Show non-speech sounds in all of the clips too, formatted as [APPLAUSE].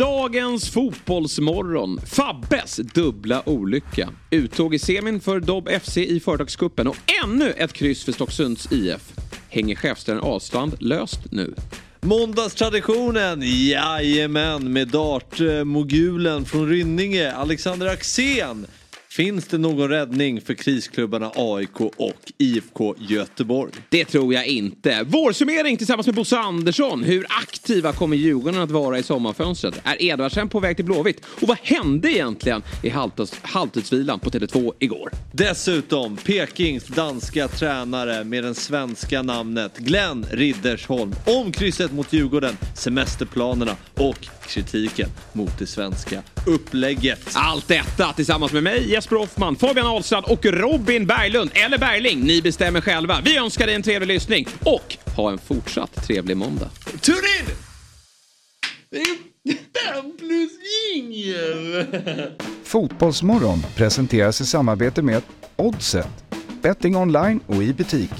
Dagens Fotbollsmorgon, Fabbes dubbla olycka. Uttåg i semin för Dobb FC i Företagskuppen och ännu ett kryss för Stocksunds IF. Hänger chefstränaren Ahlstrand löst nu? Måndagstraditionen, jajamän, med dartmogulen eh, från Rynninge, Alexander Axén. Finns det någon räddning för krisklubbarna AIK och IFK Göteborg? Det tror jag inte. Vårsummering tillsammans med Bosse Andersson. Hur aktiva kommer Djurgården att vara i sommarfönstret? Är Edvardsen på väg till Blåvitt? Och vad hände egentligen i halvtids- halvtidsvilan på Tele2 igår? Dessutom Pekings danska tränare med det svenska namnet Glenn Riddersholm om krysset mot Djurgården, semesterplanerna och kritiken mot det svenska upplägget. Allt detta tillsammans med mig, Jesper Hoffman, Fabian Ahlstrand och Robin Berglund, eller Berling. Ni bestämmer själva. Vi önskar dig en trevlig lyssning och ha en fortsatt trevlig måndag. Tune in! Det är fem plus ingen! Fotbollsmorgon presenteras i samarbete med Oddset. Betting online och i butik.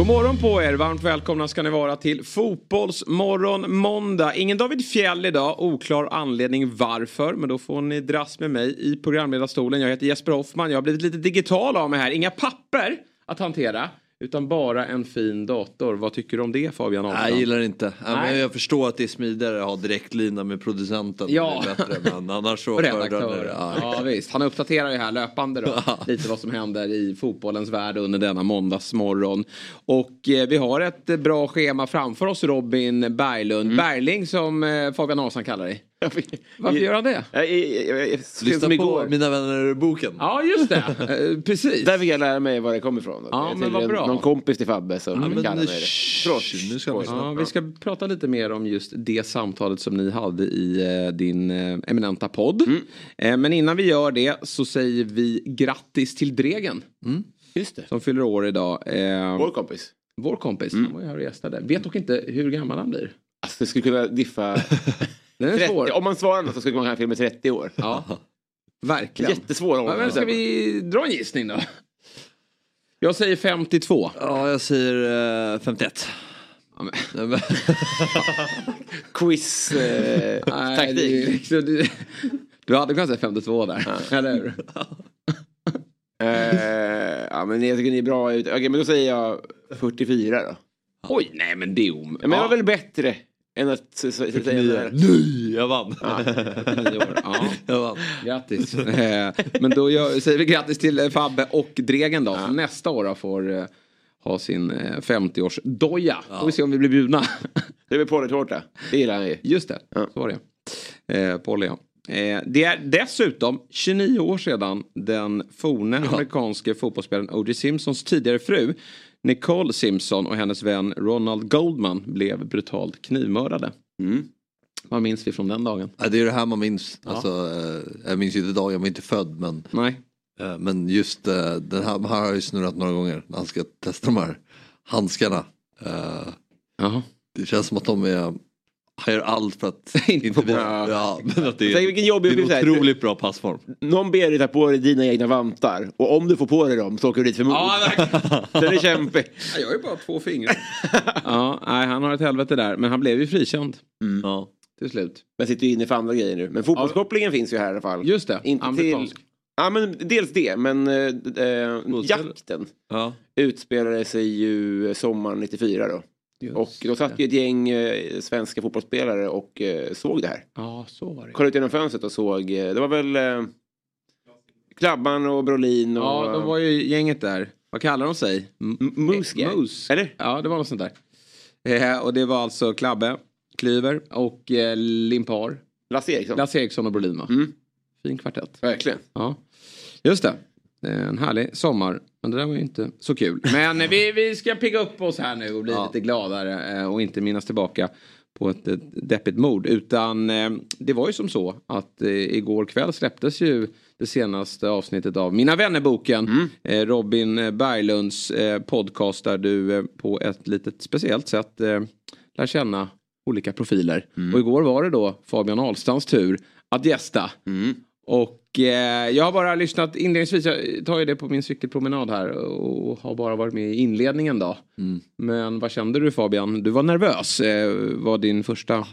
God morgon på er, varmt välkomna ska ni vara till Fotbollsmorgon måndag. Ingen David Fjäll idag, oklar anledning varför, men då får ni dras med mig i programledarstolen. Jag heter Jesper Hoffman, jag har blivit lite digital av mig här, inga papper att hantera. Utan bara en fin dator. Vad tycker du om det Fabian Nej, jag gillar det inte. Ja, Nej. men jag förstår att det är smidigare att ha direktlina med producenten. Ja. Bättre, men annars så det. Ja. Ja. visst, han uppdaterar ju här löpande då. lite vad som händer i fotbollens värld under denna måndagsmorgon. Och eh, vi har ett bra schema framför oss Robin Berglund. Berling som eh, Fabian Ahlstrand kallar dig. [LAUGHS] Varför gör han det? Jag, jag, jag, jag, Lyssna på igår. Mina vänner-boken. Ja, just det. [LAUGHS] Eh, Precis. Där fick jag lära mig var det kommer ifrån. Ja, men vad en- bra. Någon kompis till Fabbe som men kallar mig det. shh, nu ska vi Ja, vi ska prata lite mer om just det samtalet som ni hade i eh, din eh, eminenta podd. Eh, men innan vi gör det så säger vi grattis till Dregen. Just det. Som fyller år idag. Eh, Vår kompis. Vår kompis, han var ju här och gästade. Vet dock inte hur gammal han blir. Alltså det skulle kunna diffa. [LAUGHS] Den är 30, svår. om man svarar något så skulle man kunna filma 30 år. Ja, verkligen. Jättesvår Ja, men ska vi dra en gissning då? Jag säger 52. Ja, jag säger eh, 51. Ja, men- Nej, men- [LAUGHS] Quiz. Eh, Nej, det taktik. liksom, du, du hade kunnat säga 52 där. Eller hur? [LAUGHS] Eh, ja men jag tycker ni är bra ut. Okej men då säger jag 44 då. Oj, nej men det är om... Ja, men det var väl bättre än att s- s- s- säga det här. Nej, jag vann. år. Ja, [LAUGHS] Jag vann. grattis. Eh, Men då gör, säger vi grattis till eh, Fabbe och Dregen då. Som nästa år då får eh, ha sin eh, 50-årsdoja. Får vi se om vi blir bjudna. [LAUGHS] Det är väl pollytårta. Det gillar ju. Just det, Ja. så var det. Eh, Polly, ja. Eh, det är dessutom 29 år sedan den forne amerikanske fotbollsspelaren O.J. Simpsons tidigare fru Nicole Simpson och hennes vän Ronald Goldman blev brutalt knivmördade. Mm. Vad minns vi från den dagen? Ja, det är det här man minns. Alltså, eh, jag minns ju inte dagen, jag var inte född. Men, Nej. eh, men just eh, den här, här har jag snurrat några gånger. När han ska testa de här handskarna. Jaha. det känns som att de är, han gör allt för att [LAUGHS] Inte få bli- bort. ja, [LAUGHS] men att det Tänk är, vilken jobbig det är en otroligt bra passform. Någon ber dig ta på dig dina egna vantar. Och om du får på dig dem så åker du dit för mord. Ja. [LAUGHS] Den är kämpig. Jag har ju bara två fingrar. ja, nej, han har ett helvete där. Men han blev ju frikänd Ja. till slut. Jag sitter ju inne för andra grejer nu. Men fotbollskopplingen finns ju här i alla fall. Just det, Inte amerikansk. till... Ja men dels det. Men äh, äh, jakten Ja. utspelade sig ju sommaren 94 då. Just Och då satt ju ett gäng eh, svenska fotbollsspelare och eh, såg det här. Ja, så var det. Kollade ut genom fönstret och såg. Eh, det var väl eh, Klabban och Brolin och... Ja, de var ju gänget där. Vad kallar de sig? Moose Gang. Moose. Eller? Ja, det var något sånt där. Eh, och det var alltså Klabbe, Klyver och eh, Limpar. Lasse Eriksson. Lasse Eriksson och Brolin va? Mm. Fin kvartett. Verkligen. Ja, just det. Eh, En härlig sommar. Men det där var ju inte så kul. Men vi, vi ska pigga upp oss här nu och bli lite gladare eh, och inte minnas tillbaka på ett, deppigt mord. Utan eh, det var ju som så att igår kväll släpptes ju det senaste avsnittet av Mina vännerboken. Eh, Robin Berglunds podcast där du på ett litet speciellt sätt lär känna olika profiler. Och igår var det då Fabian Ahlstrands tur att gästa. Och eh, jag har bara lyssnat inledningsvis, jag tar ju det på min cykelpromenad här och har bara varit med i inledningen då. Men vad kände du Fabian? Du var nervös, eh, var din första...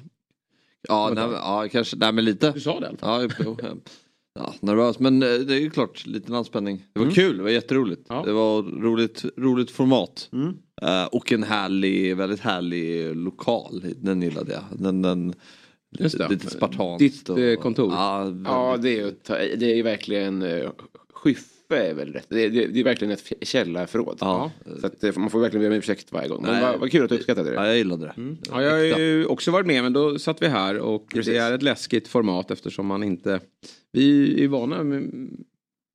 Ja, nej, ja kanske. Nej, men lite. Du sa det i alla fall. Ja, jo, ja, nervös. Men eh, det är ju klart, liten anspänning. Det var kul, det var jätteroligt. Ja. Det var roligt, roligt format. Eh, och en härlig, väldigt härlig lokal. Den gillade jag. Den, den, Just det. Lite spartanskt. Ditt, och- eh, kontor. Ja, Ja, det är ju ta- det är ju verkligen uh, Skyffe är väl rätt. Det är, det är, är verkligen ett källarförråd. Ja. Så att, eh, man får verkligen be om ursäkt varje gång. Men vad, vad kul att du uppskattade det. ja, jag gillade det. Ja, jag har ju också varit med men då satt vi här och Precis. det är ett läskigt format eftersom man inte... Vi är vana med,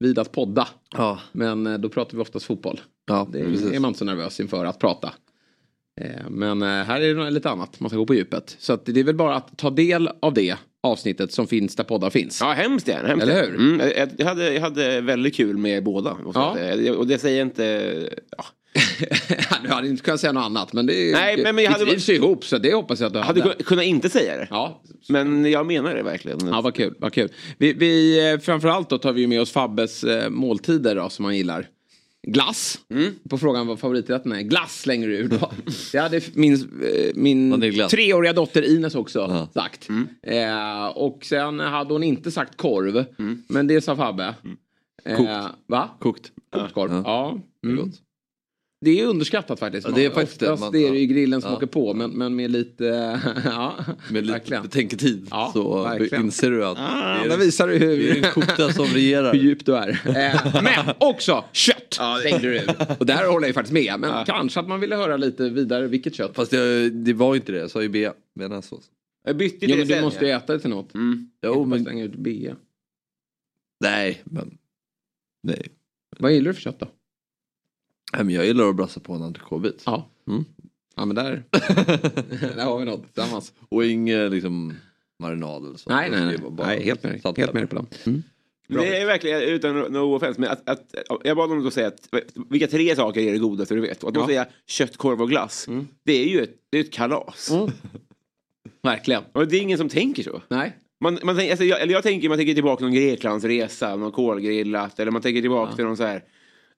vid att podda Ja, men eh, då pratar vi oftast fotboll. ja Det precis. är man inte så nervös inför att prata. Eh, Men eh, här är det lite annat, man ska gå på djupet. Så det är väl bara att ta del av det avsnittet som finns där poddar finns. Ja, hemskt gärna. Hemskt Eller hur? Mm, jag, hade, jag hade väldigt kul med båda. Ja. Och det säger inte... Ja. [LAUGHS] du hade inte kunnat säga något annat men det Nej, men- men jag hade- trivs ju ihop så det hoppas jag att du Hade hade. kun- kunnat inte säga det. Ja, Men jag menar det verkligen. Ja, vad kul. Vad kul. Vi, vi, eh, framförallt då tar vi med oss Fabbes måltider då, som han gillar. Glass. Mm. På frågan vad favoriträtten är. Glass slänger du ur då. Det hade min, eh, min treåriga dotter Ines också Ja. sagt. Mm. Eh, och sen hade hon inte sagt korv. Men det sa Fabbe. Eh, Kokt. Va? Kokt. Kokt korv. Ja. Ja. Mm. Det är underskattat faktiskt. Ja, det är faktiskt det. Oftast Man- det är det ju grillen som ja. åker på. Men, men med lite... [LAUGHS] ja, Med lite verkligen. betänketid Ja, så verkligen. inser du att Ah, det, där är, visar du det hur... är den kokta som regerar. [LAUGHS] hur djup du är. Eh, men också kött slängde du. Och där håller jag ju faktiskt med. Men kanske att man ville höra lite vidare vilket kött. Fast jag, det var inte det, jag sa ju B. Bearnaisesås. Jag bytte till Jo det men du sen, måste ju ja. äta det till något. Mm. Jo men slänga ut B. nej. Men, nej. Vad gillar du för kött då? Men jag gillar att brassa på en entrecôtebit. Ja. Mm. Ja men där, [LAUGHS] där har vi något tillsammans. Och inget liksom marinad eller så. Nej nej nej. Bara nej helt med dig. Helt med dig på den. Mm. Det är verkligen, utan no offense, men att, att, jag bad dem att säga att vilka tre saker är det godaste du vet? Och att då Ja. säga kött, korv och glass. Mm. Det är ju ett, det är ett kalas. Verkligen. Och det är ingen som tänker så. Nej. Man, man, tänker- alltså, jag, eller jag tänker, man tänker tillbaka till någon Greklandsresa, någon kolgrillat, eller man tänker tillbaka till någon så här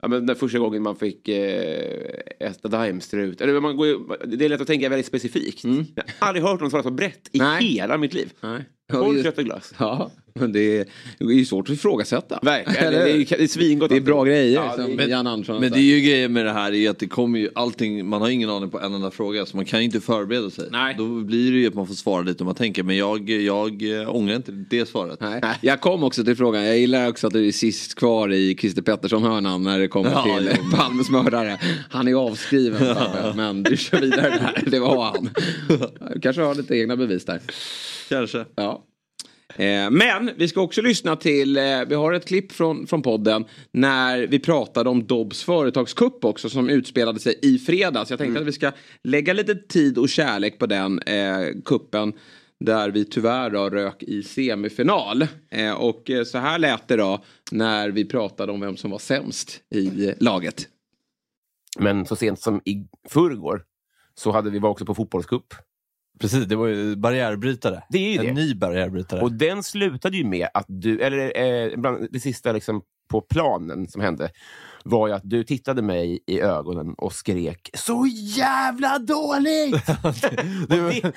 Ja, men den första gången man fick eh, äta daimstrut. Eller man går, ju- det är lätt att tänka väldigt specifikt. Mm. Jag har aldrig hört någon svara så brett i Nej. hela mitt liv. Nej. Kött och glass. Ja, men det är, det är ju svårt att ifrågasätta. Verkligen. Det är, det är svingott. Det är bra grejer Ja, som det- Jan Andersson Men det är ju grejen med det här är att det kommer ju allting, man har ingen aning på en enda fråga så man kan ju inte förbereda sig. Nej. Då blir det ju att man får svara lite om man tänker men jag, jag eh, ångrar inte det svaret. Nej. Jag kom också till frågan, jag gillar också att du är sist kvar i Christer Pettersson-hörnan när det kommer Ja, till ja. Palmes mördare. Han är avskriven, Fabbe, men du kör vidare där. Det var han. [LAUGHS] Du kanske har lite egna bevis där. Kanske. Ja. Eh, Men vi ska också lyssna till, eh, vi har ett klipp från, från podden när vi pratade om Dobbs företagskupp också som utspelade sig i fredags. Jag tänkte att vi ska lägga lite tid och kärlek på den eh, kuppen där vi tyvärr då rök i semifinal. Eh, och eh, så här lät det då när vi pratade om vem som var sämst i laget. Men så sent som i förrgår så hade vi var också på fotbollscup. Precis, det var ju barriärbrytare. Det är en det. ny barriärbrytare. Och den slutade ju med att du, eller eh, bland det sista liksom på planen som hände var ju att du tittade mig i ögonen och skrek så jävla dåligt! [LAUGHS] och, det,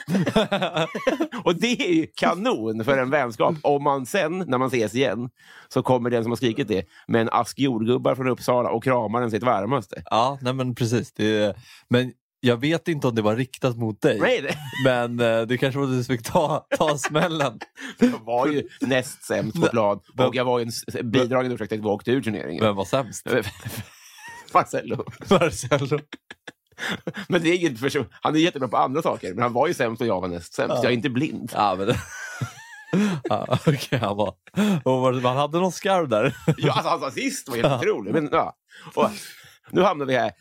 och det är ju kanon för en vänskap. Om man sen, när man ses igen, så kommer den som har skrikit det med en ask jordgubbar från Uppsala och kramar den sitt varmaste. Ja, nej men precis. Det, men jag vet inte om det var riktat mot dig. Nej, Men eh, det kanske var du som fick ta, ta smällen. [LAUGHS] jag var ju näst sämst [LAUGHS] på plan och jag var ju en bidragande orsak till att vi åkte ur turneringen. Vem var sämst? [LAUGHS] Marcelo. Marcelo. Men det är inget person. Han är jättebra på andra saker, men han var ju sämst och jag var näst sämst. Ja. Jag är inte blind. Ja, men, Ja, Okej, han var... Och var- man hade någon skarv där. Ja, alltså, hans assist var helt otrolig. Men, ja. och, nu hamnar vi här.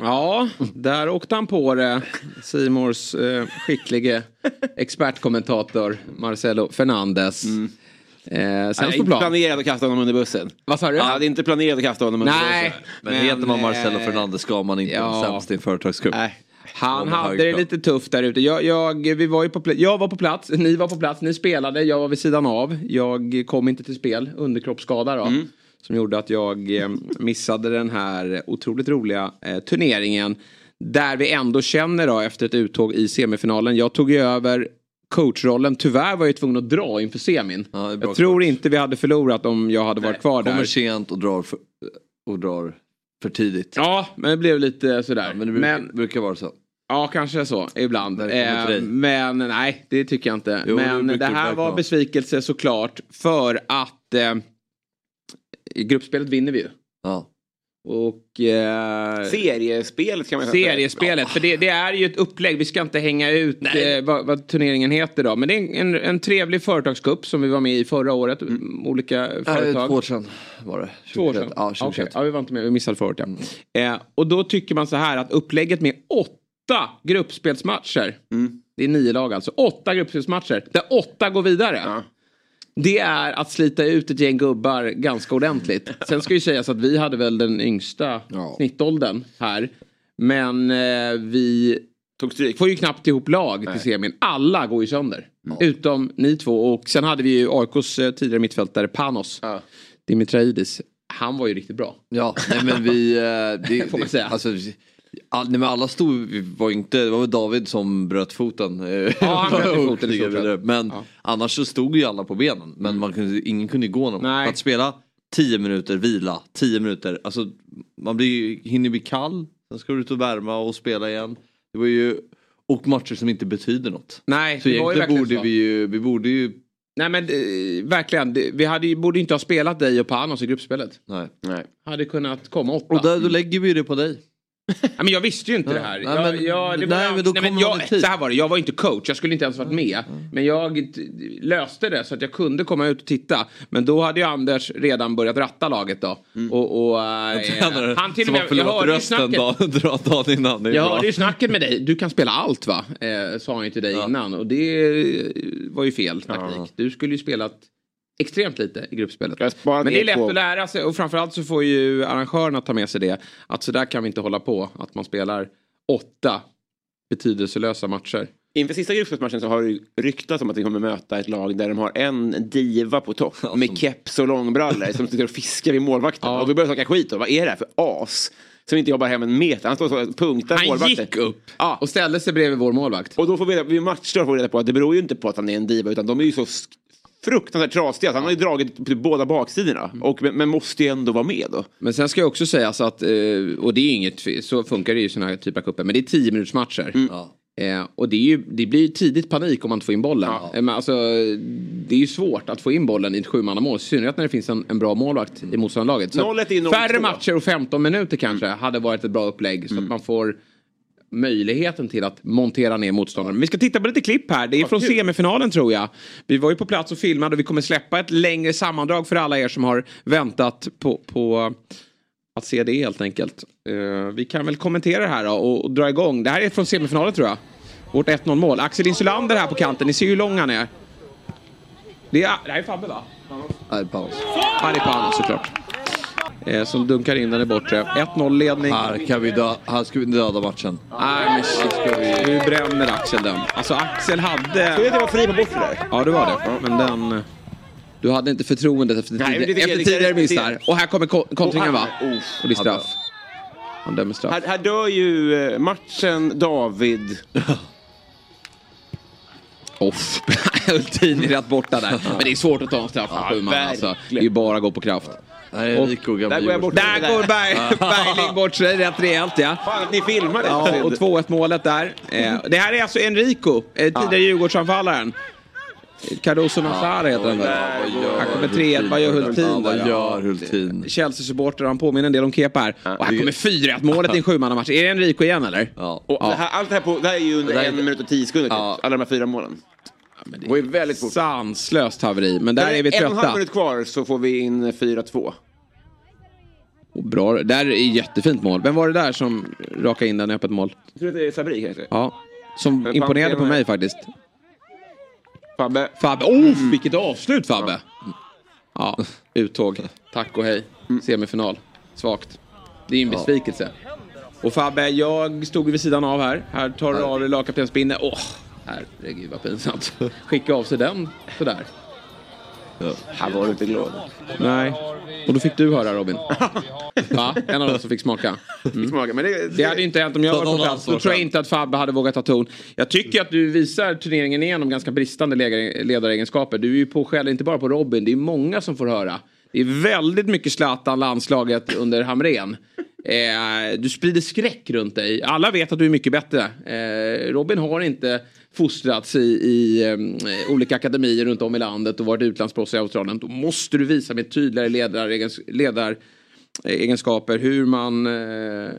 Eh, Ja, där åkte han på det. Simors eh, skicklige expertkommentator Marcelo Fernandes. Eh, Jag sen inte plan. planerat att kasta honom under bussen. Vad sa du? Jag hade inte planerat att kasta honom under Nej, bussen. Men, heter man Marcelo eh, Fernandes ska man inte ja. vara sämst i en företagsgrupp. Nej. Han men hade det lite tufft där ute. Jag, jag, vi var ju på, jag var på plats, ni var på plats, ni spelade, jag var vid sidan av. Jag kom inte till spel, underkroppsskada då. Som gjorde att jag eh, missade den här otroligt roliga eh, turneringen. Där vi ändå känner då efter ett uttåg i semifinalen. Jag tog ju över coachrollen. Tyvärr var jag tvungen att dra inför semin. Ja, jag tror coach. inte vi hade förlorat om jag hade varit kvar Kommer där. sent och drar för, och drar för tidigt. Ja, men det blev lite sådär. Ja, men det brukar, brukar vara så. Ja, kanske så ibland. Kommer Eh, men nej, det tycker jag inte. Jo, men det, det här var besvikelse såklart för att eh, i gruppspelet vinner vi ju. Ja. Och eh, Seriespelet kan man säga. seriespelet, för det, det är ju ett upplägg. Vi ska inte hänga ut eh, vad, vad turneringen heter då. Men det är en, en, en trevlig företagscup som vi var med i förra året. Mm. Olika Nej, företag. två år sedan var det. Två år sedan? 2021. Ja. 2021. Ja, vi var inte med. Vi missade förra året. Ja. Eh, och då tycker man så här att upplägget med åtta gruppspelsmatcher. Det är nio lag alltså. Åtta gruppspelsmatcher. Där åtta går vidare. Det är att slita ut ett gäng gubbar ganska ordentligt. Sen ska ju sägas att vi hade väl den yngsta Ja. snittåldern här. Men eh, vi får ju knappt ihop lag till semin. Alla går ju sönder. Utom ni två. Och sen hade vi ju AIKs eh, tidigare mittfältare Panos. Ja. Dimitraidis. Han var ju riktigt bra. Ja, nej men vi... eh, Det, [LAUGHS] Får man säga. Alltså, all, nej, men alla stod, var inte, det var väl David som bröt foten. Ja, [LAUGHS] han bröt foten i stort. Men Ja. annars så stod ju alla på benen. Men man kunde, ingen kunde gå någon. Nej. Att spela 10 minuter, vila, 10 minuter. Alltså man blir, ju- hinner bli kall. Sen ska du ut och värma och spela igen. Det var ju, och matcher som inte betyder något. Nej, Så det var ju verkligen borde så. vi ju, vi borde ju, Nej men eh, verkligen, vi hade ju, borde inte ha spelat dig och Panos i gruppspelet. nej. Nej. Hade kunnat komma åtta. Och där, då lägger vi det på dig. [LAUGHS] Nej, men jag visste ju inte Ja. det här. Jag, men- jag, det men då nej, jag. Så här var det, jag var inte coach, jag skulle inte ens varit med. Men jag löste det så att jag kunde komma ut och titta. Men då hade ju Anders redan börjat ratta laget då. Och, och, eh, Tränare han till och med, jag hörde ju snacket. [LAUGHS] dagen innan. Jag bra. hörde ju snacket med dig, du kan spela allt va? Eh, sa han ju till dig innan. Och det eh, var ju fel taktik. Du skulle ju spelat extremt lite i gruppspelet. Men det är lätt på- att lära sig och framförallt så får ju arrangörerna ta med sig det. Att så där kan vi inte hålla på. Att man spelar åtta betydelselösa matcher. Inför sista gruppspelsmatchen så har det ryktats om att vi kommer möta ett lag där de har en diva på topp med keps och långbrallor som sitter och fiskar vid målvakten. Ja. Och vi börjar snacka skit då. Vad är det här för as? Som inte jobbar hem en meter. Han står och punktar Han målvakten. gick upp Ja. och ställde sig bredvid vår målvakt. Och då får vi reda, vid matcher får vi reda på att det beror ju inte på att han är en diva utan de är ju så fruktansvärt trasiga. Så han har ju dragit på båda baksidorna. Och, men, men måste ju ändå vara med då. Men sen ska jag också säga så att, eh, och det är inget, så funkar det ju i sådana här typer av cuper, men det är 10 minuters matcher. Ja. Eh, och det, är ju, det blir ju tidigt panik om man inte får in bollen. Eh, men alltså, det är ju svårt att få in bollen i ett sjumannamål. I synnerhet när det finns en, en bra målvakt i motståndarlaget. Så 0-1 är 0-2. färre matcher och 15 minuter kanske hade varit ett bra upplägg. Så att man får möjligheten till att montera ner motståndaren. Vi ska titta på lite klipp här. Det är från semifinalen tror jag. Vi var ju på plats och filmade och vi kommer släppa ett längre sammandrag för alla er som har väntat på, på att se det helt enkelt. Eh, vi kan väl kommentera det här då och, och dra igång. Det här är från semifinalen tror jag. Vårt 1-0 mål. Axel Insulander här på kanten. Ni ser ju hur lång han är. Det, är, det här är Fabbe va? Nej, paus. Ja, det är Panos såklart. Eh, som dunkar in den i bortre. 1-0 ledning. Här, kan vi dö, här ska vi döda matchen. Nej men shit, ska vi... Nu bränner Axel den. Alltså Axel Så hade... jag vet jag var fri på bortre där. Ja det var det. Men den... Du hade inte förtroendet efter, Nej, men det tidigare, tycker jag- efter det tidigare kan missar. Och här kommer ko- kontringen va? Och det är straff. Han dömer straff. Här, här dör ju eh, matchen David. [LAUGHS] Off. [LAUGHS] Ultin är rätt borta där. Men det är svårt att ta en straff på sju man alltså. Det är verkligen. ju bara att gå på kraft. Är Och- Rico, gamla Där går jag bort. Djurgårdsspelare. Där går Berg, [LAUGHS] Bergling bort sig rätt rejält ja. Fan att ni filmar det. Ja, och 2-1 målet där. Eh, det här är alltså Enrico, eh, tidigare Djurgårdsanfallaren. Cardoso Massara heter han väl? Här kommer 3-1, vad gör Hultin Ja, vad gör Hultin? Chelsea-supporter, han påminner en del om Kepa här. Och här kommer 4-1 målet i en sjumannamatch. Är det Enrico igen eller? Ja. Och det här, allt det här, på, det här är ju under en minut och tio sekunder. typ. Ja. Alla de här fyra målen. Det går ju väldigt fort. Sanslöst haveri. Men där är vi En och en halv trötta. minut kvar så får vi in 4-2. Och bra. Där är jättefint mål. Vem var det där som rakade in den i öppet mål? Jag tror att det är Sabri kanske. Ja. Som Men imponerade på mig faktiskt. Fabbe. Fabbe. Oh, vilket avslut Fabbe! Ja, uttåg. Tack och hej. Semifinal. Svagt. Det är en besvikelse. Och Fabbe, jag stod vid sidan av här. Här tar du av dig lagkaptensbindeln. Åh, herregud vad pinsamt. Skicka av sig den sådär. Här var du inte glad. Nej. Och då fick du höra Robin. Va? En av dem som fick smaka. Mm. Smaka, Men det, Det hade inte hänt om jag var på plats. Då tror jag inte att Fabbe hade vågat ta ton. Jag tycker att du visar turneringen igenom ganska bristande ledar- ledaregenskaper. Du är ju på skäll inte bara på Robin, det är många som får höra. Det är väldigt mycket Zlatan, landslaget under Hamrén. Eh, du sprider skräck runt dig. Alla vet att du är mycket bättre. Eh, Robin har inte fostrats i, i eh, olika akademier runt om i landet och varit utlandsproffs i Australien. Då måste du visa med tydligare ledaregens- ledaregenskaper hur man eh,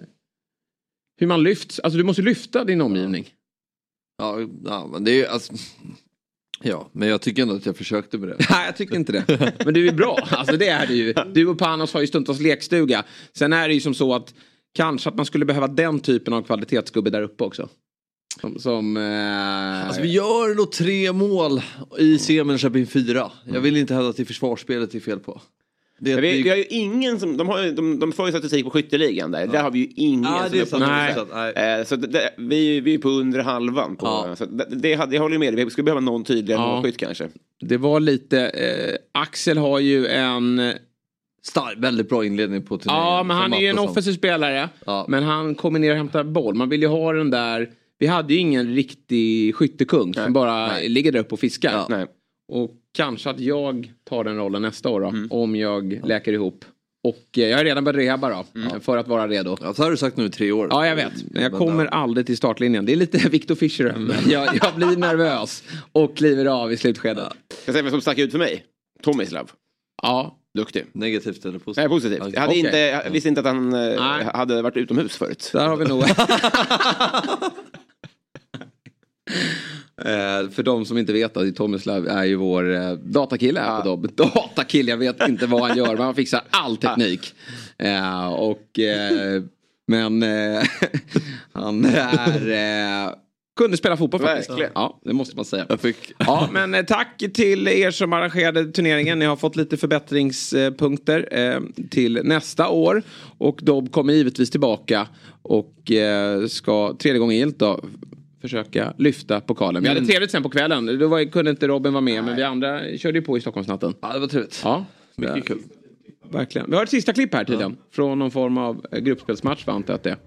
hur man lyfts. Alltså du måste lyfta din omgivning. Ja, ja men det är alltså... Ja, men jag tycker ändå att jag försökte med det. [LAUGHS] Nej, jag tycker inte det. Men du är bra. Alltså det är du ju. Du och Panos har ju stundtals lekstuga. Sen är det ju som så att kanske att man skulle behöva den typen av kvalitetsgubbe där uppe också. Som... som eh, Alltså vi gör nog tre mål i semin Köping fyra. Jag vill inte hävda att det är försvarsspelet det är fel på. Det vi, vi- vi har ju ingen som, de, har, ju- de, de får ju statistik på skytteligan där. Där har vi ju ingen Ja, som det är är på. Nej. Så att, nej. Eh, Så det, vi, vi är på under halvan. På, Ja. så det, det, jag håller med dig, vi skulle behöva någon tydligare Ja. målskytt kanske. Det var lite... Eh, Axel har ju en... Stark, väldigt bra inledning på turneringen. Ja, men han är ju en offensiv spelare. Ja. Men han kommer ner och hämtar boll. Man vill ju ha den där... Vi hade ju ingen riktig skyttekung som bara ligger där uppe och fiskar. Ja. Nej. Och kanske att jag tar den rollen nästa år då. Mm. Om jag läker ihop. Och eh, jag har redan börjat rehabba då. Mm. eh, För att vara redo. Ja, så har du sagt nu i tre år. Ja, jag vet. Men jag kommer ja. aldrig till startlinjen. Det är lite [LAUGHS] Victor Fischer. Mm. Jag, jag blir nervös. Och kliver av i slutskedet. Ska jag säga vem som stack ut för mig? Tomislav. Ja. Duktig. Negativt eller positivt? Nej, positivt. Jag, hade Okej. inte, jag visste inte att han eh, Nej. hade varit utomhus förut. Där har vi nog... [LAUGHS] [LAUGHS] Eh, för de som inte vet att Tomislav är ju vår eh, datakille här på Dobb. [LAUGHS] Datakille, jag vet inte vad han gör men han fixar all teknik. Eh, och, eh, men eh, [LAUGHS] han är... Eh, kunde spela fotboll faktiskt. Verkligen. Ja, det måste man säga. Fick... Ja, [LAUGHS] men tack till er som arrangerade turneringen. Ni har fått lite förbättringspunkter eh, till nästa år. Och Dobb kommer givetvis tillbaka och eh, ska tredje gången gillt då försöka lyfta pokalen. Vi hade trevligt sen på kvällen. Då var, kunde inte Robin vara med men vi andra körde ju på i Stockholmsnatten. Ja, det var trevligt. Ja, Mycket kul. verkligen. Vi har ett sista klipp här tydligen. Från någon form av gruppspelsmatch, va, antar att det är.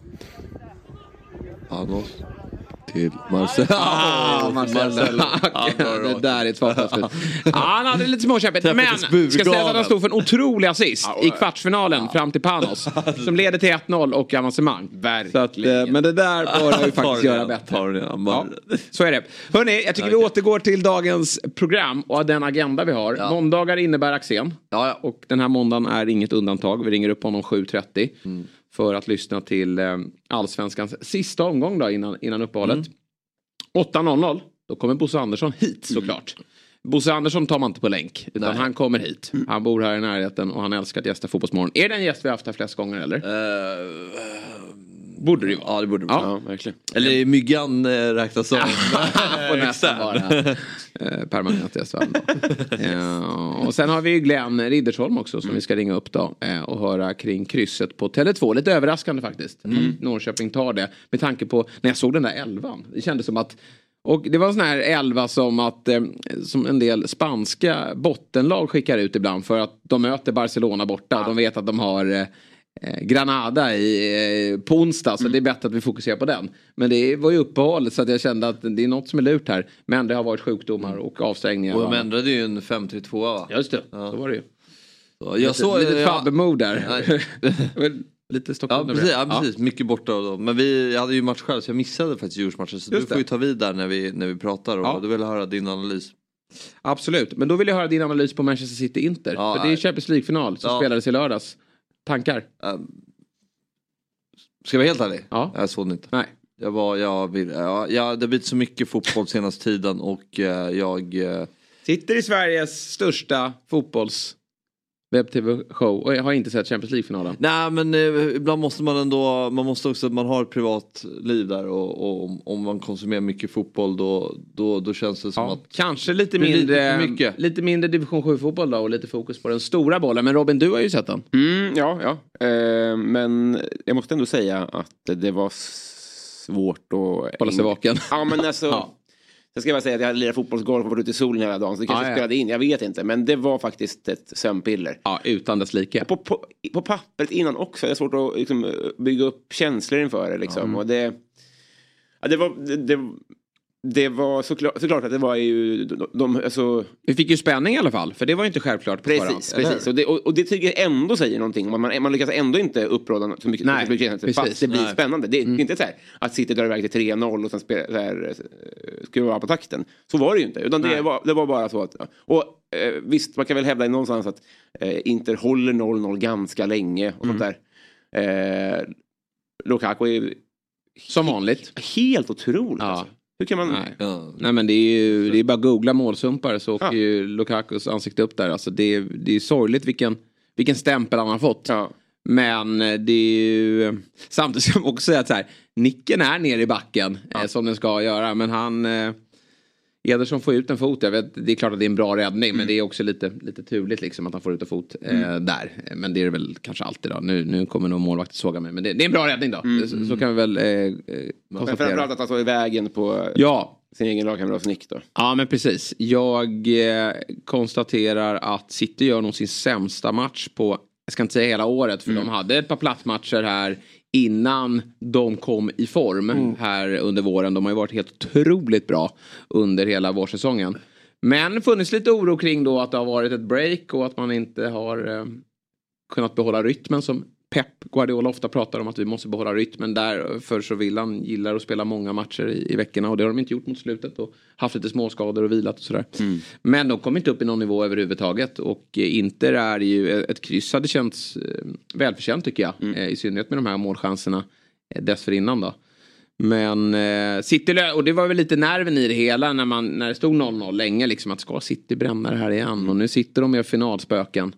Till Marcel. Ah, Marcel. [LAUGHS] det där är ett. Ja, [LAUGHS] han hade lite småkämpigt. Men ska säga att han stod för en otrolig assist i kvartsfinalen fram till Panos. [LAUGHS] Som leder till 1-0 och avancemang. Att, eh, men det där bör han ju faktiskt göra bättre. Ja, så är det. Hörni, jag tycker vi återgår till dagens program och den agenda vi har. Ja. Måndagar innebär Axén. Ja, ja. Och den här måndagen är inget undantag. Vi ringer upp honom 7.30. Mm. För att lyssna till eh, Allsvenskans sista omgång då innan, innan uppehållet. Mm. 8.00. Då kommer Bosse Andersson hit såklart. Bosse Andersson tar man inte på länk. Utan Nej. Mm. han kommer hit. Han bor här i närheten och han älskar att gästa Fotbollsmorgon. Är det en gäst vi haft här flest gånger eller? Eh, Borde det ju vara. ja, det borde det Ja. vara. Ja, verkligen. Eller Myggan eh, räknas som [LAUGHS] [LAUGHS] vara eh, permanent varje dag. [LAUGHS] Eh, Och sen har vi ju Glenn Riddersholm också som vi ska ringa upp då eh, och höra kring krysset på Tele2. Lite överraskande faktiskt. Mm. Norrköping tar det med tanke på när jag såg den där elvan. Det kändes som att och det var en sån här elva som att eh, som en del spanska bottenlag skickar ut ibland för att de möter Barcelona borta och de vet att de har Granada i, eh, på onsdag så det är bättre att vi fokuserar på den. Men det var ju uppehåll så att jag kände att det är något som är lurt här. Men det har varit sjukdomar och avstängningar. Och de ändrade ju en 5-3-2 va? Ja, just det, så var det ju. Så jag såg... lite ja, Fabbe-mode där. [LAUGHS] Lite Stockholm. Ja precis, ja, precis. mycket borta av dem. Men vi jag hade ju match själv så jag missade faktiskt Djursmatchen. Så Just du får ju det. ta vid där när vi, när vi pratar och Ja. då vill höra din analys. Absolut, men då vill jag höra din analys på Manchester City-Inter. Ja, för det är nej. Champions League-final som Ja. spelades i lördags. Tankar? Um, ska jag vara helt ärlig? Ja. Jag såg den inte. Nej. Jag var, jag vill, ja, ja, det har blivit så mycket fotboll senaste tiden och eh, jag... Eh, Sitter i Sveriges största fotbolls webb-tv-show och jag har inte sett Champions League-finalen. Nej men eh, ibland måste man ändå, man måste också, man har ett privatliv där och, och om- om man konsumerar mycket fotboll då, då, då känns det som Ja, att... kanske lite lite mindre, mycket. lite mindre division 7-fotboll då och lite fokus på den stora bollen. Men Robin, du har ju sett den. Mm, ja, ja. Eh, men jag måste ändå säga att det var svårt att... Hålla sig vaken. Ja, men alltså... [LAUGHS] Ja. Jag ska bara säga att jag lirat fotbollsgolf och varit ute i solen hela dagen så det kanske Ja, ja. spelade in, jag vet inte. Men det var faktiskt ett sömnpiller. Ja, utan dess like. På, på, på pappret innan också, det är svårt att liksom, bygga upp känslor inför det. Liksom. Och det, ja, det var, det, det, det var såklart, såklart att det var ju, de, de, alltså, Vi fick ju spänning i alla fall, för det var ju inte självklart på Precis, eller precis. Och det, och, och det tycker jag ändå säger någonting. Man, man, lyckas ändå inte uppråda så mycket, Nej, så mycket precis. fast det blir Nej. Mm. spännande. Det är inte så här att City drar iväg till 3-0 och sen spela, så här, eh, skruva på takten. Så var det ju inte. Utan det var, det var bara så att... Och eh, visst, man kan väl hävda någonstans att eh, Inter håller 0-0 ganska länge och Mm. sånt där. Eh, Lukaku är Som vanligt. helt otroligt. Ja. Alltså. Hur kan man... Nej. Ja. Nej men det är ju det är bara att googla målsumpare så åker Ja. ju Lukakus ansikte upp där. Alltså det, är- det är sorgligt vilken, vilken stämpel han har fått. Ja. Men eh, det är ju... Samtidigt ska man också säga att så här, nicken är nere i backen eh, som den ska göra. Men han... Eh, Ederson får ut en fot. Jag vet, det är klart att det är en bra räddning Mm. men det är också lite, lite turligt liksom att han får ut en fot eh, där. Men det är det väl kanske alltid då. Nu, nu kommer nog målvakten såga mig. Men det, det är en bra räddning då. Så, så kan vi väl eh, eh, Mm. Men konstatera. framförallt att han står i vägen på Ja, sin egen lagkamrats nick då. Ja men precis. Jag eh, konstaterar att City gör nog sin sämsta match på, jag ska inte säga hela året för de hade ett par plattmatcher här innan de kom i form här under våren. De har ju varit helt otroligt bra under hela vårsäsongen. Men funnits lite oro kring då att det har varit ett break och att man inte har eh, kunnat behålla rytmen som Pep Guardiola ofta pratar om att vi måste behålla rytmen där. För så vill han gillar att spela många matcher i, i veckorna och det har de inte gjort mot slutet och haft lite småskador och vilat och sådär. Men de kom inte upp i någon nivå överhuvudtaget och eh, Inter är ju, ett kryss hade känts eh, välförtjänt tycker jag. Eh, I synnerhet med de här målchanserna eh, dessförinnan då. Men eh, City, och det var väl lite nerven i det hela när, man, när det stod 0-0 länge. Liksom, att ska City bränna det här igen? Och nu sitter de med finalspöken.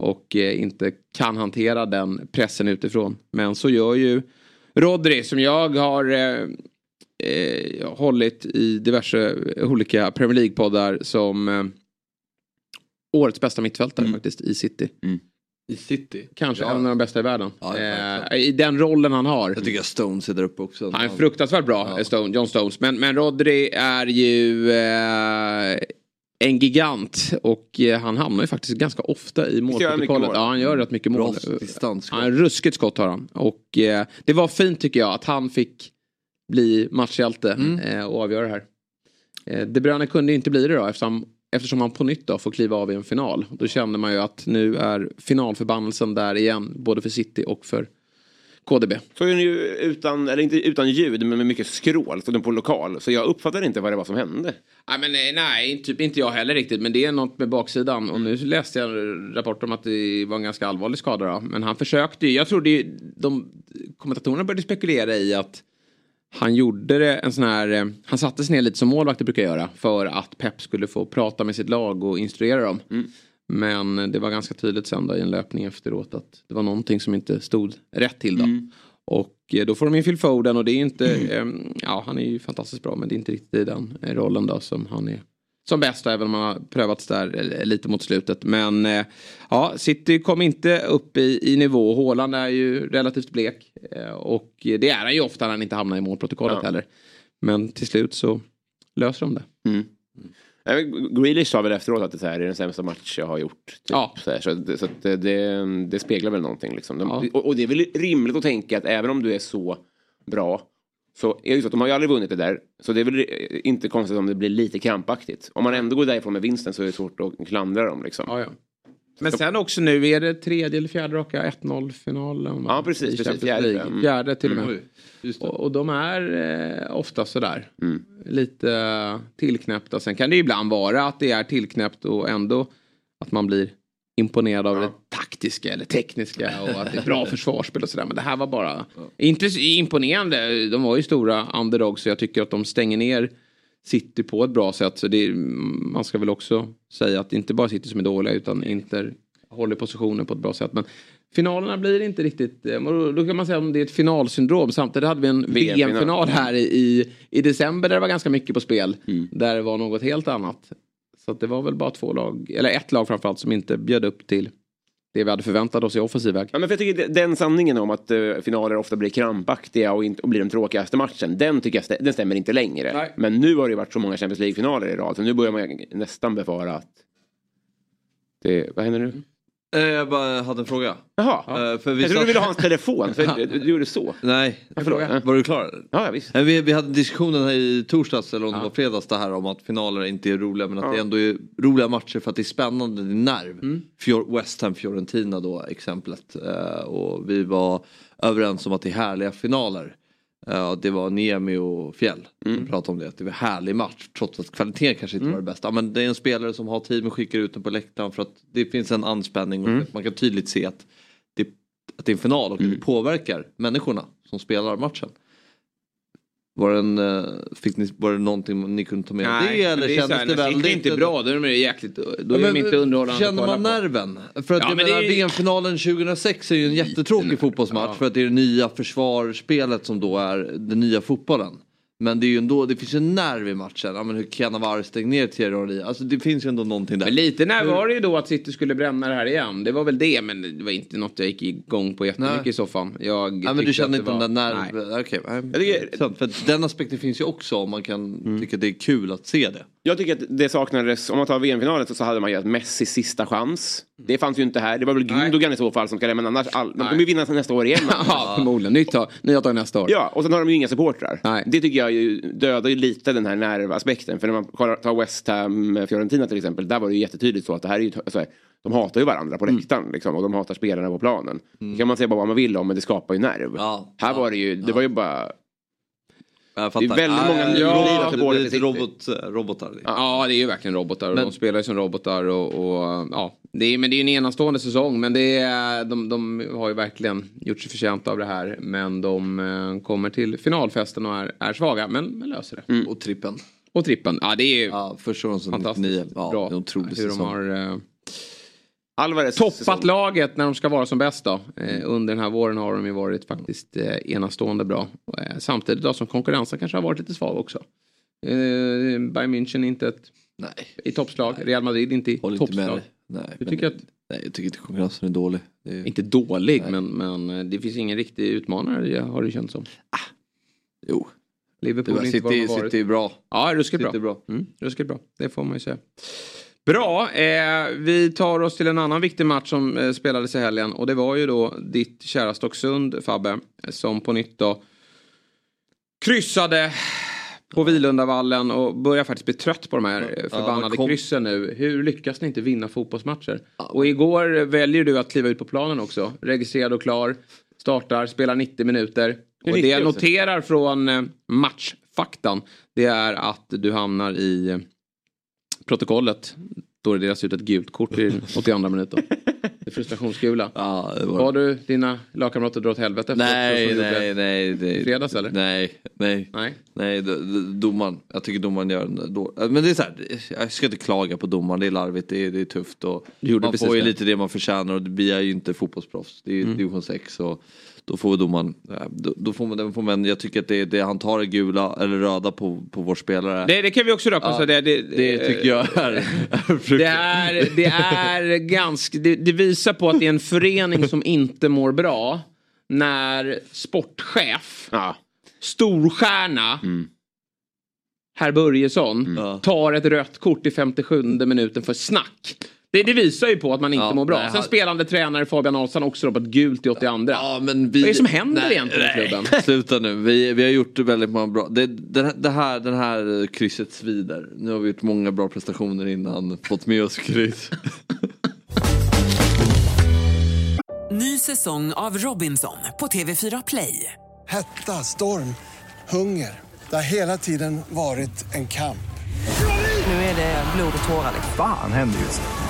Och eh, inte kan hantera den pressen utifrån. Men så gör ju Rodri som jag har eh, eh, hållit i diverse olika Premier League-poddar som eh, årets bästa mittfältare faktiskt i City. I City. Kanske Ja. en av de bästa i världen. Ja, eh. I den rollen han har. Jag tycker att Stones är där uppe också. Han är fruktansvärt bra, Ja. Stone, John Stones. Men, men Rodri är ju eh, en gigant. Och eh, han hamnar ju faktiskt ganska ofta i han målprotokollet. mål. Ja, han gör rätt mycket mål. en ruskigt skott har han. Och eh, det var fint tycker jag att han fick bli matchhjälte eh, och avgöra det här. Eh, De Bruyne kunde inte bli det då eftersom, eftersom han på nytt då får kliva av i en final. Då kände man ju att nu är finalförbannelsen där igen. Både för City och för KDB. Så är den ju utan, eller inte utan ljud, men med mycket skrål. Så den på lokal. Så jag uppfattade inte vad det var som hände. Nej, men nej, nej, typ inte jag heller riktigt. Men det är något med baksidan. Och nu läste jag en rapport om att det var en ganska allvarlig skada. Då. Men han försökte ju. Jag trodde ju, de kommentatorerna började spekulera i att han gjorde det en sån här, eh, han satte sig ner lite som målvakter brukar göra. För att Pep skulle få prata med sitt lag och instruera dem. Men det var ganska tydligt sen då i en löpning efteråt att det var någonting som inte stod rätt till då. Och eh, då får de in Phil Foden och det är inte, eh, ja han är ju fantastiskt bra men det är inte riktigt i den eh, rollen då som han är som bäst även om han har prövats där eh, lite mot slutet. Men eh, ja, City kom inte upp i, i nivå. Håland är ju relativt blek. Eh, och det är han ju ofta när han inte hamnar i målprotokollet Ja. heller. Men till slut så löser de det. Men Grealish sa väl efteråt att det här är den sämsta match jag har gjort. Typ. Ja. Så, här, så, det- så det, det, speglar väl någonting. Liksom. De, Ja. och, och det är väl rimligt att tänka att även om du är så bra så är det så att de har ju aldrig vunnit det där. Så det är väl inte konstigt om det blir lite krampaktigt. Om man ändå går därifrån med vinsten så är det svårt att klandra dem. Liksom. Ja. Men sen också nu är det tredje eller fjärde raka 1-0 finalen. va? Ja, precis, precis. Fjärde, mm. Fjärde till och med. Oj, just det. Och, och de är eh, ofta sådär. Mm. Lite eh, tillknäppta. Sen kan det ibland vara att det är tillknäppt och ändå att man blir imponerad av det taktiska eller tekniska och att det är bra [LAUGHS] försvarsspel och sådär. Men det här var bara inte så imponerande. De var ju stora underdogs så jag tycker att de stänger ner City på ett bra sätt. Så det man ska väl också säga att det inte bara City som är dåliga utan Inter håller positionen på ett bra sätt. Men finalerna blir inte riktigt, eh, då kan man säga om det är ett finalsyndrom. Samtidigt hade vi en VM-final. Här i, i december där det var ganska mycket på spel. Där det var något helt annat. Så det var väl bara två lag, eller ett lag framförallt som inte bjöd upp till det vi hade förväntat oss i offensiv väg. Ja, men för jag tycker den sanningen om att eh, finaler ofta blir krampaktiga och, inte, och blir den tråkigaste matchen, den tycker jag stä- den stämmer inte längre. Nej. Men nu har det varit så många Champions League-finaler i rad, så nu börjar man nästan befara att det, vad händer nu? Eh, Jag bara hade en fråga. Jaha, Eh, för vi jag trodde du ville ha hans [LAUGHS] telefon, för du, gjorde så. Nej, Ja, var du klar? Ja, ja, visst. Eh, Vi, vi hade diskussionen här i torsdags eller om det var fredags det här om att finaler inte är roliga men att det ändå är roliga matcher för att det är spännande, det är nerv. Mm. Fior, West Ham Fiorentina då exemplet. Och vi var överens om att det är härliga finaler. Eh, det var Niemi och Fjäll Mm. pratade om det. Det var en härlig match trots att kvaliteten kanske inte var det bästa. Men det är en spelare som har tid med skickar ut den på läktaren för att det finns en anspänning och Mm. man kan tydligt se att det, att det är en final och Mm. det påverkar människorna som spelar matchen. Var, den, eh, fick ni, var det någonting ni kunde ta med av det eller är kändes här, det väldigt... City inte bra, då är de jäkligt, då är Ja, de men inte underhållande Känner man på. nerven? För att Ja, jag men menar, det är VM-finalen 2006 är ju en jättetråkig fotbollsmatch för att det är det nya försvarsspelet som då är den nya fotbollen. Men det är ju ändå, det finns ju en nerv i matchen. Ja, men hur Cannavaro stängde ner Thierry Henry. Alltså det finns ju ändå någonting där. Men lite när var det ju då att City skulle bränna det här igen. Det var väl det, men det var inte något jag gick igång på jättemycket Nej. i soffan. Jag Ja, men du att inte det den där var- nerven? Okej, nej, tycker-. För den aspekten finns ju också om man kan tycka att det är kul att se det. Jag tycker att det saknades, om man tar VM-finalen så, så hade man ju att Messis sista chans. Det fanns ju inte här. Det var väl Gundogan i så fall som ska lämna. Men annars, all, de kommer ju vinna nästa år igen. [LAUGHS] Ja, förmodligen. Nytt tag, nya tag nästa år. Ja, och sen har de ju inga supportrar. Nej. Det tycker jag ju dödar ju lite den här nervaspekten. För när man tar West Ham, Fiorentina till exempel, där var det ju jättetydligt så att det här är ju, alltså, de hatar ju varandra på läktaren liksom, och de hatar spelarna på planen. Det kan man säga bara vad man vill om, men det skapar ju nerv. Ja, här ja, var det ju, det var ju bara... Jag Det är väldigt många ja, liv ja, det är till robot, robotar. Ja, det är ju verkligen robotar. och Men- De spelar ju som robotar och, och ja. Det är, men det är ju en enastående säsong. Men det är, de, de har ju verkligen gjort sig förtjänta av det här. Men de eh, kommer till finalfesten och är, är svaga. Men, men löser det. Och trippen. Och trippen. Ja, det är ju Ja, första gången som fantastiskt 99. Ja, bra. det är en otrolig hur de har eh, Alvarez toppat säsong. laget när de ska vara som bäst då. Eh, under den här våren har de ju varit faktiskt eh, enastående bra. Eh, samtidigt då som konkurrensen kanske har varit lite svag också. Eh, Bayern München inte ett, Nej, i toppslag. Real Madrid inte i inte med toppslag. dig. Nej, Du men- tycker att Nej, jag tycker inte konkurrensen är dålig. Det är... Inte dålig, men, men eh, det finns ingen riktig utmanare det har det känts som. Jo, det Liverpool var är inte vad de City, har varit. City är bra. Ja, ruskigt bra. Mm, ruskigt bra, det får man ju säga. Bra, eh, vi tar oss till en annan viktig match som eh, spelades i helgen och det var ju då ditt kära Stocksund, Fabbe, som på nytt då kryssade på Vilundavallen och börjar faktiskt bli trött på de här eh, förbannade kom- kryssen nu. Hur lyckas ni inte vinna fotbollsmatcher? Och igår väljer du att kliva ut på planen också. Registrerad och klar. Startar, spelar 90 minuter. Och det jag noterar från eh, matchfaktan det är att du hamnar i protokollet då det delas ut ett gult kort i [LAUGHS] 82 minuten. Det är frustrationsgula. Ja, det Har du dina lagkamrater dra åt helvete? Nej, nej, nej. Det... fredags eller? Nej, nej. Nej. Nej, domaren. Jag tycker domaren gör en då. Men det är så här, jag ska inte klaga på domaren. Det är larvigt, det är, det är tufft. Och man får ju det. lite det man förtjänar och vi är ju inte fotbollsproffs. Det är ju Mm. division 6 och då får domaren, ja, då, då får man, den får man, jag tycker att det, det han tar är gula eller röda på, på vår spelare. Det, det kan vi också röpa. Ja, så det, det, det tycker jag är, är Det är, det är ganska, det, det visar på att det är en förening som inte mår bra. När sportchef, Ja. storstjärna, herr Börjesson, tar ett rött kort i 57 minuten för snack. Det, det visar ju på att man inte Ja, mår bra. nej, Sen spelande tränare Fabian Ahlsson också på ett gult i 82. Ja, men vi... Vad är det som händer egentligen i klubben? [LAUGHS] Sluta nu, vi, vi har gjort väldigt många bra. Det, det, här- det här, den här krysset svider. Nu har vi gjort många bra prestationer innan, fått med oss kryss. [LAUGHS] Ny säsong av Robinson på TV4 Play. Hetta, storm, hunger. Det har hela tiden varit en kamp. Nu är det blod och tårar. Fan händer just nu.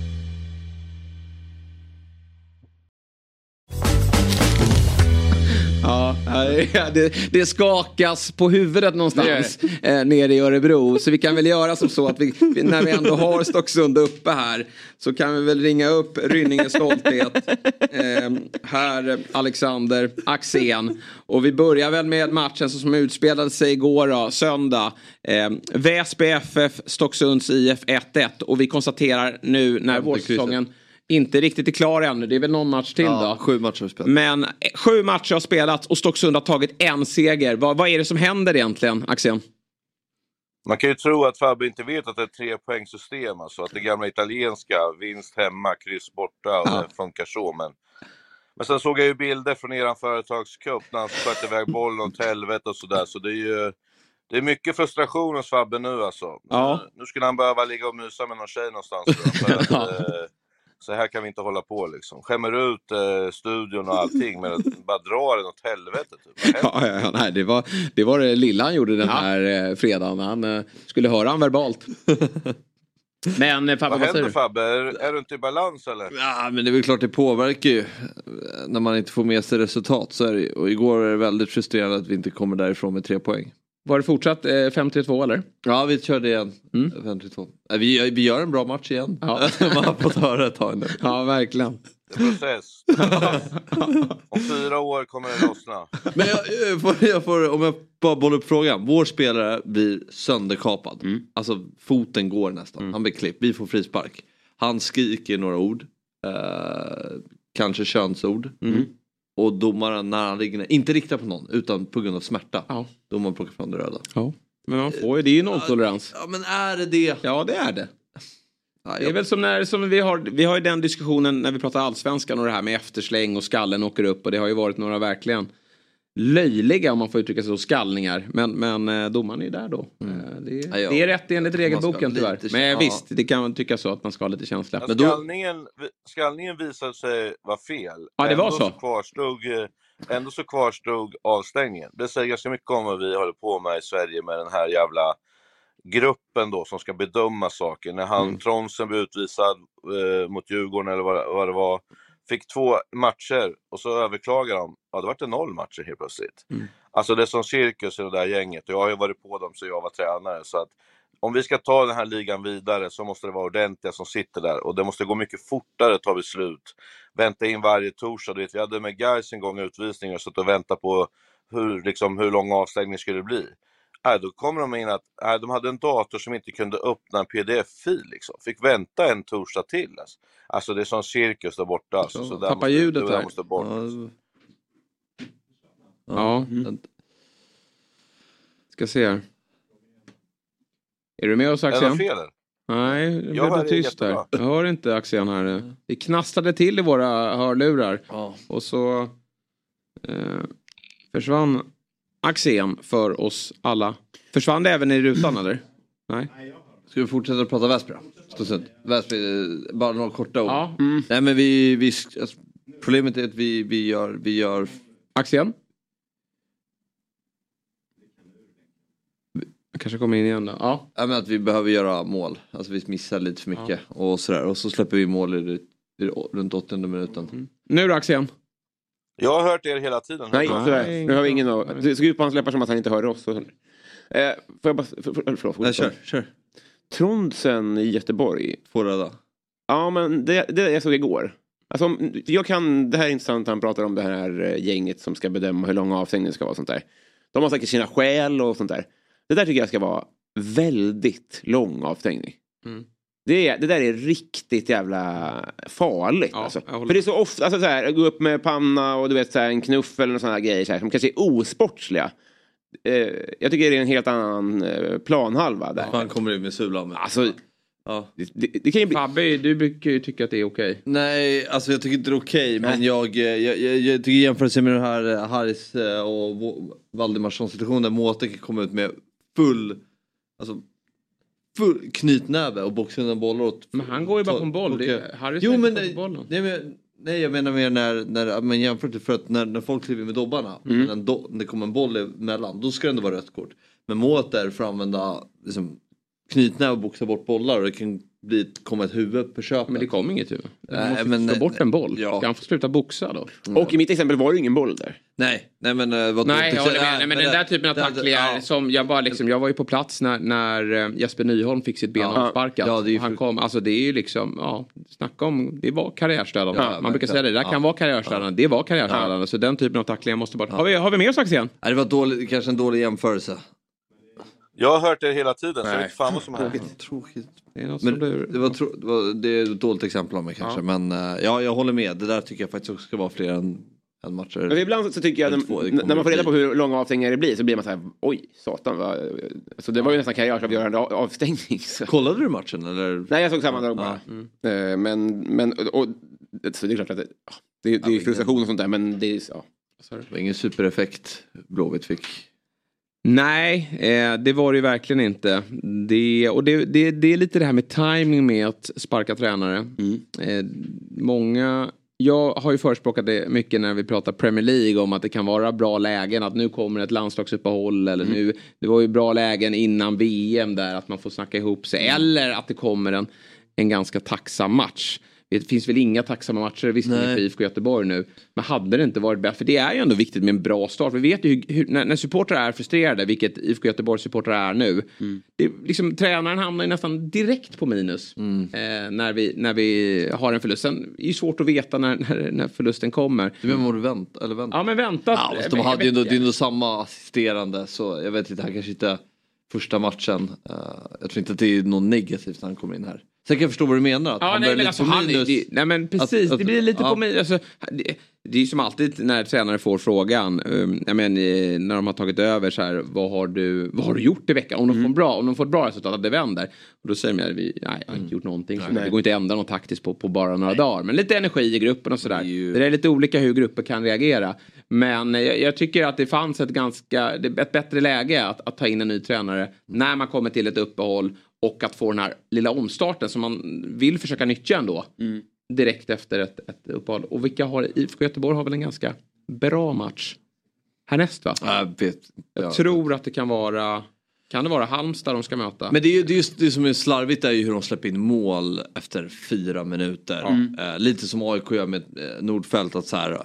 Ja, det, det skakas på huvudet någonstans eh, nere i Örebro. Så vi kan väl göra som så att vi, när vi ändå har Stocksund uppe här så kan vi väl ringa upp Rynninges stolthet. Eh, här Alexander Axén. Och vi börjar väl med matchen som utspelade sig igår då, söndag. Eh, Väsby FF, Stocksunds IF 1-1. Och vi konstaterar nu när vårsäsongen inte riktigt är klar ännu. Det är väl någon match till Ja, då. sju matcher har spelat. Men eh, sju matcher har spelats och Stocksund har tagit en seger. Vad, vad är det som händer egentligen, Axén? Man kan ju tro att Fabbe inte vet att det är ett trepoängssystem, alltså att det gamla italienska, vinst hemma, kryss borta, och det funkar så. Men, men sen såg jag ju bilder från eran företagscup när han sköt iväg bollen åt helvete och sådär, så det är ju det är mycket frustration hos Fabbe nu alltså. Ja. Nu skulle han behöva ligga och mysa med någon tjej någonstans. För [LAUGHS] att, eh, så här kan vi inte hålla på liksom. Skämmer ut eh, studion och allting, men att bara dra den åt helvete. Typ. Ja, ja, ja, nej, det, var, det var det lilla han gjorde den här eh, fredagen. Han eh, skulle höra han verbalt. [LAUGHS] Men eh, Fabbe, Vad vad händer du? Fabbe? Är, är du inte i balans eller? Ja, men det är väl klart det påverkar ju. När man inte får med sig resultat. Så är det, och igår var det väldigt frustrerande att vi inte kommer därifrån med tre poäng. Var det fortsatt eh, 5-3-2 eller? Ja, vi körde igen. Mm. 52. Nej, Vi, vi gör en bra match igen. [LAUGHS] man har fått höra ett tag nu. [LAUGHS] Ja, verkligen. Process. [LAUGHS] Om fyra år kommer det lossna. Men jag, jag, får, jag får, om jag bara bollar upp frågan. Vår spelare blir sönderkapad. Alltså foten går nästan. Han blir klippt. Vi får frispark. Han skriker några ord. Eh, kanske könsord. Och domaren när han ligger inte riktar på någon utan på grund av smärta. Ja. Domaren plockar fram det röda. Ja. Men man får ju, det är ju nolltolerans. Ja men är det det? Ja, det är det. Det är väl som när som vi har, vi har ju den diskussionen när vi pratar allsvenskan och det här med eftersläng och skallen åker upp och det har ju varit några verkligen löjliga om man får uttrycka sig så skallningar. Men, men eh, domaren är ju där då. Eh, Det, är, Ja, ja. det är rätt enligt regelboken tyvärr. lite- Men ja. visst, det kan man tycka så att man ska ha lite känsla. Men Men då, skallningen, skallningen visade sig vara fel. Ja, det var ändå så. kvarstod, eh, ändå så kvarstod avstängningen. Det säger ganska mycket om vad vi håller på med i Sverige med den här jävla gruppen då som ska bedöma saker. När han, Mm. Tronsen blev utvisad eh, mot Djurgården eller vad, vad det var. Fick två matcher och så överklagar de. Ja, det vart det noll matcher helt plötsligt. Mm. Alltså det är som cirkus i det där gänget och jag har ju varit på dem så jag var tränare. Så att om vi ska ta den här ligan vidare så måste det vara ordentliga som sitter där och det måste gå mycket fortare tar vi slut. Vänta in varje torsdag, du vet, vi hade med guys en gång utvisningar och suttit och väntat på hur, liksom, hur lång avstängning skulle bli. Nej, då kommer de in att nej, de hade en dator som inte kunde öppna en pdf-fil. Liksom. Fick vänta en torsdag till. Alltså, alltså det är som cirkus där borta. Alltså, så där Tappa måste, ljudet det där där. måste bort. ja. Ska se här. Är du med oss Axén? Nej, det blev det tyst där. Jag hör inte Axén här. Det knastrade till i våra hörlurar. Och så eh, försvann Axén för oss alla. Försvann det även i rutan eller? Nej. Ska vi fortsätta prata Väsby. Väsby, eh, bara några korta ord. Ja. Nej men vi, vi alltså, problemet är att vi, vi gör, vi gör... Axén? Kanske kommer in igen då. Ja. Ja, men att vi behöver göra mål. Alltså vi missar lite för mycket och sådär. Och så släpper vi mål i, i, runt 80 minuten. Nu då Axén? Jag har hört er hela tiden. Nej, tyvärr. Nu har vi ingen av... Det såg ut på hans läppar som att han inte hörde oss. Eh, får jag bara... För, för, förlåt, Nej, kör, kör. Trondsen i Göteborg. Två röda. Ja, men det, det jag såg igår. Alltså, jag kan, det här är intressant, han pratar om det här eh, gänget som ska bedöma hur lång avstängningen ska vara och sånt där. De har säkert sina skäl och sånt där. Det där tycker jag ska vara väldigt lång avstängning. Mm. Det, är- det där är riktigt jävla farligt. alltså. För det är så ofta, alltså, så här, gå upp med panna och du vet så här, en knuff eller sådana grejer så här, som kanske är osportsliga. Eh, jag tycker det är en helt annan eh, planhalva där. Han kommer ut med sulan. Alltså, Ja. det, det, det kan ju bli... Fabbe, du brukar ju tycka att det är okej. Nej, alltså jag tycker inte det är okej. men jag, eh, jag, jag, jag tycker jämförelse med den här eh, Harris och Valdemarsson situationen där Mårteke kom ut med full, alltså full knytnäve och boxade undan bollar åt... Men han går ju bara på en boll. Det är- Harry jo, men, nej, på bollen. nej, men, nej jag menar mer när, när men jämfört till för att när, när folk kliver med dobbarna, Mm. när, en do, när det kommer en boll emellan, då ska det ändå vara rött kort. Men målet är för att använda liksom, knytnäve och boxa bort bollar och det kan bli, komma ett huvud på köpet. Men det kom inget huvud. Du Nej, måste men- slå bort en boll. Ja. Ska han få sluta boxa då? Och i mitt exempel var det ingen boll där. Nej, nej men eh, vad Nej, jag håller med. nej, Nej, men den där typen av tacklingar ja. som jag bara liksom, jag var ju på plats när, när eh, Jesper Nyholm fick sitt ben Ja. avsparkat. Ja, det är han kom, alltså det är ju liksom, ja, snacka om, det var karriärsdödande. Ja, Man brukar säga det, det där Ja. kan vara karriärsdödande. Det var karriärsdödande. Så den typen av tacklingar måste bort. Har, vi, har vi med oss Axén? Nej, det var dålig, kanske en dålig jämförelse. Jag har hört det hela tiden, så jag vet fan vad som händer. Tråkigt. Det är Men det, var tro, det, var, det är ett dåligt exempel av mig kanske. Men eh, ja, jag håller med. Det där tycker jag faktiskt också ska vara fler än, än matcher. Men ibland så tycker jag, Eller två, när, när man får reda på hur långa avstängningar det blir så blir man så här, oj, satan. Vad... Så det var ju nästan karriärsavgörande av- avstängning. Så. Kollade du matchen eller? Nej, jag såg sammandrag bara. Eh, Men, men och, så det är klart att det, ja, det, det är frustration och sånt där, men det är ja. Det var ingen supereffekt Blåvitt fick. Nej, eh, det var det ju verkligen inte. Det, och det, det, det är lite det här med timing med att sparka tränare. Eh, många, jag har ju förespråkat det mycket när vi pratar Premier League om att det kan vara bra lägen. Att nu kommer ett landslagsuppehåll eller nu, det var ju bra lägen innan VM där att man får snacka ihop sig. Eller att det kommer en, en ganska tacksam match. Det finns väl inga tacksamma matcher visserligen för IFK Göteborg nu. Men hade det inte varit bättre, för det är ju ändå viktigt med en bra start. Vi vet ju hur, hur, när, när supportrar är frustrerade, vilket IFK Göteborgs supportrar är nu. Det, är liksom, tränaren hamnar ju nästan direkt på minus eh, när, vi, när vi har en förlust. Sen är det svårt att veta när, när, när förlusten kommer. Du menar vad du vänt, eller vänta? Ja men vänta. Ja, fast de hade ju ändå, det är ändå samma assisterande så jag vet inte, han kanske inte första matchen. eh, jag tror inte att det är något negativt när han kommer in här. Sen kan jag förstå vad du menar. Att Ja, han nej, börjar men lite alltså, han, minus. det, nej men precis, Att- att- det blir lite ja. på mig. Alltså, det, det är som alltid när tränare får frågan, um, jag men, när de har tagit över så här, vad har du, vad har du gjort i veckan? Om de, Mm. får, bra, om de får ett bra resultat, att det vänder. Och då säger de, vi, nej jag har inte gjort någonting. Så det går inte att ändra något taktiskt på, på bara några dagar. Men lite energi i gruppen och sådär. Det, det är lite olika hur grupper kan reagera. Men jag, jag tycker att det fanns ett ganska, ett bättre läge att, att ta in en ny tränare när man kommer till ett uppehåll och att få den här lilla omstarten som man vill försöka nyttja ändå. Direkt efter ett, ett uppehåll. Och vilka har, IFK Göteborg har väl en ganska bra match härnäst va? Jag vet. Jag Ja. tror att det kan vara, kan det vara Halmstad de ska möta? Men det, är ju, det, är just, det som är slarvigt är ju hur de släpper in mål efter fyra minuter. Mm. Eh, lite som AIK gör med eh, Nordfält att så här. eh,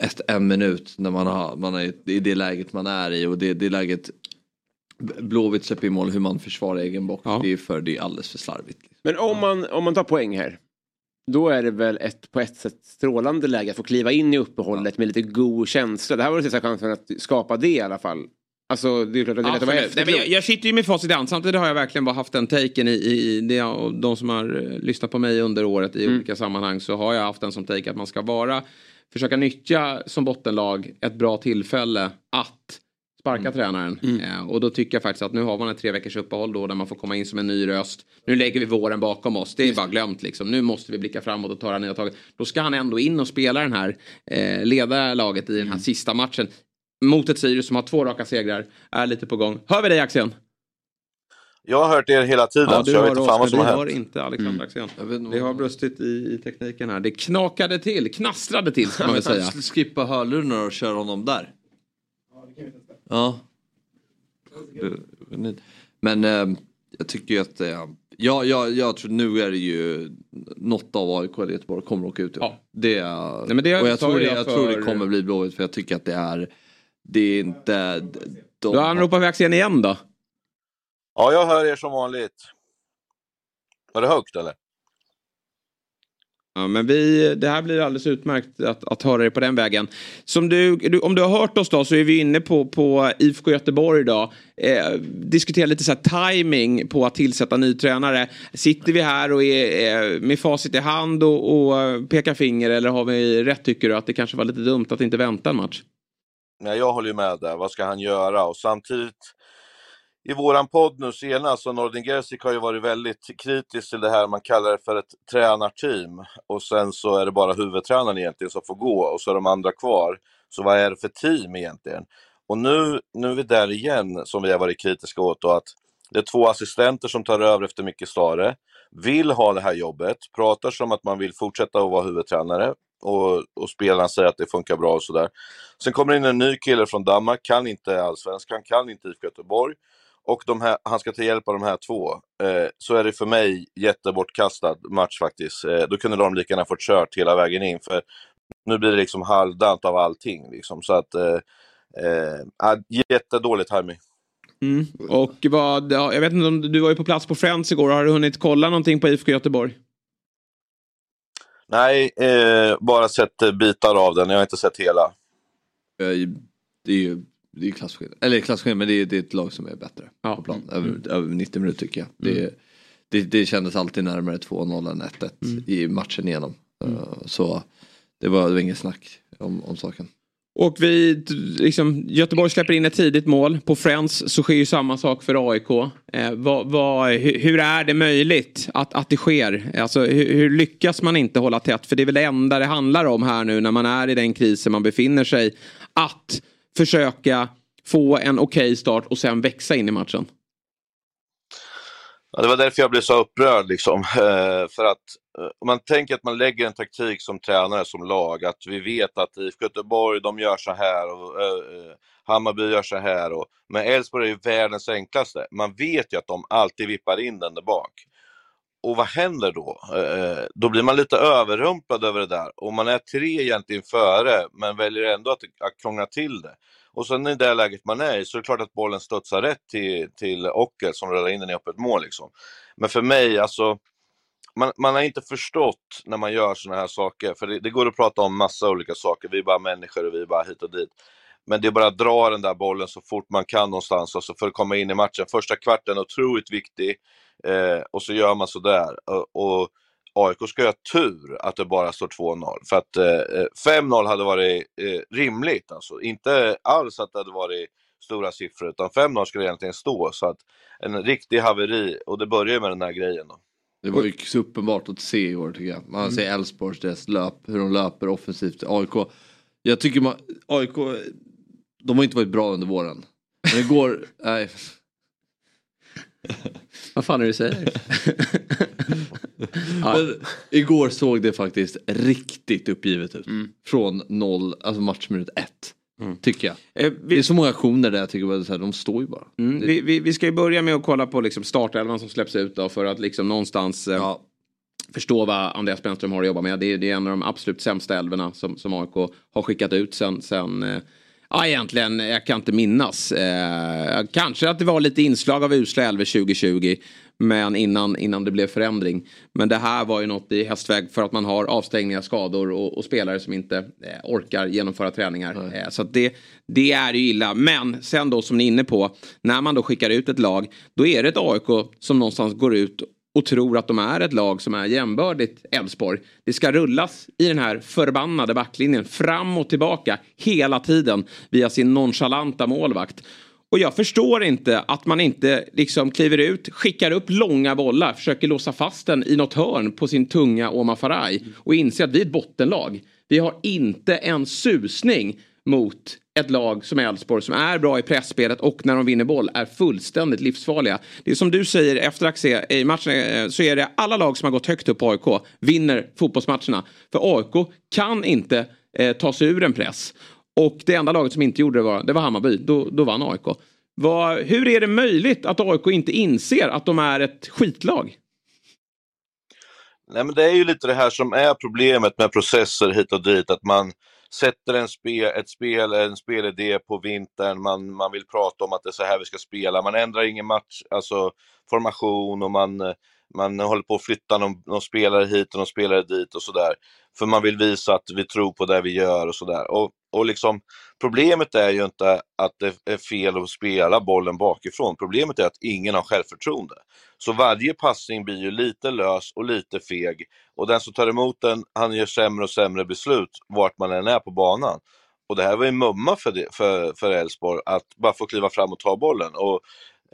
Ett, en minut när man, har, man är i det läget man är i och det, det läget Blåvitt släpper in mål hur man försvarar egen box. Det, är för, det är alldeles för slarvigt. Men om man, om man tar poäng här. Då är det väl ett på ett sätt strålande läge att få kliva in i uppehållet med lite god känsla. Det här var den sista chansen att skapa det i alla fall. Alltså det är klart att det är lätt att vara Absolut. Nej, jag, jag sitter ju med facit i hand. Samtidigt har jag verkligen bara haft den taken i, i, i det, och de som har eh, lyssnat på mig under året i olika sammanhang så har jag haft den som take att man ska vara försöka nyttja som bottenlag ett bra tillfälle att sparka tränaren. Eh, och då tycker jag faktiskt att nu har man ett tre veckors uppehåll då där man får komma in som en ny röst. Nu lägger vi våren bakom oss. Det är bara glömt liksom. Nu måste vi blicka framåt och ta det här nya taget. Då ska han ändå in och spela den här, eh, leda laget i den här sista matchen. Mot ett Sirius som har två raka segrar. Är lite på gång. Hör vi dig Axén? Jag har hört er hela tiden, Ja, så du jag har vet inte fan vad som vi har har hänt. inte Alexander Axén. Jag vet inte Det har brustit i, i tekniken här. Det knakade till, knastrade till ska man väl [LAUGHS] säga. Skippa hörlurarna och köra honom där. Ja. Men eh, jag tycker ju att eh, ja, ja, jag tror nu är det ju något av AIK eller Göteborg kommer att åka ut. Ja. Det, Nej, men det och jag, tror det, jag jag tror det för- kommer bli Blåvitt för jag tycker att det är det är inte de, Då anropar vi Axén igen då. Ja, jag hör er som vanligt. Var det högt eller? Ja, men vi, det här blir alldeles utmärkt att, att höra dig på den vägen. Som du, du, om du har hört oss då så är vi inne på, på IFK Göteborg idag. Eh, diskuterar lite så här timing på att tillsätta ny tränare. Sitter vi här och är, eh, med facit i hand och, och pekar finger eller har vi rätt tycker du att det kanske var lite dumt att inte vänta en match? Nej, jag håller ju med där. Vad ska han göra? Och samtidigt i våran podd nu senast, och Nordin Gerzik har ju varit väldigt kritisk till det här man kallar det för ett tränarteam. Och sen så är det bara huvudtränaren egentligen som får gå och så är de andra kvar. Så vad är det för team egentligen? Och nu, nu är vi där igen som vi har varit kritiska åt då, att det är två assistenter som tar över efter Micke Stare, vill ha det här jobbet, pratar som att man vill fortsätta att vara huvudtränare och, och spelarna säger att det funkar bra och sådär. Sen kommer in en ny kille från Danmark, kan inte allsvenskan, kan inte IFK Göteborg och här, han ska ta hjälp av de här två, eh, så är det för mig jättebortkastad match faktiskt. Eh, då kunde de lika gärna fått kört hela vägen in, för nu blir det liksom halvdant av allting. Liksom. Så att, eh, eh, jättedålig timing. Mm. Och vad, ja, jag vet inte om du var ju på plats på Friends igår, har du hunnit kolla någonting på IFK Göteborg? Nej, eh, bara sett eh, bitar av den, jag har inte sett hela. Det är ju det är klasskillnad. Eller klasskillnad men det är, det är ett lag som är bättre ja. på plan. Över, mm. över 90 minuter tycker jag. Det, mm. det, det kändes alltid närmare 2-0 än 1-1 mm. i matchen igenom. Mm. Uh, så det var, det var inget snack om, om saken. Och vi, liksom, Göteborg släpper in ett tidigt mål. På Friends så sker ju samma sak för AIK. Eh, vad, vad, hur, hur, är det möjligt att, att det sker? Alltså, hur, hur, lyckas man inte hålla tätt? För det är väl det enda det handlar om här nu när man är i den krisen man befinner sig. Att försöka få en okej okay start och sen växa in i matchen? Ja, det var därför jag blev så upprörd. Liksom. [LAUGHS] Eh, för att eh, om man tänker att man lägger en taktik som tränare, som lag, att vi vet att IFK Göteborg, de gör så här och eh, eh, Hammarby gör så här. Och, men Elfsborg är ju världens enklaste. Man vet ju att de alltid vippar in den där bak. Och vad händer då? Eh, då blir man lite överrumplad över det där och man är tre egentligen före men väljer ändå att, att krångla till det. Och sen i det läget man är i så är det klart att bollen studsar rätt till, till Ockel som rullar in den i öppet mål. Liksom. Men för mig, alltså, man, man har inte förstått när man gör sådana här saker, för det, det, går att prata om massa olika saker, vi är bara människor och vi är bara hit och dit. Men det är bara att dra den där bollen så fort man kan någonstans alltså för att komma in i matchen. Första kvarten är otroligt viktig eh, och så gör man sådär. Och, och AIK ska ha tur att det bara står 2-0. För att eh, 5-0 hade varit eh, rimligt. Alltså. Inte alls att det hade varit stora siffror, utan 5-0 skulle egentligen stå. Så att en riktig haveri, och det börjar med den här grejen. Då. Det var ju så uppenbart att se i år tycker jag. Man mm. ser Elfsborgs deras löp, hur de löper offensivt. AIK, jag tycker man, AIK, de har inte varit bra under våren. Men igår, [LAUGHS] nej. [LAUGHS] Vad fan är det du säger? [LAUGHS] Men, igår såg det faktiskt riktigt uppgivet ut. Mm. Från noll, alltså matchminut ett. Mm. Tycker jag. Eh, vi... Det är så många aktioner där jag tycker att de står ju bara. Mm. Vi, vi, vi, ska ju börja med att kolla på liksom startelvan som släpps ut då för att liksom någonstans eh, ja. förstå vad Andreas Brännström har att jobba med. Det är, det är en av de absolut sämsta älvorna som, som AIK har skickat ut sen, sen eh, Ja, egentligen, jag kan inte minnas. Eh, kanske att det var lite inslag av usla älvor 2020. Men innan, innan det blev förändring. Men det här var ju något i hästväg för att man har avstängningar, skador och, och spelare som inte eh, orkar genomföra träningar. Eh, så det, det är ju illa. Men sen då som ni är inne på, när man då skickar ut ett lag, då är det ett AIK som någonstans går ut och tror att de är ett lag som är jämbördigt Elfsborg. Det ska rullas i den här förbannade backlinjen fram och tillbaka hela tiden via sin nonchalanta målvakt. Och jag förstår inte att man inte liksom kliver ut, skickar upp långa bollar, försöker låsa fast den i något hörn på sin tunga Oma Faraj och inser att vi är ett bottenlag. Vi har inte en susning mot ett lag som Elfsborg som är bra i pressspelet och när de vinner boll är fullständigt livsfarliga. Det är som du säger efter Axé i matchen eh, så är det alla lag som har gått högt upp på AIK vinner fotbollsmatcherna. För AIK kan inte eh, ta sig ur en press. Och det enda laget som inte gjorde det var, det var Hammarby. Då, då vann AIK. Var, hur är det möjligt att AIK inte inser att de är ett skitlag? Nej, men det är ju lite det här som är problemet med processer hit och dit, att man sätter en spe, ett spel, en spelidé på vintern, man, man vill prata om att det är så här vi ska spela, man ändrar ingen match, alltså formation och man, eh, man håller på att flytta någon, någon spelare hit och någon spelare dit och sådär. För man vill visa att vi tror på det vi gör och sådär. Och, och liksom, problemet är ju inte att det är fel att spela bollen bakifrån. Problemet är att ingen har självförtroende. Så varje passning blir ju lite lös och lite feg. Och den som tar emot den, han gör sämre och sämre beslut vart man än är på banan. Och det här var ju mumma för Elfsborg, för för Elfsborg, att bara få kliva fram och ta bollen. Och,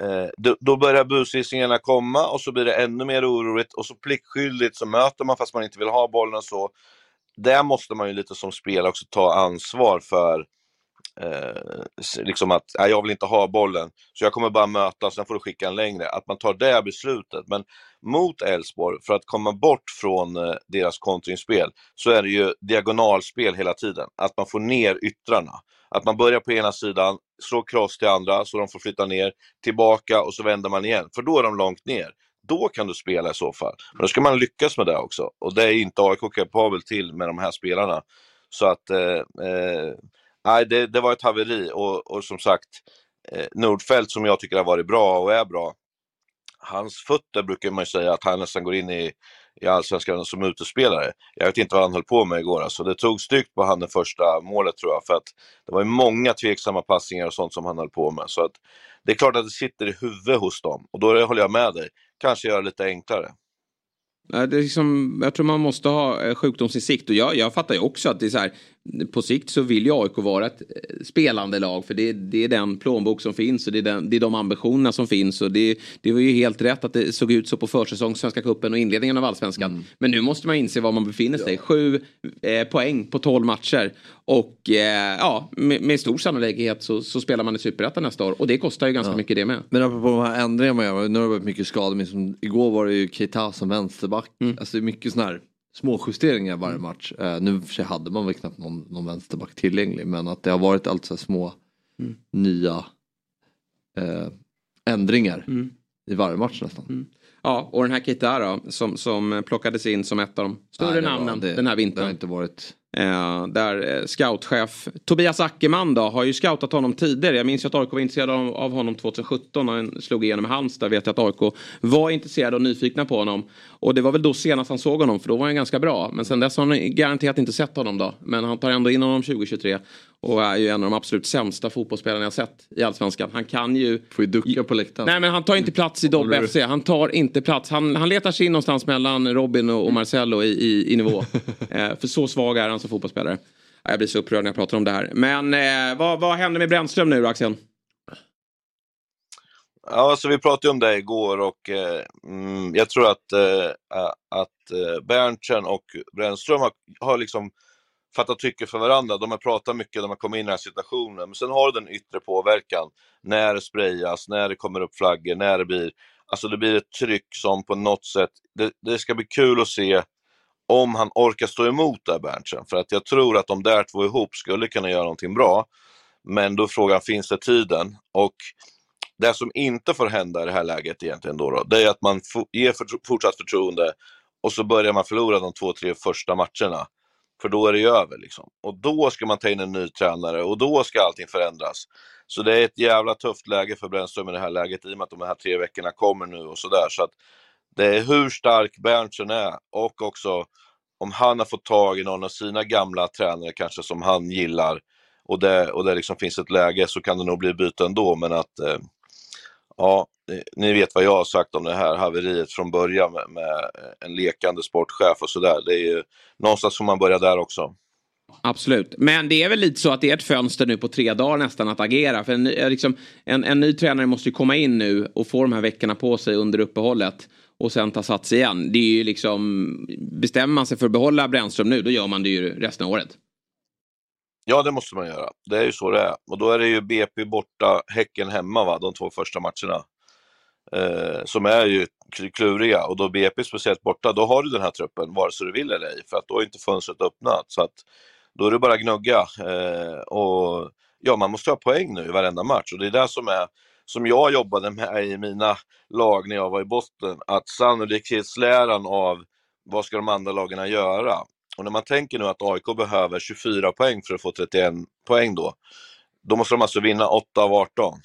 Eh, då, då börjar busgissningarna komma och så blir det ännu mer oroligt och så pliktskyldigt så möter man fast man inte vill ha bollen och så. Där måste man ju lite som spelare också ta ansvar för eh, liksom att nej, jag vill inte ha bollen, så jag kommer bara möta, sen får du skicka en längre. Att man tar det beslutet. Men mot Elfsborg, för att komma bort från eh, deras kontringsspel, så är det ju diagonalspel hela tiden. Att man får ner yttrarna. Att man börjar på ena sidan, slår cross till andra, så de får flytta ner, tillbaka och så vänder man igen. För då är de långt ner. Då kan du spela i så fall. Men då ska man lyckas med det också. Och det är inte AIK kapabel till med de här spelarna. Så att, eh, eh, nej, det, det var ett haveri. Och, och som sagt, eh, Nordfeldt som jag tycker har varit bra och är bra, hans fötter brukar man ju säga att han nästan går in i, i allsvenskan som utespelare. Jag vet inte vad han höll på med igår. Alltså, det tog styggt på han det första målet tror jag. För att det var ju många tveksamma passningar och sånt som han höll på med. Så att det är klart att det sitter i huvudet hos dem. Och då håller jag med dig. Kanske göra det lite enklare. Det är liksom, jag tror man måste ha eh, sjukdomsinsikt och jag, jag fattar ju också att det är så här, på sikt så vill ju AIK vara ett eh, spelande lag för det, det är den plånbok som finns och det är, den, det är de ambitionerna som finns och det, det var ju helt rätt att det såg ut så på försäsong, Svenska cupen och inledningen av allsvenskan. Men nu måste man inse var man befinner sig. Sju eh, poäng på tolv matcher och eh, ja, med, med stor sannolikhet så, så spelar man i superettan nästa år och det kostar ju ganska Ja. mycket det med. Men apropå de här ändringarna man gör, nu har det varit mycket skador, men som, igår var det ju Keita som vänsterback. Alltså det är mycket sådana här små justeringar varje match. Eh, nu för sig hade man väl knappt någon, någon vänsterback tillgänglig, men att det har varit allt så här små Mm. nya eh, ändringar i varje match nästan. Ja, och den här Keita då, som, som plockades in som ett av de större Nej, det var- namnen det- den här vintern. Det har inte varit... Eh, där eh, scoutchef Tobias Ackerman då har ju scoutat honom tidigare. Jag minns ju att AIK var intresserad av, av honom 2017 när han slog igenom i Halmstad. Vet jag att AIK var intresserade och nyfikna på honom. Och det var väl då senast han såg honom för då var han ganska bra. Men sen dess har han garanterat inte sett honom då. Men han tar ändå in honom 2023. Och är ju en av de absolut sämsta fotbollsspelarna jag sett i Allsvenskan. Han kan ju... Får ju ducka på läktaren. Nej men han tar inte plats i Dobb FC. Han tar inte plats. Han, han letar sig in någonstans mellan Robin och, och Marcello i, i, i nivå. [LAUGHS] eh, för så svag är han som fotbollsspelare. Ja, Jag blir så upprörd när jag pratar om det här. Men eh, vad, vad händer med Brännström nu då, Axel? Ja, alltså vi pratade om det igår och eh, mm, jag tror att, eh, att eh, Berntsen och Brännström har, har liksom fatta tycke för varandra. De har pratat mycket, de har kommit in i den här situationen. Men sen har du den yttre påverkan. När det sprayas, när det kommer upp flaggor, när det blir... Alltså det blir ett tryck som på något sätt... Det, det ska bli kul att se om han orkar stå emot där, Berntsen. För att jag tror att de där två ihop skulle kunna göra någonting bra. Men då är frågan, finns det tiden? Och det som inte får hända i det här läget egentligen då, då det är att man ger fortsatt förtroende och så börjar man förlora de två, tre första matcherna. För då är det över liksom. Och då ska man ta in en ny tränare och då ska allting förändras. Så det är ett jävla tufft läge för Brännström i det här läget i och med att de här tre veckorna kommer nu och sådär. Så att det är hur stark Berntsen är och också om han har fått tag i någon av sina gamla tränare kanske som han gillar och det, och det liksom finns ett läge så kan det nog bli byte ändå men att eh, ja, ni vet vad jag har sagt om det här haveriet från början med, med en lekande sportchef och sådär. Det är ju någonstans får man börja där också. Absolut. Men det är väl lite så att det är ett fönster nu på tre dagar nästan att agera. För en, ny- eh, liksom, en, en ny tränare måste ju komma in nu och få de här veckorna på sig under uppehållet. Och sen ta sats igen. Det är ju liksom, bestämmer man sig för att behålla Brännström nu, då gör man det ju resten av året. Ja, det måste man göra. Det är ju så det är. Och då är det ju BP borta, Häcken hemma, va? de två första matcherna. Eh, som är ju kluriga. Och då BP speciellt borta, då har du den här truppen, vare sig du vill eller ej. För att då är inte fönstret öppnat. Så att då är det bara att gnugga. Eh, och ja, man måste ha poäng nu i varenda match. Och det är det som är, som jag jobbade med i mina lag när jag var i botten, att sannolikhetsläran av vad ska de andra lagen göra? Och när man tänker nu att AIK behöver 24 poäng för att få 31 poäng då, då måste de alltså vinna 8 av 18.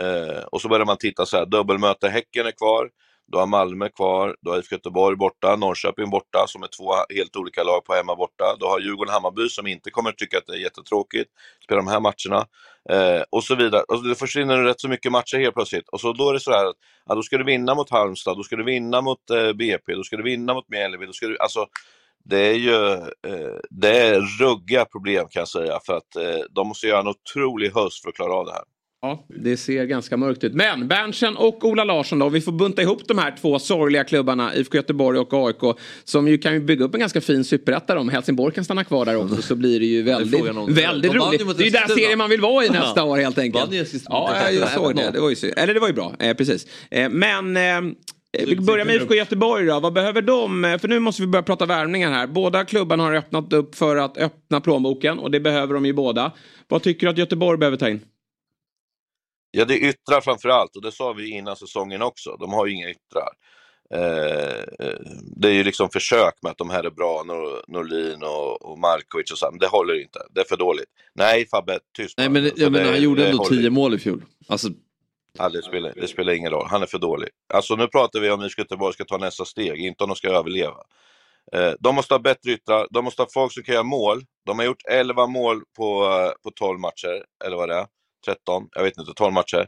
Eh, och så börjar man titta så här, dubbelmöte Häcken är kvar, du har Malmö kvar, du har IFK Göteborg borta, Norrköping borta som är två helt olika lag på hemma borta. Du har Djurgården-Hammarby som inte kommer tycka att det är jättetråkigt, spela de här matcherna. Eh, och så vidare. Alltså, det försvinner rätt så mycket matcher helt plötsligt. Och så då är det så här att ja, då ska du vinna mot Halmstad, då ska du vinna mot eh, BP, då ska du vinna mot Mjällby, då ska du, alltså det är ju eh, det är ruggiga problem kan jag säga för att eh, de måste göra en otrolig höst för att klara av det här. Ja, det ser ganska mörkt ut. Men Berntsen och Ola Larsson då, vi får bunta ihop de här två sorgliga klubbarna, IFK Göteborg och AIK, som ju kan ju bygga upp en ganska fin superetta om Helsingborg kan stanna kvar där också så blir det ju väldigt, om- väldigt De roligt. Det är ju Eskilstuna. serien man vill vara i nästa år helt enkelt. Ja, jag, såg det. Det var ju, eller det var ju bra, eh, precis. Eh, men eh, vi börjar med IFK Göteborg då. Vad behöver de? Eh, För nu måste vi börja prata värvningar här. Båda klubbarna har öppnat upp för att öppna plånboken och det behöver de ju båda. Vad tycker du att Göteborg behöver ta in? Ja, det är yttrar framför allt och det sa vi innan säsongen också. De har ju inga yttrar. Eh, eh, det är ju liksom försök med att de här är bra, Nor- Norlin och, och Markovic och så, men det håller inte. Det är för dåligt. Nej Fabbe, tyst Nej men, För jag menar, det- han gjorde det ändå 10 mål i fjol. Alltså, Ja, det, spelar, det spelar ingen roll. Han är för dålig. Alltså nu pratar vi om IFK Göteborg ska ta nästa steg, inte om de ska överleva. Eh, de måste ha bättre yttrar, de måste ha folk som kan göra mål. De har gjort 11 mål på, eh, på 12 matcher, eller vad det är. 13, jag vet inte, 12 matcher.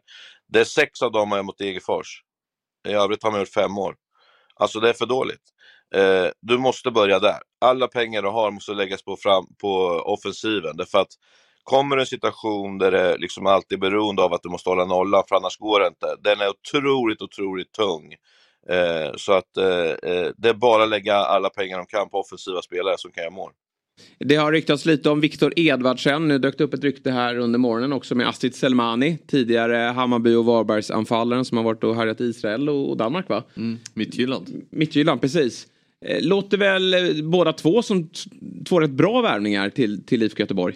Det är sex av dem har jag mot Degerfors. I övrigt har man gjort fem mål. Alltså det är för dåligt. Eh, du måste börja där. Alla pengar du har måste läggas på, fram, på offensiven. Därför att kommer en situation där det liksom alltid är beroende av att du måste hålla nollan, för annars går det inte. Den är otroligt, otroligt tung. Eh, så att eh, eh, det är bara att lägga alla pengar de kan på offensiva spelare som kan göra mål. Det har ryktats lite om Viktor Edvardsen. Nu dök det upp ett rykte här under morgonen också med Astrid Selmani. Tidigare Hammarby och Varbergsanfallaren som har varit och härjat i Israel och Danmark va? mm, Midtjylland. Midtjylland, precis. Eh, Låter väl eh, båda två som två rätt bra värvningar till, till IFK Göteborg.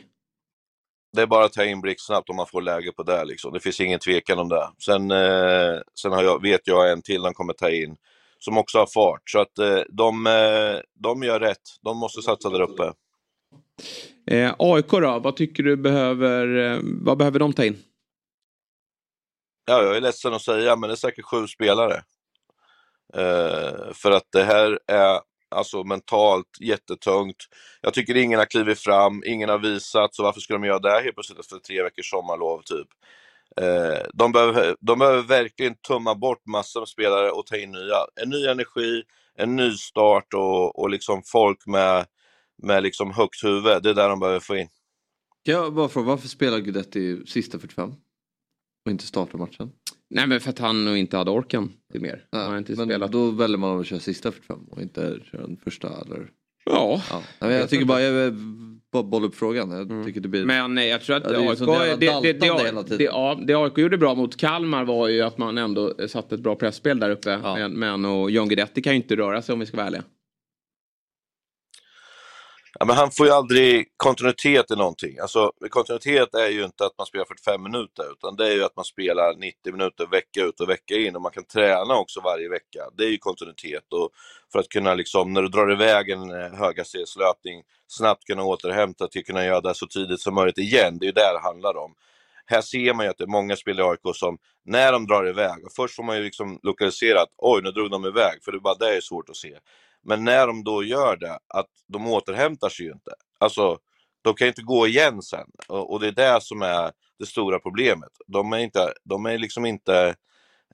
Det är bara att ta in blixtsnabbt om man får läge på det. Liksom. Det finns ingen tvekan om det. Sen, eh, sen har jag, vet jag en till de kommer ta in som också har fart. Så att eh, de, eh, de gör rätt. De måste satsa där uppe. Eh, AIK då, vad tycker du behöver, eh, vad behöver de ta in? Ja, jag är ledsen att säga, men det är säkert sju spelare. Eh, för att det här är alltså mentalt jättetungt. Jag tycker ingen har klivit fram, ingen har visat, så varför ska de göra det helt plötsligt efter tre veckors sommarlov typ? Eh, de, behöver, de behöver verkligen tumma bort massor av spelare och ta in nya. En ny energi, en ny start och, och liksom folk med, med liksom högt huvud. Det är där de behöver få in. Ja, varför, varför spelar Guidetti sista 45? Och inte startar matchen? Nej men för att han nog inte hade orken till mer. Han har inte men spelat. då väljer man att köra sista 45 och inte köra den första eller? Ja. ja. Nej, men jag tycker bara, jag bara bolla upp frågan. Jag tycker det blir... Men eh, jag tror att Ja, det är ju AIK, det, det, det, det, det, ja, det AIK gjorde bra mot Kalmar var ju att man ändå satte ett bra pressspel där uppe. Men, men och John Guidetti kan ju inte röra sig om vi ska vara ärliga. Ja, men han får ju aldrig kontinuitet i någonting. Alltså, kontinuitet är ju inte att man spelar 45 minuter, utan det är ju att man spelar 90 minuter vecka ut och vecka in och man kan träna också varje vecka. Det är ju kontinuitet och för att kunna, liksom, när du drar iväg en eh, höghastighetslöpning, snabbt kunna återhämta till att kunna göra det så tidigt som möjligt igen. Det är ju det det handlar om. Här ser man ju att det är många spelare i AIK som, när de drar iväg, och först får man ju liksom lokalisera att oj, nu drog de iväg, för det är bara det är svårt att se. Men när de då gör det, att de återhämtar sig ju inte. Alltså, de kan ju inte gå igen sen. Och, och det är det som är det stora problemet. De är, inte, de är liksom inte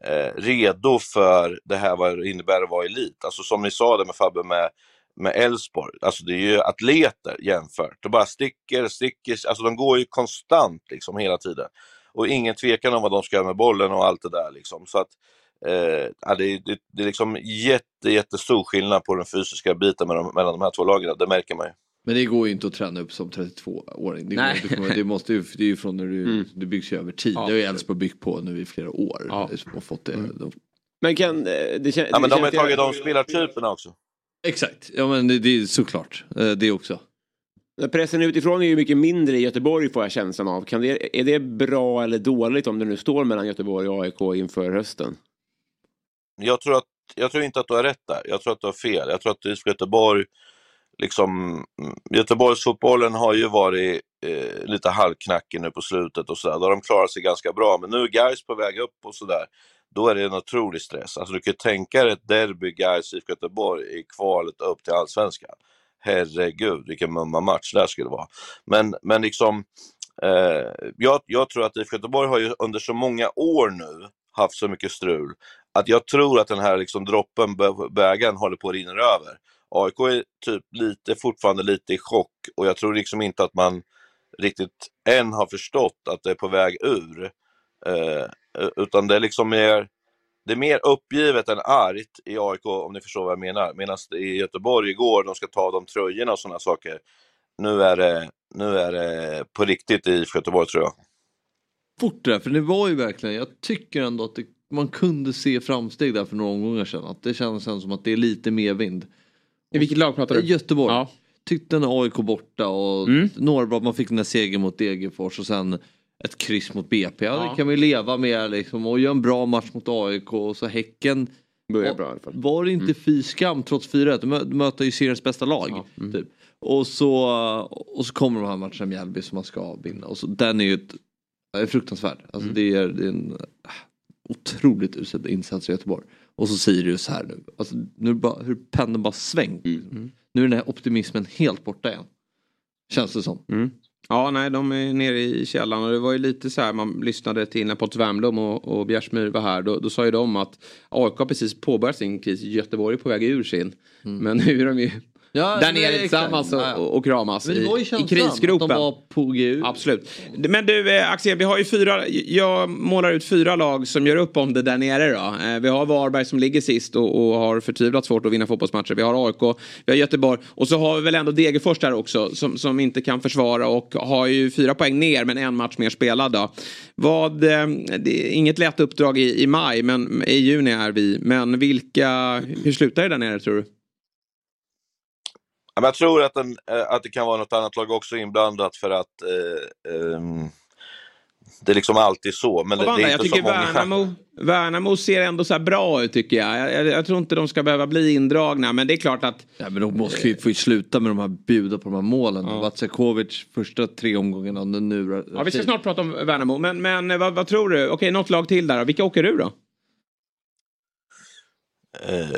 eh, redo för det här vad det innebär att vara elit. Alltså som ni sa det med Fabbe med med Elfsborg, alltså det är ju atleter jämfört. De bara sticker, sticker, alltså de går ju konstant liksom hela tiden. Och ingen tvekan om vad de ska göra med bollen och allt det där liksom. Så att Eh, ja, det, är- det, det är liksom jätte, jättestor skillnad på den fysiska biten mellan, mellan de här två lagen, det märker man ju. Men det går ju inte att träna upp som 32-åring. Det, går Nej. det, måste ju, det är ju från när du, Mm. det byggs ju över tid. Ja. Det har ju Elfsborg byggt på nu i flera år. Ja. Har fått det. Mm. De, Men kan... eh, Det, kän, Ja, men de har ju tagit de spelartyperna också. Exakt, ja men det, det är såklart. Eh, Det också. Pressen utifrån är ju mycket mindre i Göteborg får jag känslan av. Kan det, är det bra eller dåligt om det nu står mellan Göteborg och AIK inför hösten? Jag tror, att, jag tror inte att du har rätt där. Jag tror att du har fel. Jag tror att IFK Göteborg liksom, mm, Göteborgsfotbollen har ju varit eh, lite halvknackig nu på slutet och sådär. Då har de klarat sig ganska bra, men nu är Gais på väg upp och sådär. Då är det en otrolig stress. Alltså du kan ju tänka dig ett derby Gais IFK Göteborg i kvalet upp till Allsvenskan. Herregud, vilken mumma match det här skulle vara. Men, men liksom, eh, jag, jag tror att IFK Göteborg har ju under så många år nu haft så mycket strul att jag tror att den här liksom droppen, bägaren håller på att rinna över. AIK är typ lite, fortfarande lite i chock och jag tror liksom inte att man riktigt än har förstått att det är på väg ur. Eh, utan det är liksom mer, det är mer uppgivet än argt i AIK om ni förstår vad jag menar. Medan i Göteborg igår, de ska ta de tröjorna och sådana saker. Nu är det, nu är det på riktigt i IFK Göteborg tror jag. fort där, för det var ju verkligen, jag tycker ändå att det, man kunde se framsteg där för några omgångar sedan. Att det känns som att det är lite mer vind. I vilket lag pratar du? Göteborg. Ja. Tyckte när AIK borta och Mm. några bra, man fick den där segern mot Degerfors och sen ett kryss mot BP. Ja, Ja. Det kan vi leva med liksom och göra en bra match mot AIK och så Häcken. Börjar var, bra i alla fall. var det inte Mm. fy skam trots 4-1? De mö- möter ju seriens bästa lag. Mm. Typ. Och, så, och så kommer de här matcherna med Mjällby som man ska vinna. Och så, den är ju ett, är fruktansvärd. Alltså Mm. det, är, det är en otroligt usel insats i Göteborg. Och så Sirius här nu. Alltså, nu bara, hur pendeln bara svängt. Mm. Nu är den här optimismen helt borta igen. Känns det som. Mm. Ja, nej, de är nere i källaren och det var ju lite så här, man lyssnade till när Potts Wernbloom och, och Bjärsmyr var här, då, då sa ju de att AIK har precis påbörjat sin kris, Göteborg är på väg ur sin. Men nu är de ju Ja, där nere tillsammans och, och, kramas i, i krisgropen. att de var på. Absolut. Men du eh, Axel, vi har ju fyra, jag målar ut fyra lag som gör upp om det där nere då. Eh, Vi har Varberg som ligger sist och, och har förtvivlat svårt att vinna fotbollsmatcher. Vi har AIK, vi har Göteborg och så har vi väl ändå Degerfors där också som, som inte kan försvara och har ju fyra poäng ner men en match mer spelad då. Vad, eh, det är inget lätt uppdrag i, i maj men i juni är vi. Men vilka, hur slutar det där nere tror du? Jag tror att, den, eh, att det kan vara något annat lag också inblandat för att eh, ehm, det är liksom alltid så. Men det, det är jag inte tycker så många. Värnamo, Värnamo ser ändå så här bra ut tycker jag. Jag, jag. jag tror inte de ska behöva bli indragna men det är klart att Ja, men de måste ju få sluta med de här buda på de här målen. Ja. Vatsakovic första tre omgångarna nu. Ja, vi ska snart prata om Värnamo, men, men eh, vad, vad tror du? Okej, något lag till där då. Vilka åker du då? Eh,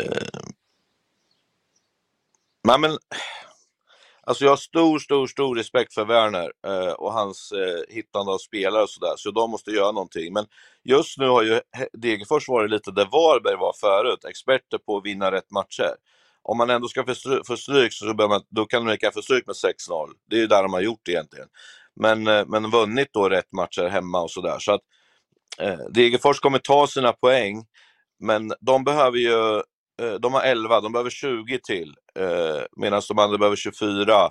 nej, men, alltså jag har stor, stor, stor respekt för Werner eh, och hans eh, hittande av spelare och sådär, så de måste göra någonting. Men just nu har ju Degerfors varit lite där Varberg var förut, experter på att vinna rätt matcher. Om man ändå ska få stryk så bör man, då kan de lika få stryk med 6-0. Det är ju där de har gjort egentligen. Men, eh, men vunnit då rätt matcher hemma och sådär. Så att eh, Degerfors kommer ta sina poäng, men de behöver ju de har 11, de behöver 20 till, eh, medan de andra behöver 24.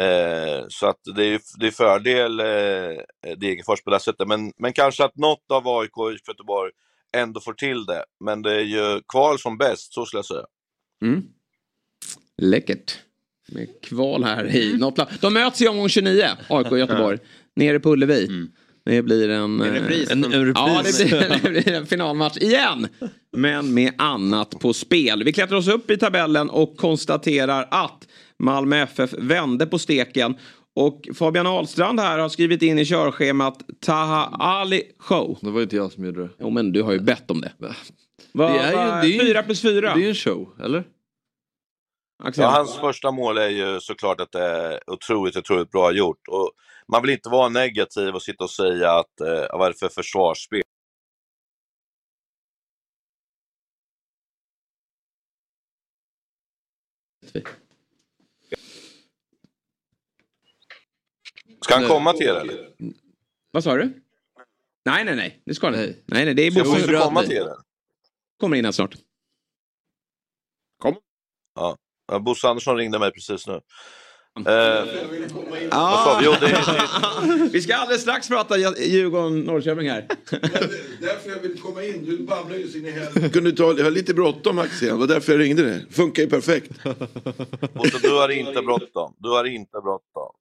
Eh, så att det är, det är fördel eh, Degerfors på det sättet, men, men kanske att något av AIK och IFK Göteborg ändå får till det. Men det är ju kval som bäst, så skulle jag säga. Mm. Läckert. Med kval här i något lag. De möts i omgång 29, AIK och Göteborg. [LAUGHS] Nere på Ullevi. Det blir en... En eh, repris. En, en Ja, repris. det blir, [LAUGHS] det blir en finalmatch igen. Men med annat på spel. Vi klättrar oss upp i tabellen och konstaterar att Malmö FF vände på steken. Och Fabian Ahlstrand här har skrivit in i körschemat Taha Ali Show. Det var inte jag som gjorde det. Jo men du har ju bett om det. Va, Det är ju- det är ju- fyra plus fyra. Det är ju en show, eller? Ja, hans första mål är ju såklart att det är otroligt, otroligt bra gjort. Och man vill inte vara negativ och sitta och säga att eh, vad är det för försvarsspel? Ska han komma till er eller? Vad sa du? Nej, nej, nej. Det ska han inte. Nej, nej, det är Ska Bosse. Bosse komma till er? Kommer in här snart. Ja. Ja, Bosse Andersson ringde mig precis nu. Eh, Ah. sa vi? Jo, det är, Vi ska alldeles strax prata Djurgården-Norrköping här. Därför jag vill komma in. Du babblar ju så in i helvete. Kunde du ta, jag har lite bråttom Axel. Det var därför jag ringde dig. Funkar ju perfekt. Bosse, du har inte bråttom. Du har inte bråttom.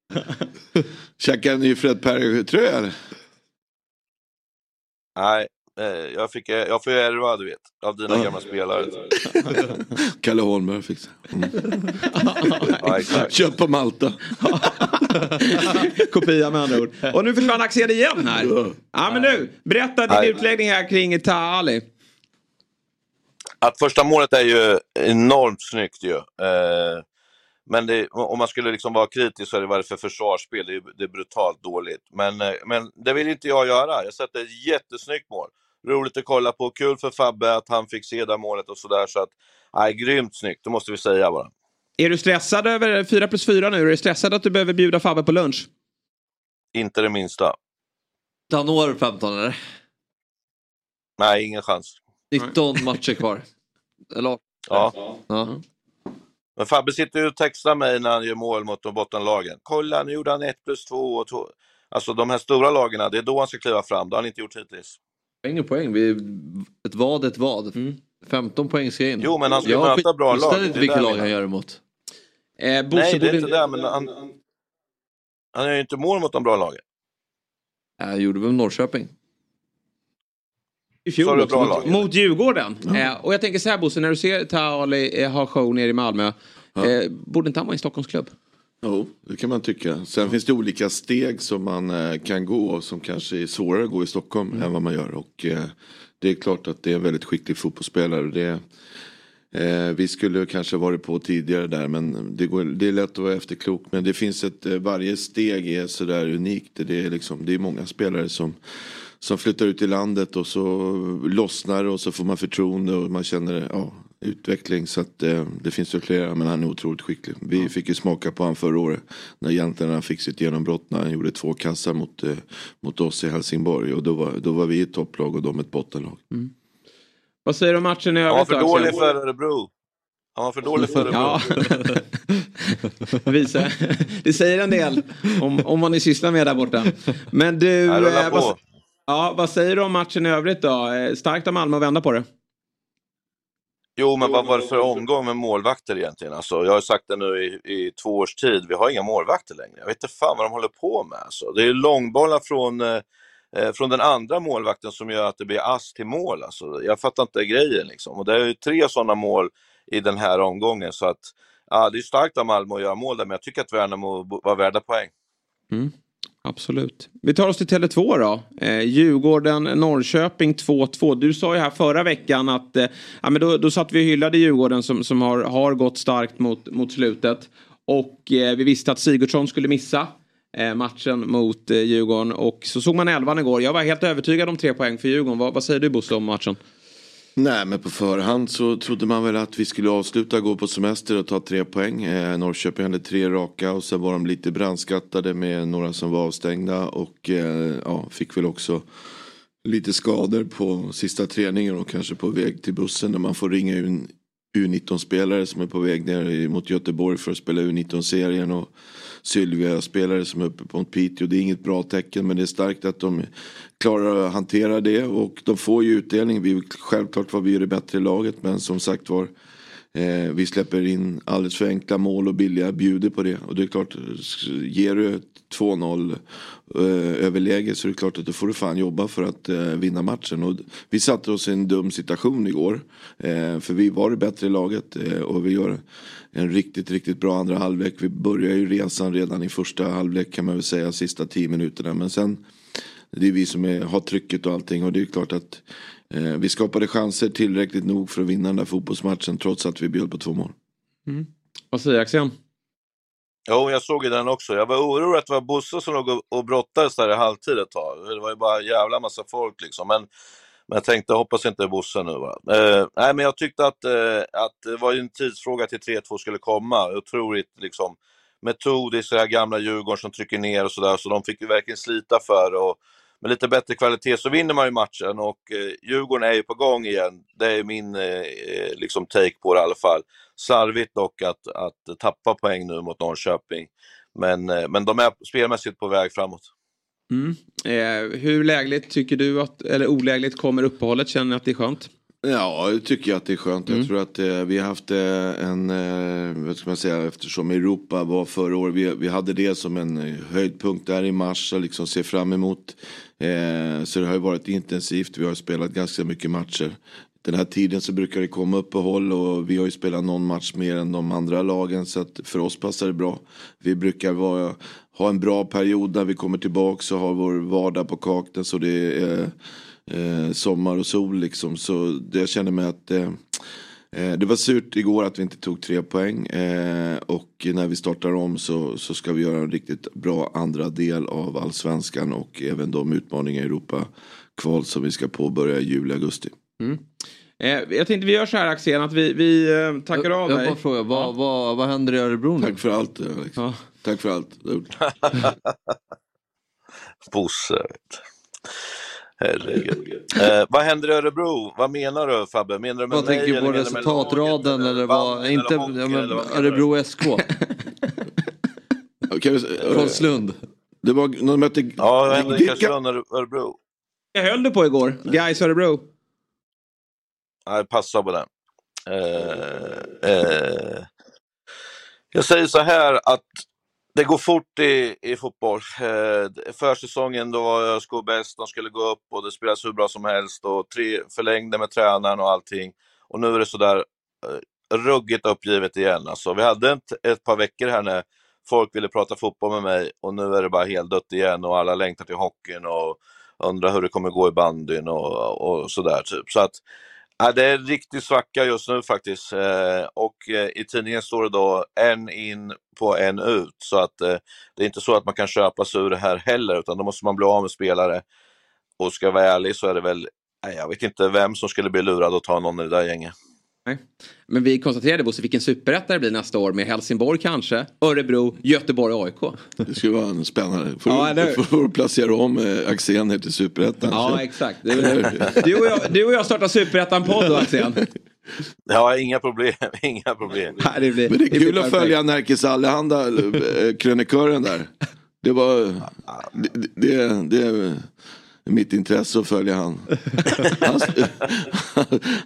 Käka en ny Fred Perry-tröja eller? Nej, jag, fick, eh, jag får ärva, du vet, av dina gamla spelare. [LAUGHS] Kalle Holmberg fixar. Mm. [LAUGHS] Ja. Köp på Malta. [LAUGHS] Kopia med andra ord. Och nu försvann Axel igen här. Ja men nu, berätta din Nej. utläggning här kring Taha Ali. Att första målet är ju enormt snyggt ju. Eh, men det, om man skulle liksom vara kritisk så är det vad det är för försvarsspel. Det är, det är brutalt dåligt. Men, eh, men det vill inte jag göra. Jag sätter ett jättesnyggt mål. Roligt att kolla på. Kul för Fabbe att han fick se det målet och sådär. Så att, nej, grymt snyggt, det måste vi säga bara. Är du stressad över 4 plus 4 nu? Är du stressad att du behöver bjuda Fabbe på lunch? Inte det minsta. Han når 15 eller? Nej, ingen chans. 19 matcher kvar. Eller Ja. ja. Men Fabbe sitter ju och textar mig när han gör mål mot de bottenlagen. Kolla, nu gjorde han 1 plus 2 och 2. Alltså de här stora lagen, det är då han ska kliva fram. Det har han inte gjort hittills. Poäng är poäng. Vi, ett vad är ett vad. 15 poäng ska in. Jo, men han ska Jag möta skit- bra lag. är inte vilket lag han gör emot. Eh, Nej, det är inte det, men han, han gör ju inte mål mot de bra lagen. Jag gjorde väl Norrköping. I fjol också, mot, lag. mot Djurgården. Eh, och jag tänker så här Bosse, när du ser Taha Ali eh, ha show nere i Malmö. Eh, borde inte han vara i en Stockholmsklubb? Jo, det kan man tycka. Sen finns det olika steg som man eh, kan gå som kanske är svårare att gå i Stockholm än vad man gör. Och eh, det är klart att det är en väldigt skicklig fotbollsspelare. Det, eh, vi skulle kanske varit på tidigare där men det, går, det är lätt att vara efterklok. Men det finns ett, varje steg är sådär unikt. Det är, liksom, det är många spelare som som flyttar ut i landet och så lossnar och så får man förtroende och man känner ja, utveckling. Så att, eh, det finns ju flera men han är otroligt skicklig. Vi fick ju smaka på han förra året när han fick sitt genombrott när han gjorde två kassar mot, eh, mot oss i Helsingborg. Och då var, då var vi ett topplag och de ett bottenlag. Vad säger du om matchen i Han var övrigt för då, dålig för Örebro. Han var för dålig för Örebro. Ja. [LAUGHS] Visa. Det säger en del om, om vad ni sysslar med där borta. Men du, eh, vad, ja, vad säger du om matchen i övrigt då? Eh, Starkt av Malmö att vända på det. Jo, men vad var det för omgång med målvakter egentligen? Alltså, jag har sagt det nu i, i två års tid, vi har inga målvakter längre. Jag vet inte fan vad de håller på med. Alltså. Det är långbollar från, eh, eh, från den andra målvakten som gör att det blir ass till mål. Alltså. Jag fattar inte grejen. Liksom. Och det är ju tre sådana mål i den här omgången. Så att, ja, det är starkt av Malmö att göra mål där, men jag tycker att Värnamo var värda poäng. Absolut. Vi tar oss till Tele2 då. Eh, Djurgården, Norrköping 2-2. Du sa ju här förra veckan att eh, ja, men då, då satt vi och hyllade Djurgården som, som har, har gått starkt mot, mot slutet. Och eh, vi visste att Sigurdsson skulle missa eh, matchen mot eh, Djurgården. Och så såg man elvan igår. Jag var helt övertygad om tre poäng för Djurgården. Vad, vad säger du Bosse om matchen? Nej, men på förhand så trodde man väl att vi skulle avsluta, gå på semester och ta tre poäng. Eh, Norrköping hade tre raka och sen var de lite brandskattade med några som var avstängda och eh, ja, fick väl också lite skador på sista träningen och kanske på väg till bussen när man får ringa U19-spelare som är på väg ner mot Göteborg för att spela U19-serien och Sylvia-spelare som är uppe mot Piteå. Det är inget bra tecken men det är starkt att de klarar att hantera det och de får ju utdelning. Vi, självklart var vi det bättre laget men som sagt var eh, vi släpper in alldeles för enkla mål och billiga bjuder på det. Och det är klart, ger du 2-0 eh, överläge så är det klart att då får du fan jobba för att eh, vinna matchen. Och vi satte oss i en dum situation igår. Eh, för vi var det bättre laget eh, och vi gör en riktigt, riktigt bra andra halvlek. Vi börjar ju resan redan i första halvlek kan man väl säga, sista tio minuterna. Men sen, det är vi som är, har trycket och allting och det är klart att vi skapade chanser tillräckligt nog för att vinna den där fotbollsmatchen trots att vi bjöd på två mål. Vad säger Axel? Jo, jag såg ju den också. Jag var orolig att det var Bosse som låg och- brottades där i halvtid ett tag. Det var ju bara en jävla massa folk liksom. Men, men jag tänkte, hoppas inte Bosse nu va. Eh, nej, men jag tyckte att, eh, att det var ju en tidsfråga till 3-2 skulle komma. Otroligt liksom metodiskt, så här gamla Djurgården som trycker ner och sådär. Så de fick ju verkligen slita för det. Och med lite bättre kvalitet så vinner man ju matchen och eh, Djurgården är ju på gång igen. Det är min eh, eh, liksom take på det i alla fall. Slarvigt dock att, att tappa poäng nu mot Norrköping. Men, eh, men de är spelmässigt på väg framåt. Mm. Eh, hur lägligt tycker du att, eller olägligt kommer uppehållet? Känner ni att det är skönt? Ja, det tycker jag att det är skönt. Mm. Jag tror att eh, vi har haft eh, en, eh, vad ska man säga, eftersom Europa var förra året, vi, vi hade det som en eh, höjdpunkt där i mars och liksom se fram emot. Eh, så det har ju varit intensivt, vi har spelat ganska mycket matcher. Den här tiden så brukar det komma uppehåll och vi har ju spelat någon match mer än de andra lagen så att för oss passar det bra. Vi brukar vara, ha en bra period när vi kommer tillbaka och har vår vardag på kakten så det är eh, sommar och sol liksom. Så det, jag känner mig att eh, eh, det var surt igår att vi inte tog tre poäng eh, och när vi startar om så, så ska vi göra en riktigt bra andra del av allsvenskan och även de utmaningar i Europa kval som vi ska påbörja i juli, augusti. Mm. Eh, jag tänkte vi gör så här Axén att vi, vi eh, tackar av Jag dig. bara frågar, vad, vad, vad händer i Örebro nu? Tack för allt Alex. Tack för allt. [LAUGHS] Bosse. Herregud. Eh, vad händer i Örebro? Vad menar du Fabbe? Menar du med Vad mig tänker du på resultatraden eller vad? Inte ja, eller vad? Örebro SK. Eh, Karlslund. Det var när de mötte... Ja, vad händer i och Örebro? Jag höll du på igår? Guys Örebro. Nej, passa på den. Eh, eh, jag säger så här att det går fort i, i fotboll. Eh, försäsongen då var ÖSK bäst, de skulle gå upp och det spelades hur bra som helst och tre, förlängde med tränaren och allting. Och nu är det sådär eh, ruggigt uppgivet igen. Alltså, vi hade ett, ett par veckor här när folk ville prata fotboll med mig och nu är det bara helt dött igen och alla längtar till hockeyn och undrar hur det kommer gå i bandyn och, och sådär. Typ. Så att, ja, det är en riktig svacka just nu faktiskt. Eh, och eh, i tidningen står det då en in på en ut. Så att eh, det är inte så att man kan köpa sig ur det här heller, utan då måste man bli av med spelare. Och ska jag vara ärlig så är det väl, jag vet inte vem som skulle bli lurad att ta någon i det där gänget. Nej. Men vi konstaterade Bosse vilken superetta det blir nästa år med Helsingborg kanske, Örebro, Göteborg, AIK. Det skulle vara en spännande. Får, Ja, hur? får, får placera om eh, Axén här till Superettan. Ja, exakt. Du, [LAUGHS] du, och jag, du och jag startar Superettan-podd då Axén. Ja, inga problem, [LAUGHS] inga problem. Nej, det blir, Men det är blir kul att följa Närkes Allehanda, eh, krönikören där. Det var, det, det, det mitt intresse att följa han. [LAUGHS] Hans,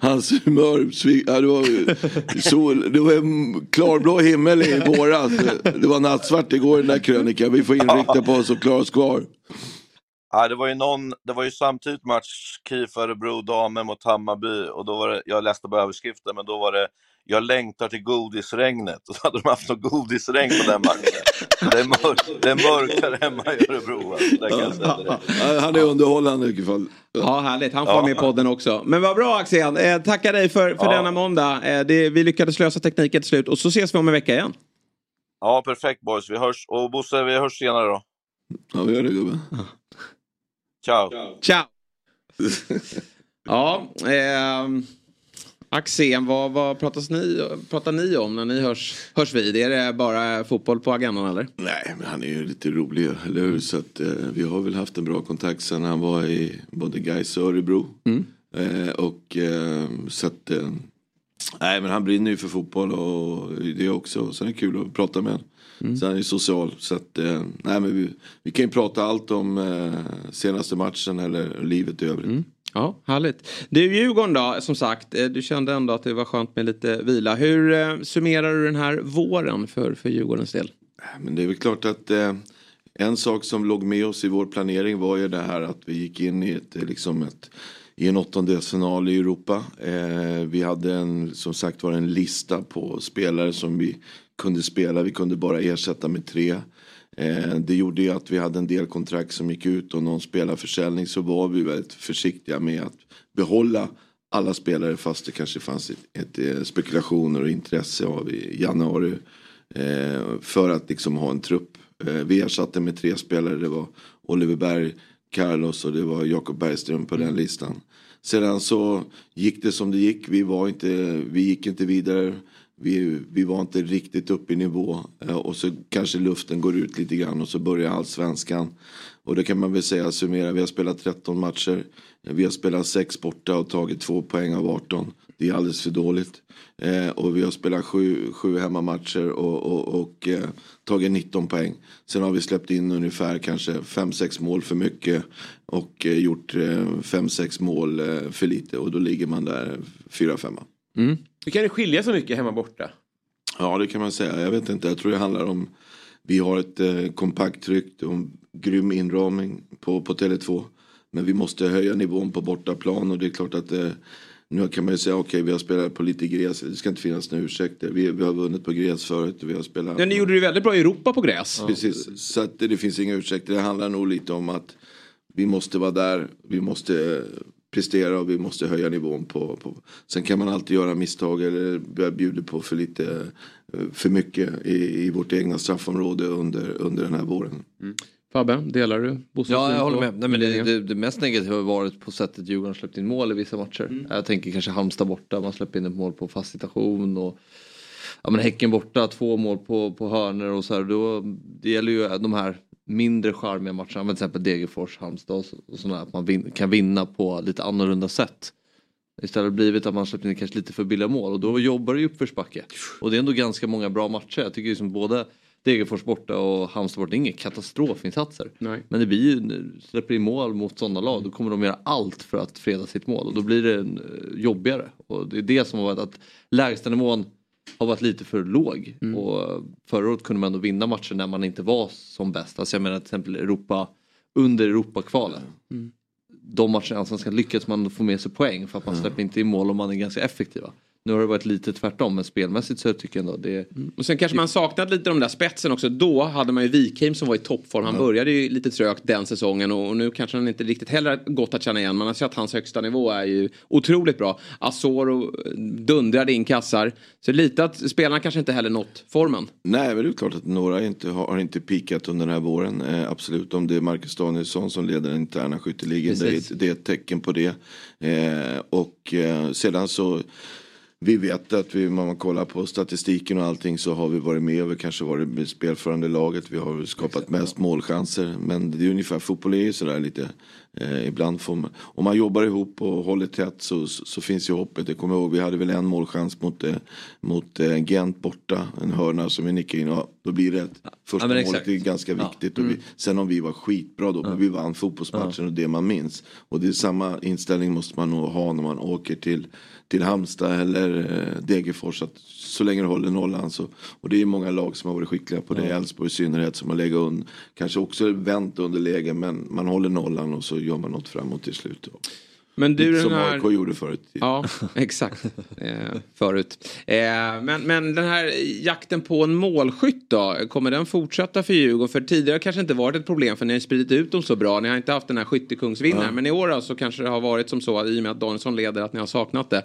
hans humör, ja, det var sol, det var en klarblå himmel i våras. Det var nattsvart igår i den där krönikan. Vi får inrikta på oss och klara oss kvar. Ja, det var ju någon, det var ju samtidigt match KIF Örebro damer mot Hammarby och då var det, jag läste på överskriften, men då var det jag längtar till godisregnet. Och så hade de haft något godisregn på den matchen. Det är, mörk, det är mörkare hemma i Örebro. Alltså, Han är underhållande i alla fall. Ja, härligt. Han får Ja. med i podden också. Men vad bra Axén. Eh, tackar dig för, för Ja. denna måndag. Eh, det, vi lyckades lösa tekniken till slut och så ses vi om en vecka igen. Ja, perfekt boys. Vi hörs. Och Bosse, vi hörs senare då. Ja, vi gör det gubben. Ciao. Ciao! ja, ehm, Axén, vad, vad pratas ni, pratar ni om när ni hörs, hörs vid? Är det bara fotboll på agendan eller? Nej, men han är ju lite rolig, eller hur? Så att, eh, vi har väl haft en bra kontakt sen han var i både Gais och Örebro. Eh, och eh, så att, eh, nej men han brinner ju för fotboll och det också. Så det är kul att prata med honom. Så han är social. Så att, eh, nej men vi, vi kan ju prata allt om eh, senaste matchen eller livet i övrigt. Ja, härligt. Du Djurgården då, som sagt. Eh, du kände ändå att det var skönt med lite vila. Hur eh, summerar du den här våren för, för Djurgårdens del? Äh, men det är väl klart att eh, en sak som låg med oss i vår planering var ju det här att vi gick in i ett, eh, liksom ett i en åttondelsfinal i Europa. Eh, vi hade en, som sagt var en lista på spelare som vi kunde spela. Vi kunde bara ersätta med tre. Eh, det gjorde ju att vi hade en del kontrakt som gick ut och någon spelarförsäljning så var vi väldigt försiktiga med att behålla alla spelare fast det kanske fanns ett, ett, eh, spekulationer och intresse av i januari. Eh, för att liksom ha en trupp. Eh, vi ersatte med tre spelare. Det var Oliver Berg, Carlos och det var Jakob Bergström på den listan. Sedan så gick det som det gick. Vi, var inte, vi gick inte vidare. Vi, vi var inte riktigt uppe i nivå. Eh, och så kanske luften går ut lite grann och så börjar allsvenskan. Och det kan man väl säga summera. Vi har spelat 13 matcher. Vi har spelat 6 borta och tagit 2 poäng av 18. Det är alldeles för dåligt. Eh, och vi har spelat sju, sju hemmamatcher och, och, och eh, tagit 19 poäng. Sen har vi släppt in ungefär kanske 5-6 mål för mycket och eh, gjort eh, 5-6 mål eh, för lite och då ligger man där 4-5. Mm. Hur kan det skilja så mycket hemma borta? Ja det kan man säga. Jag vet inte. Jag tror det handlar om vi har ett eh, kompakt tryck och grym inramning på, på Tele2. Men vi måste höja nivån på bortaplan och det är klart att eh, nu kan man ju säga okej okay, vi har spelat på lite gräs. Det ska inte finnas några ursäkter. Vi, vi har vunnit på gräs förut. Vi har spelat... Ja, ni gjorde det väldigt bra i Europa på gräs. Ja. Precis. Så att det, det finns inga ursäkter. Det handlar nog lite om att vi måste vara där. Vi måste eh, prestera och vi måste höja nivån på, på. Sen kan man alltid göra misstag eller bjuda på för lite eh, för mycket i, i vårt egna straffområde under, under den här våren. Mm. Fabbe, delar du Bosses Ja, jag håller med. Nej, men det, det, det, mest negativa har varit på sättet Djurgården släppt in mål i vissa matcher. Mm. Jag tänker kanske Halmstad borta, man släpper in ett mål på fast situation. Och, ja, men häcken borta, två mål på, på hörnor och så här. Då, det gäller ju de här mindre charmiga matcherna, till exempel Degerfors, Halmstad och, sådana, att man vin, kan vinna på lite annorlunda sätt. Istället har det blivit att man släpper in kanske lite för billiga mål och då jobbar det i uppförsbacke. Och det är ändå ganska många bra matcher. Jag tycker liksom både Degerfors borta och Halmstad borta, det är inga katastrofinsatser. Nej. Men det blir ju, släpper in mål mot sådana lag, då kommer de göra allt för att freda sitt mål och då blir det eh, jobbigare. Och det är det som har varit att lägstanivån har varit lite för låg. Mm. Och förra året kunde man ändå vinna matcher när man inte var som bäst. Alltså jag menar till exempel Europa under Europakvalen. Mm. De matcherna Allsvenskan lyckats man få med sig poäng för att man släpper inte in mål och man är ganska effektiva. Nu har det varit lite tvärtom men spelmässigt så tycker jag ändå det... Mm. Och sen kanske man saknat lite de där spetsen också. Då hade man ju Wikheim som var i toppform. Han började ju lite trögt den säsongen och nu kanske han inte riktigt heller gått att känna igen. Man har sett att hans högsta nivå är ju otroligt bra. Asoro dundrade in kassar. Så lite att spelarna kanske inte heller nått formen. Nej men det är klart att några inte har, har inte pikat under den här våren. Eh, absolut om det är Marcus Danielsson som leder den interna skytteligan. Det, det, är ett tecken på det. Eh, och eh, sedan så vi vet att vi, om man kollar på statistiken och allting så har vi varit med och vi kanske varit med spelförande laget. Vi har skapat Exakt, mest ja. målchanser. Men det är ungefär, fotboll är ju sådär lite. Eh, ibland får man, om man jobbar ihop och håller tätt så, så, så finns ju hoppet. Jag kommer ihåg, vi hade väl en målchans mot, eh, mot eh, Gent borta. En hörna som vi nickade in. Ja, då blir det ett första ja, målet är ganska viktigt. Ja. Mm. Vi, sen om vi var skitbra då, men vi vann fotbollsmatchen och det man minns. Och det är samma inställning måste man nog ha när man åker till till Halmstad eller eh, Degerfors. Att så länge du håller nollan så. Och det är många lag som har varit skickliga på det. Elfsborg i synnerhet som har legat under. Kanske också vänt under läge men man håller nollan och så gör man något framåt till slut. Men du, som här... AIK gjorde förut. Ja, [LAUGHS] exakt. Eh, förut. Eh, men, men den här jakten på en målskytt då? Kommer den fortsätta för Djurgården? För tidigare har det kanske inte varit ett problem för ni har spridit ut dem så bra. Ni har inte haft den här skyttekungsvinnaren. Ja. Men i år så kanske det har varit som så att i och med att Danielsson leder att ni har saknat det.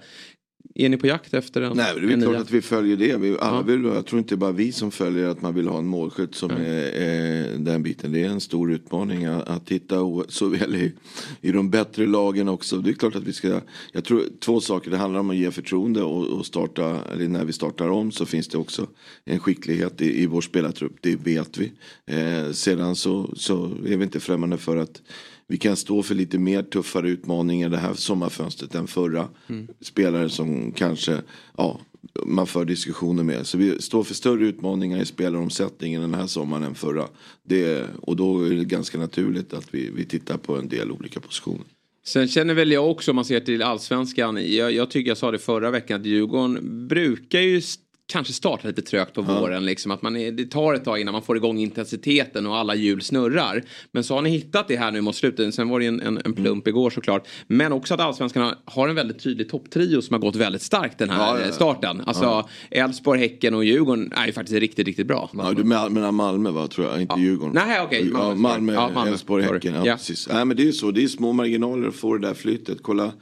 Är ni på jakt efter en Nej, det är klart att vi följer det. Vi, alla ja. vill, jag tror inte bara vi som följer att man vill ha en målskytt som mm. är, är, den biten. Det är en stor utmaning att, att hitta såväl i, i de bättre lagen också. Det är klart att vi ska, jag tror två saker. Det handlar om att ge förtroende och, och starta, eller när vi startar om så finns det också en skicklighet i, i vår spelartrupp. Det vet vi. Eh, sedan så, så är vi inte främmande för att vi kan stå för lite mer tuffare utmaningar det här sommarfönstret än förra. Mm. Spelare som kanske, ja, man för diskussioner med. Så vi står för större utmaningar i spelaromsättningen den här sommaren än förra. Det, och då är det ganska naturligt att vi, vi tittar på en del olika positioner. Sen känner väl jag också om man ser till allsvenskan. Jag, jag tycker jag sa det förra veckan att Djurgården brukar ju kanske startar lite trögt på ja. våren. Liksom, att man är, det tar ett tag innan man får igång intensiteten och alla hjul snurrar. Men så har ni hittat det här nu mot slutet. Sen var det en, en, en plump mm. igår såklart. Men också att allsvenskarna har en väldigt tydlig topptrio som har gått väldigt starkt den här ja, starten. Alltså Elfsborg, Häcken och Djurgården är ju faktiskt riktigt, riktigt bra. Ja, du menar Malmö va, tror jag, inte Djurgården. Nej, okej. Okay. Malmö, Malmö, Elfsborg, Häcken. Ja, precis. Nej, men det är ju så, det är små marginaler att få det där flytet. Kolla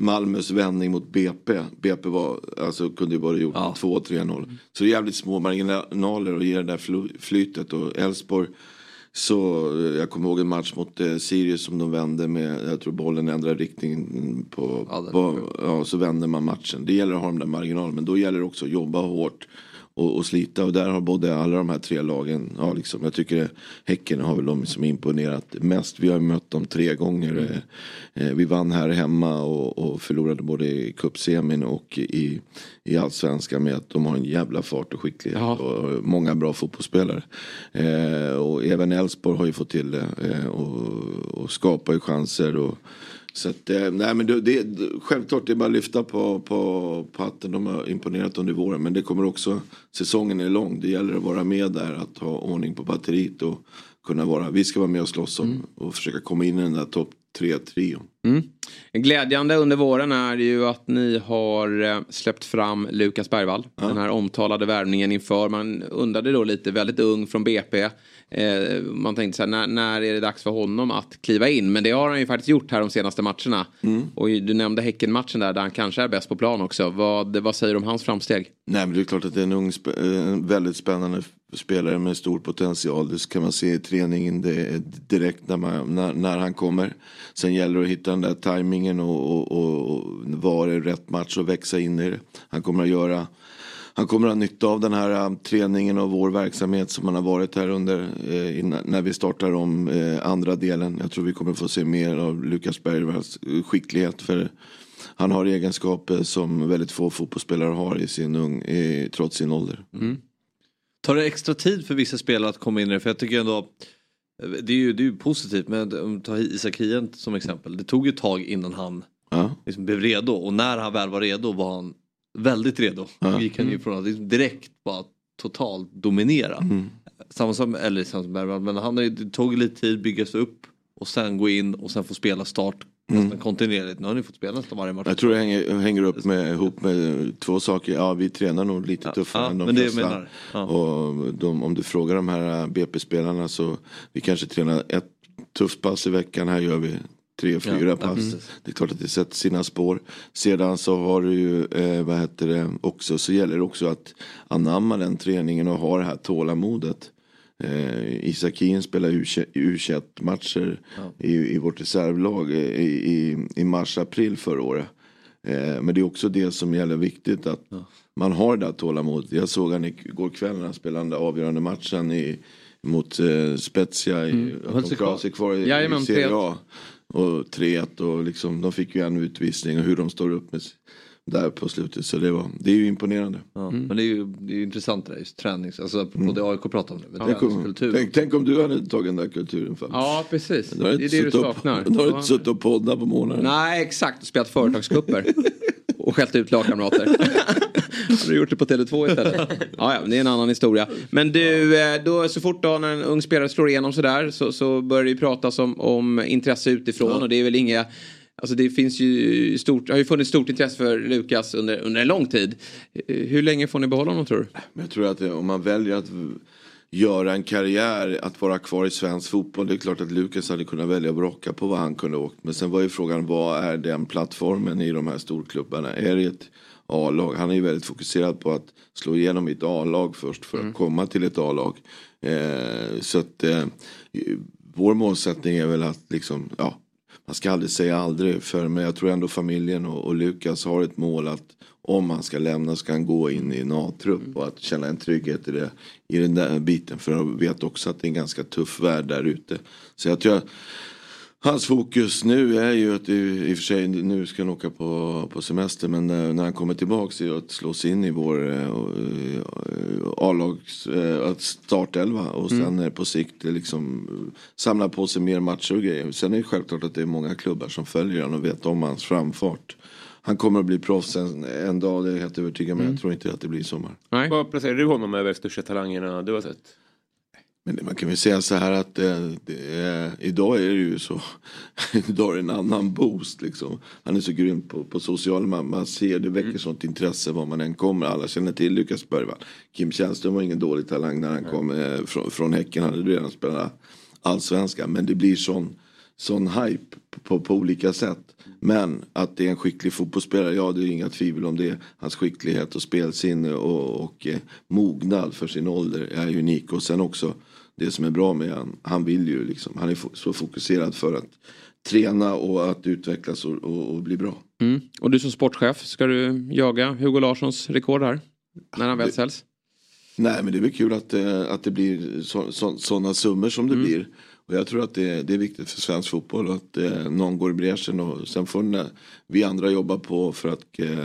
Malmös vändning mot BP. BP var, alltså, kunde ju bara gjort ja. 2-3-0. Så det är jävligt små marginaler att ge det där flytet. Och Elfsborg, så jag kommer ihåg en match mot eh, Sirius som de vände med, jag tror bollen ändrade riktning på, ja, på ja, så vände man matchen. Det gäller att ha de där marginalerna, men då gäller det också att jobba hårt och, och slita. Och där har både alla de här tre lagen, ja, liksom, jag tycker Häcken har väl de som imponerat mest. Vi har mött dem tre gånger. Eh, vi vann här hemma och, och förlorade både i cupsemin och i, i allsvenskan med att de har en jävla fart och skicklighet. Och många bra fotbollsspelare. Eh, och även Elfsborg har ju fått till det. Eh, och, och skapar ju chanser. Och, så att, eh, nej men det, det, självklart det är bara att lyfta på, på, på hatten. De har imponerat under våren. Men det kommer också, säsongen är lång. Det gäller att vara med där, att ha ordning på batteriet och kunna vara, vi ska vara med och slåss om och försöka komma in i den där topp tre trion. Mm. Glädjande under våren är ju att ni har eh, släppt fram Lukas Bergvall. Den här omtalade värvningen inför. Man undrade då lite, väldigt ung från BP. Eh, man tänkte så här, när, när är det dags för honom att kliva in? Men det har han ju faktiskt gjort här de senaste matcherna. Och du nämnde Häcken-matchen där, där han kanske är bäst på plan också. Vad, vad säger du om hans framsteg? Nej men det är klart att det är en ung, spe- en väldigt spännande spelare med stor potential. Det kan man se i träningen det är direkt när, man, när, när han kommer. Sen gäller det att hitta den där tajmingen och, och, och, och vara i rätt match och växa in i det. Han kommer att göra han kommer att ha nytta av den här um, träningen och vår verksamhet som han har varit här under eh, innan, när vi startar om eh, andra delen. Jag tror vi kommer få se mer av Lukas Bergvalls skicklighet. För han har egenskaper som väldigt få fotbollsspelare har i sin ung, i, trots sin ålder. Mm. Tar det extra tid för vissa spelare att komma in i det? För jag tycker ändå det är ju, det är ju positivt men om vi tar Isak Hien som exempel. Det tog ju ett tag innan han liksom blev redo och när han väl var redo var han väldigt redo. Ja. gick han ju Mm. från att liksom direkt bara totalt dominera. Mm. Samma som, Bergman, men han det tog lite tid byggas upp och sen gå in och sen få spela start nästan kontinuerligt. Nu har ni fått spela nästan varje match. Mm. Jag tror det hänger, hänger upp med, ihop med två saker. Ja, vi tränar nog lite tuffare ja, än de men flesta. Ja. Och de, om du frågar de här BP-spelarna så vi kanske tränar ett tufft pass i veckan. Här gör vi tre, fyra Ja, ja, pass. precis. det är klart att det sätter sina spår. Sedan så har du ju, eh, vad heter det, också så gäller det också att anamma den träningen och ha det här tålamodet. Eh, Isak Hien spelar U21-matcher i, i vårt reservlag i, i, i mars-april förra året. Eh, men det är också det som gäller viktigt att man har det där tålamodet. Jag såg han igår kväll när han spelade den där avgörande matchen i, mot eh, Spezia. I, Mm. att de klarade sig kvar i, Jajamän, i Serie 3-1. A. Och 3-1 och liksom, de fick ju en utvisning och hur de står upp med, där på slutet. Så det, var, det är ju imponerande. Ja, Men det är ju det är ju intressant det där, just tränings, alltså apropå Mm. det AIK pratar om nu, med om, träningskultur. tänk, tänk om du hade tagit den där kulturen fram. Ja, precis. Det är det du saknar. Då har du Ja. inte suttit och poddat på morgonen. Nej, exakt. Och spelat företagskupper. och skällt ut lagkamrater. [LAUGHS] Har du gjort det på Tele2 istället? Ja, ja, det är en annan historia. Men du, eh, då, så fort då när en ung spelare slår igenom sådär så, så börjar det ju pratas om, om intresse utifrån och det är väl inga Alltså det finns ju stort, har ju funnits stort intresse för Lukas under, under en lång tid. Hur länge får ni behålla honom tror du? Jag tror att om man väljer att göra en karriär, att vara kvar i svensk fotboll. Det är klart att Lukas hade kunnat välja att brocka på vad han kunde åkt. Men sen var ju frågan, vad är den plattformen i de här storklubbarna? Är det ett A-lag? Han är ju väldigt fokuserad på att slå igenom i ett A-lag först för att komma till ett A-lag. Eh, så att eh, vår målsättning är väl att liksom, ja, man ska aldrig säga aldrig för men jag tror ändå familjen och, och Lukas har ett mål att om han ska lämna ska han gå in i en A-trupp och att känna en trygghet i, det, i den där biten. För jag vet också att det är en ganska tuff värld där ute. Så jag tror Hans fokus nu är ju att i och för sig nu ska han åka på, på semester men när, när han kommer tillbaka är att slå sig in i vår eh, eh, A-lags eh, startelva och sen Mm. eh, på sikt eh, liksom eh, samla på sig mer matcher och grejer. Sen är det självklart att det är många klubbar som följer honom och vet om hans framfart. Han kommer att bli proffs en, en dag, det är jag helt övertygad men Mm. jag tror inte att det blir i sommar. Vad placerar du honom över största talangerna du har sett? Men det- man kan väl säga så här att eh, det är, idag är det ju så. [LAUGHS] idag är det en annan boost liksom. Han är så grym på, på sociala man, man ser det väcker sånt intresse var man än kommer. Alla känner till Lukas Bergvall. Kim Källström var ingen dålig talang när han kom eh, från, från Häcken. Han hade redan spelat allsvenskan. Men det blir sån, sån hype på, på olika sätt. Men att det är en skicklig fotbollsspelare, ja det är inga tvivel om det. Hans skicklighet och spelsinne och, och eh, mognad för sin ålder är unik. Och sen också det som är bra med han, han vill ju liksom, han är så fokuserad för att träna och att utvecklas och, och, och bli bra. Mm. Och du som sportchef, ska du jaga Hugo Larssons rekord här? När han väl säljs? Nej, men det är väl kul att, eh, att det blir så, så, sådana summor som det Mm. blir. Och jag tror att det, det är viktigt för svensk fotboll att eh, någon går i bräschen och sen får na- vi andra jobba på för att eh,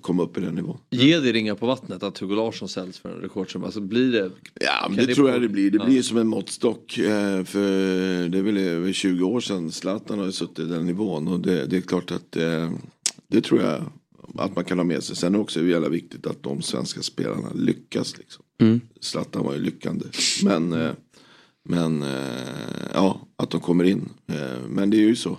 komma upp i den nivån. Ge det ringa på vattnet att Hugo Larsson säljs för en rekordsumma. Alltså blir det... Ja, men kan det tror jag det blir. Det Ja. blir som en måttstock. Eh, för det är väl över 20 år sedan Zlatan har suttit i den nivån. Och det, det är klart att eh, det tror jag att man kan ha med sig. Sen är det också jävla viktigt att de svenska spelarna lyckas. Liksom. Mm. Zlatan var ju lyckande. Men, eh, men eh, ja, att de kommer in. Eh, men det är ju så.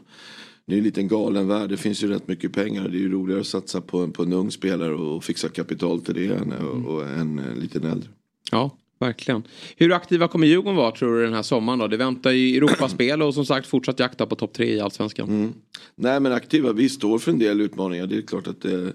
Det är en liten galen värld. Det finns ju rätt mycket pengar. Det är ju roligare att satsa på, en- på en ung spelare och fixa kapital till det än och, och en eh, liten äldre. Ja, verkligen. Hur aktiva kommer Djurgården vara tror du den här sommaren då? Det väntar ju Europaspel och som sagt fortsatt jakta på topp tre i Allsvenskan. Mm. Nej men aktiva, vi står för en del utmaningar. Det är klart att eh,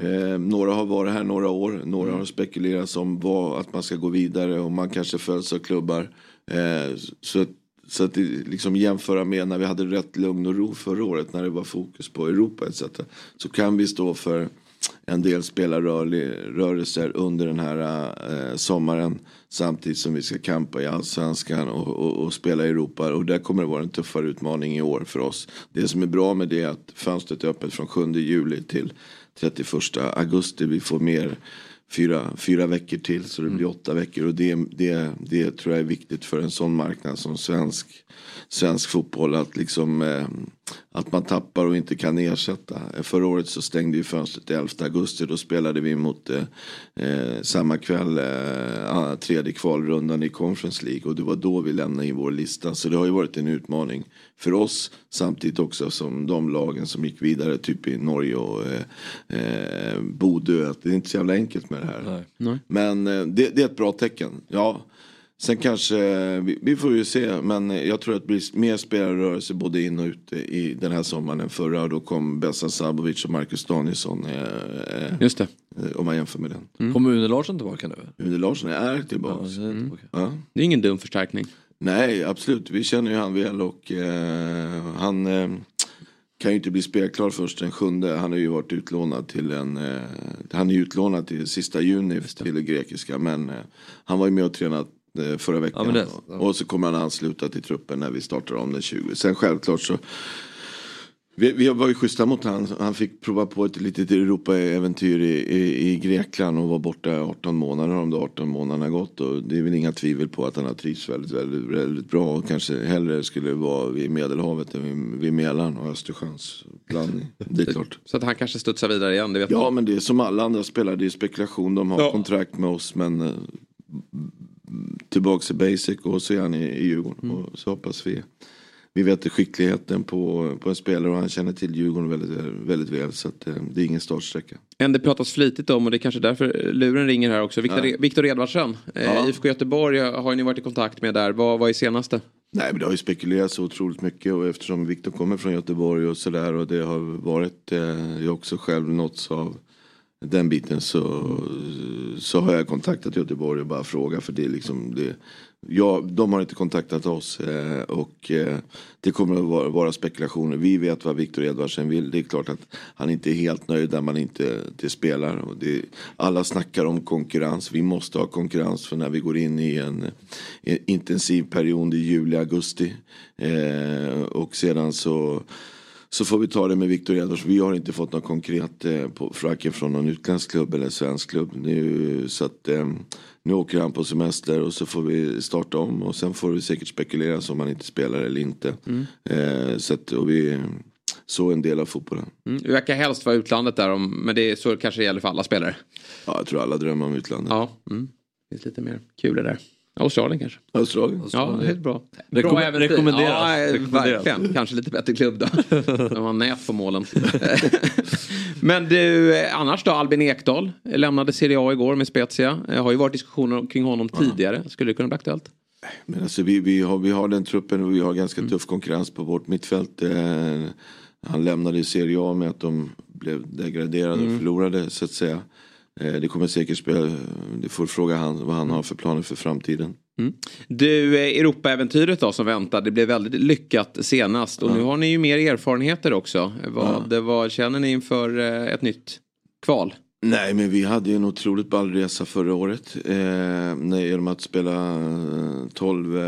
eh, några har varit här några år. Några har spekulerat om vad, att man ska gå vidare och man kanske följs av klubbar. Eh, så, så att det, liksom jämföra med när vi hade rätt lugn och ro förra året när det var fokus på Europa etc. Så kan vi stå för en del spelarrörelser under den här eh, sommaren samtidigt som vi ska kampa i allsvenskan och, och, och spela i Europa. Och där kommer det vara en tuffare utmaning i år för oss. Det som är bra med det är att fönstret är öppet från 7 juli till 31 augusti. Vi får mer fyra, fyra veckor till så det blir åtta veckor. Och det, det, det tror jag är viktigt för en sån marknad som svensk, svensk fotboll. Att, liksom, eh, att man tappar och inte kan ersätta. Förra året så stängde ju fönstret 11 augusti. Då spelade vi mot eh, eh, samma kväll eh, tredje kvalrundan i Conference League. Och det var då vi lämnade in vår lista. Så det har ju varit en utmaning för oss. Samtidigt också som de lagen som gick vidare typ i Norge och eh, eh, Bodö. Det är inte så jävla enkelt med det här. Nej. Men eh, det, det är ett bra tecken. Ja. Sen kanske, vi, vi får ju se. Men jag tror att det blir mer spelarrörelse både in och ut i den här sommaren än förra. Och då kom Bessa Sabovic och Marcus Danielsson. Eh, eh, Just det. eh, Om man jämför med den. Kommer Une Larsson tillbaka nu? Une Larsson är tillbaka. Ja, det är tillbaka. Ja. Det är ingen dum förstärkning. Nej, absolut. Vi känner ju han väl och eh, han eh, kan ju inte bli spelklar först den sjunde. Han har ju varit utlånad till en, eh, han är utlånad till sista juni till det grekiska. Men eh, han var ju med och tränade förra veckan. men det- Och så kommer han ansluta till truppen när vi startar om den 20. Sen självklart så vi, vi var ju schyssta mot han. Han fick prova på ett litet Europa-äventyr i, i, i Grekland och var borta 18 månader. Om de 18 månaderna gått. Och det är väl inga tvivel på att han har trivts väldigt, väldigt, väldigt bra. Och kanske hellre skulle vara vid Medelhavet än vid, vid Mälaren och Östersjöns blandning. Det är klart. Så att han kanske studsar vidare igen, det vet Ja man. men det är som alla andra spelare. Det är spekulation. De har Ja. kontrakt med oss. Men tillbaks till basic och så är han i, i Djurgården. Mm. Och så hoppas vi. Vi vet skickligheten på, på en spelare och han känner till Djurgården väldigt, väldigt väl. Så att, eh, det är ingen startsträcka. En det pratas flitigt om och det är kanske därför luren ringer här också. Viktor, Ja. Viktor Edvardsson, eh, Ja. IFK Göteborg har ni varit i kontakt med där. Vad, vad är senaste? Nej men det har ju spekulerats otroligt mycket och eftersom Viktor kommer från Göteborg och sådär och det har varit, eh, jag också själv nåtts av den biten så, så har jag kontaktat Göteborg och bara frågat för det är liksom det, ja, de har inte kontaktat oss eh, och eh, det kommer att vara, vara spekulationer. Vi vet vad Viktor Edvardsen vill. Det är klart att han inte är helt nöjd där man inte det spelar. Och det, alla snackar om konkurrens. Vi måste ha konkurrens för när vi går in i en, en intensiv period i juli, augusti. Eh, och sedan så så får vi ta det med Viktor Edvards. Vi har inte fått något konkret eh, på, varken från någon utländsk klubb eller svensk klubb. Nu, så att, eh, nu åker han på semester och så får vi starta om och sen får vi säkert spekulera om han inte spelar eller inte. Mm. Eh, så att, och vi så en del av fotbollen. Mm. Det verkar helst vara utlandet där, om, men det är så kanske det gäller för alla spelare. Ja, jag tror alla drömmer om utlandet. Ja, mm. det finns lite mer kul där. Australien kanske. Australien. Ja, det är bra. Rekom- bra äventyr. rekommenderas. Ja, eh, Rekommenderas. verkligen. Kanske lite bättre klubb då. [LAUGHS] De har nät på målen. [LAUGHS] Men du, eh, annars då? Albin Ekdal lämnade Serie A igår med Spezia. Eh, Har ju varit diskussioner kring honom tidigare. Skulle det kunna bli aktuellt? Men alltså vi, vi, har, vi har den truppen och vi har ganska tuff konkurrens på vårt mittfält. Han lämnade i Serie A med att de blev degraderade Mm. och förlorade så att säga. Eh, det kommer säkert spela, det får fråga han vad han har för planer för framtiden. Mm. Du, eh, Europa-äventyret då som väntar. Det blev väldigt lyckat senast. Och nu har ni ju mer erfarenheter också. Vad, vad känner ni inför eh, ett nytt kval? Nej, men vi hade ju en otroligt ball resa förra året. Eh, genom att spela eh, 12, eh,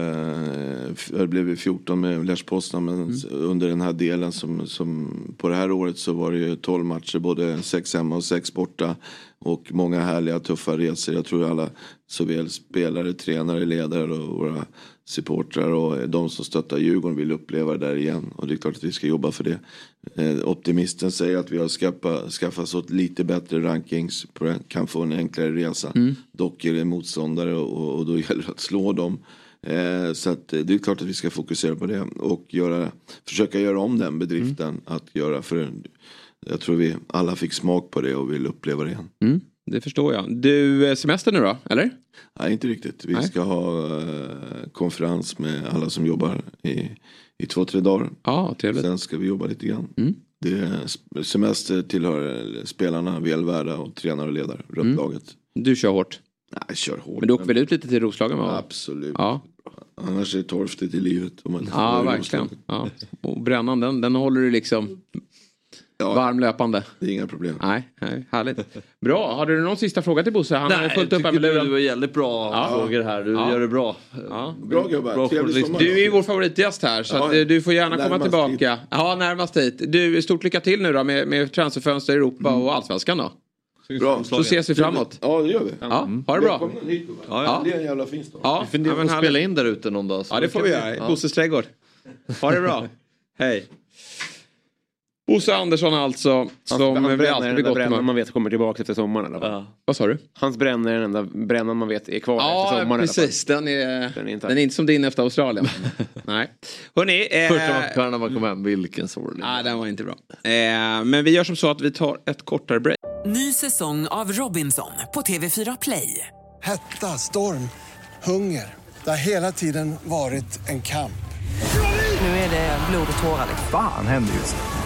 det blev ju 14 med Lech Poznan. Men s- under den här delen som, som på det här året så var det ju 12 matcher, både 6 hemma och 6 borta. Och många härliga tuffa resor. Jag tror alla, såväl spelare, tränare, ledare och våra supportrar och de som stöttar Djurgården vill uppleva det där igen. Och det är klart att vi ska jobba för det. Eh, optimisten säger att vi har skaffa, skaffat oss lite bättre rankings, på den- kan få en enklare resa. Dock är det motståndare och, och då [LAUGHS] gäller det att slå dem. Eh, så att, eh, det är klart att vi ska fokusera på det och göra, försöka göra om den bedriften att göra. För jag tror vi alla fick smak på det och vill uppleva det igen. Mm, det förstår jag. Du, eh, semester nu då, eller? Nej, inte riktigt. Vi Nej. ska ha eh, konferens med alla som jobbar i, i två, tre dagar. Ja, trevligt. Sen ska vi jobba lite grann. Mm. Det semester tillhör eh, spelarna väl värda och tränare och ledare runt Mm. Du kör hårt? Nej, kör hårt. Men du åker väl ut lite till Roslagen? Va? Absolut. Ja, Annars är det torftigt i livet. Om man ja [LAUGHS] verkligen. Ja. Och brännan, den, den håller du liksom varm löpande? Det är inga problem. Nej, nej, härligt. Bra, har du någon sista fråga till Bosse? Han har Nej, fullt upp här tycker med du, luren. du har jävligt bra Ja. frågor här. Du Ja. gör det bra. Ja. Bra gubbar, Bra trevlig sommar. Du är ju vår favoritgäst här så Ja, att, eh, du får gärna komma närmast tillbaka. Ja, närmast hit. Du, stort lycka till nu då med, med transferfönster i Europa och allsvenskan då. Bra. Så ses vi framåt. Ja, det gör vi. Ja, ha det bra. Välkomna hit. Ja, ja. Det är en jävla fin stad. Ja, Vi funderar ja, på att spela in där ute någon dag. så Ja, det får vi göra. Ja. Bosses trädgård. Ha det bra. [LAUGHS] Hej. Bosse Andersson alltså, som han vi bränner alltid den blir enda gott man vet kommer tillbaka efter sommaren. Eller? Ja. Vad sa du? Hans bränna är den enda brännan man vet är kvar efter Ja, sommaren. i alla fall. precis. Den är, Den är inte- den är inte som din efter Australien. [LAUGHS] Nej. Hörrni. Eh, Första matchen när man kom hem, vilken sorglig. Nej, den var inte bra. Eh, men vi gör som så att vi tar ett kortare break. Ny säsong av Robinson på TV4 Play. Hetta, storm, hunger. Det har hela tiden varit en kamp. Nu är det blod och tårar. Fan händer just nu.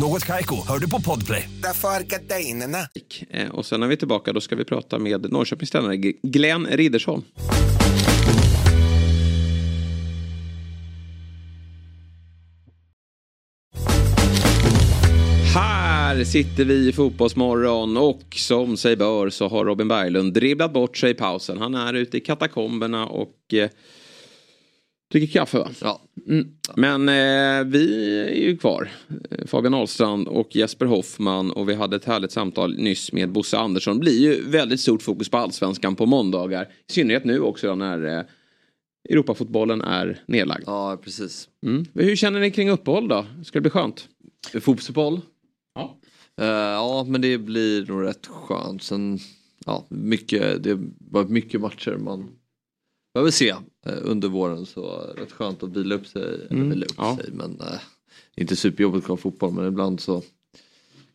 Något Kaiko, hör du på Podplay. Därför är gardinerna. Eh, och sen när vi är tillbaka då ska vi prata med Norrköpings tränare Glenn Riddersholm. Här sitter vi i Fotbollsmorgon och som sig bör så har Robin Berglund dribblat bort sig i pausen. Han är ute i katakomberna och eh, dricker kaffe va? Ja. Mm. Men eh, vi är ju kvar. Fabian Ahlstrand och Jesper Hoffman och vi hade ett härligt samtal nyss med Bosse Andersson. Det blir ju väldigt stort fokus på allsvenskan på måndagar. I synnerhet nu också då när eh, Europafotbollen är nedlagd. Ja, precis. Mm. Hur känner ni kring uppehåll då? Ska det bli skönt? Fotbollsuppehåll? Ja. Eh, ja, men det blir nog rätt skönt. Sen, ja, mycket, det var mycket matcher man behöver se eh, under våren. Så rätt skönt att vila upp sig. Eller Mm, vila upp ja. sig, men eh, inte superjobbigt att kolla fotboll. Men ibland så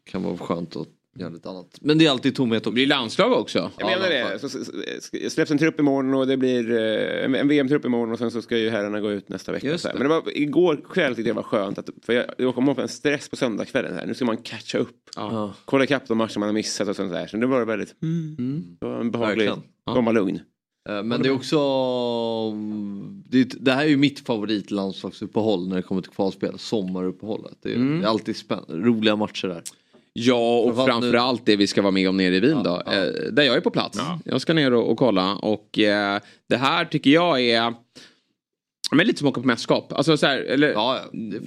kan det vara skönt att göra lite annat. Men det är alltid tomhet. Det blir landslag också. Jag menar det. Så, så, så, släpps en trupp imorgon och det blir eh, en, VM-trupp imorgon och sen så ska ju herrarna gå ut nästa vecka. Men det var, igår kväll tyckte jag det var skönt. Att, för jag, jag kom ihåg en stress på söndagskvällen. Här. Nu ska man catcha upp. Ja. Kolla ikapp de matcher man har missat och sånt där. Så det var väldigt Mm. det var en behaglig. Ja. komma lugn. Eh, Men det är också, det, är- det här är ju mitt favoritlandslagsuppehåll när det kommer till kvalspel, sommaruppehållet. Det är, Mm. det är alltid spänn- roliga matcher där. Ja, och Framförallt nu- det vi ska vara med om nere i Wien då. Eh, där jag är på plats. Jag ska ner och, och kolla och eh, det här tycker jag är men lite som att åka på mästerskap. Alltså så här, eller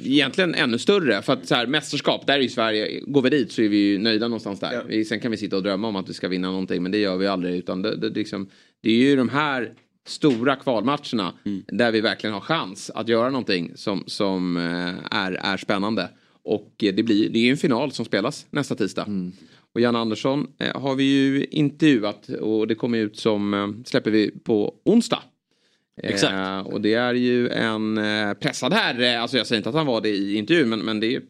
egentligen ännu större. För att så här, mästerskap, där är ju Sverige, går vi dit så är vi ju nöjda någonstans där. Vi, sen kan vi sitta och drömma om att vi ska vinna någonting men det gör vi aldrig. Utan det, det, liksom, det är ju de här stora kvalmatcherna där vi verkligen har chans att göra någonting som, som eh, är, är spännande. Och det, blir, det är ju en final som spelas nästa tisdag. Och Jan Andersson eh, har vi ju intervjuat och det kommer ut som, eh, släpper vi på onsdag. Exakt. Eh, och det är ju en pressad herre. Alltså jag säger inte att han var det i intervjun men, men det, är,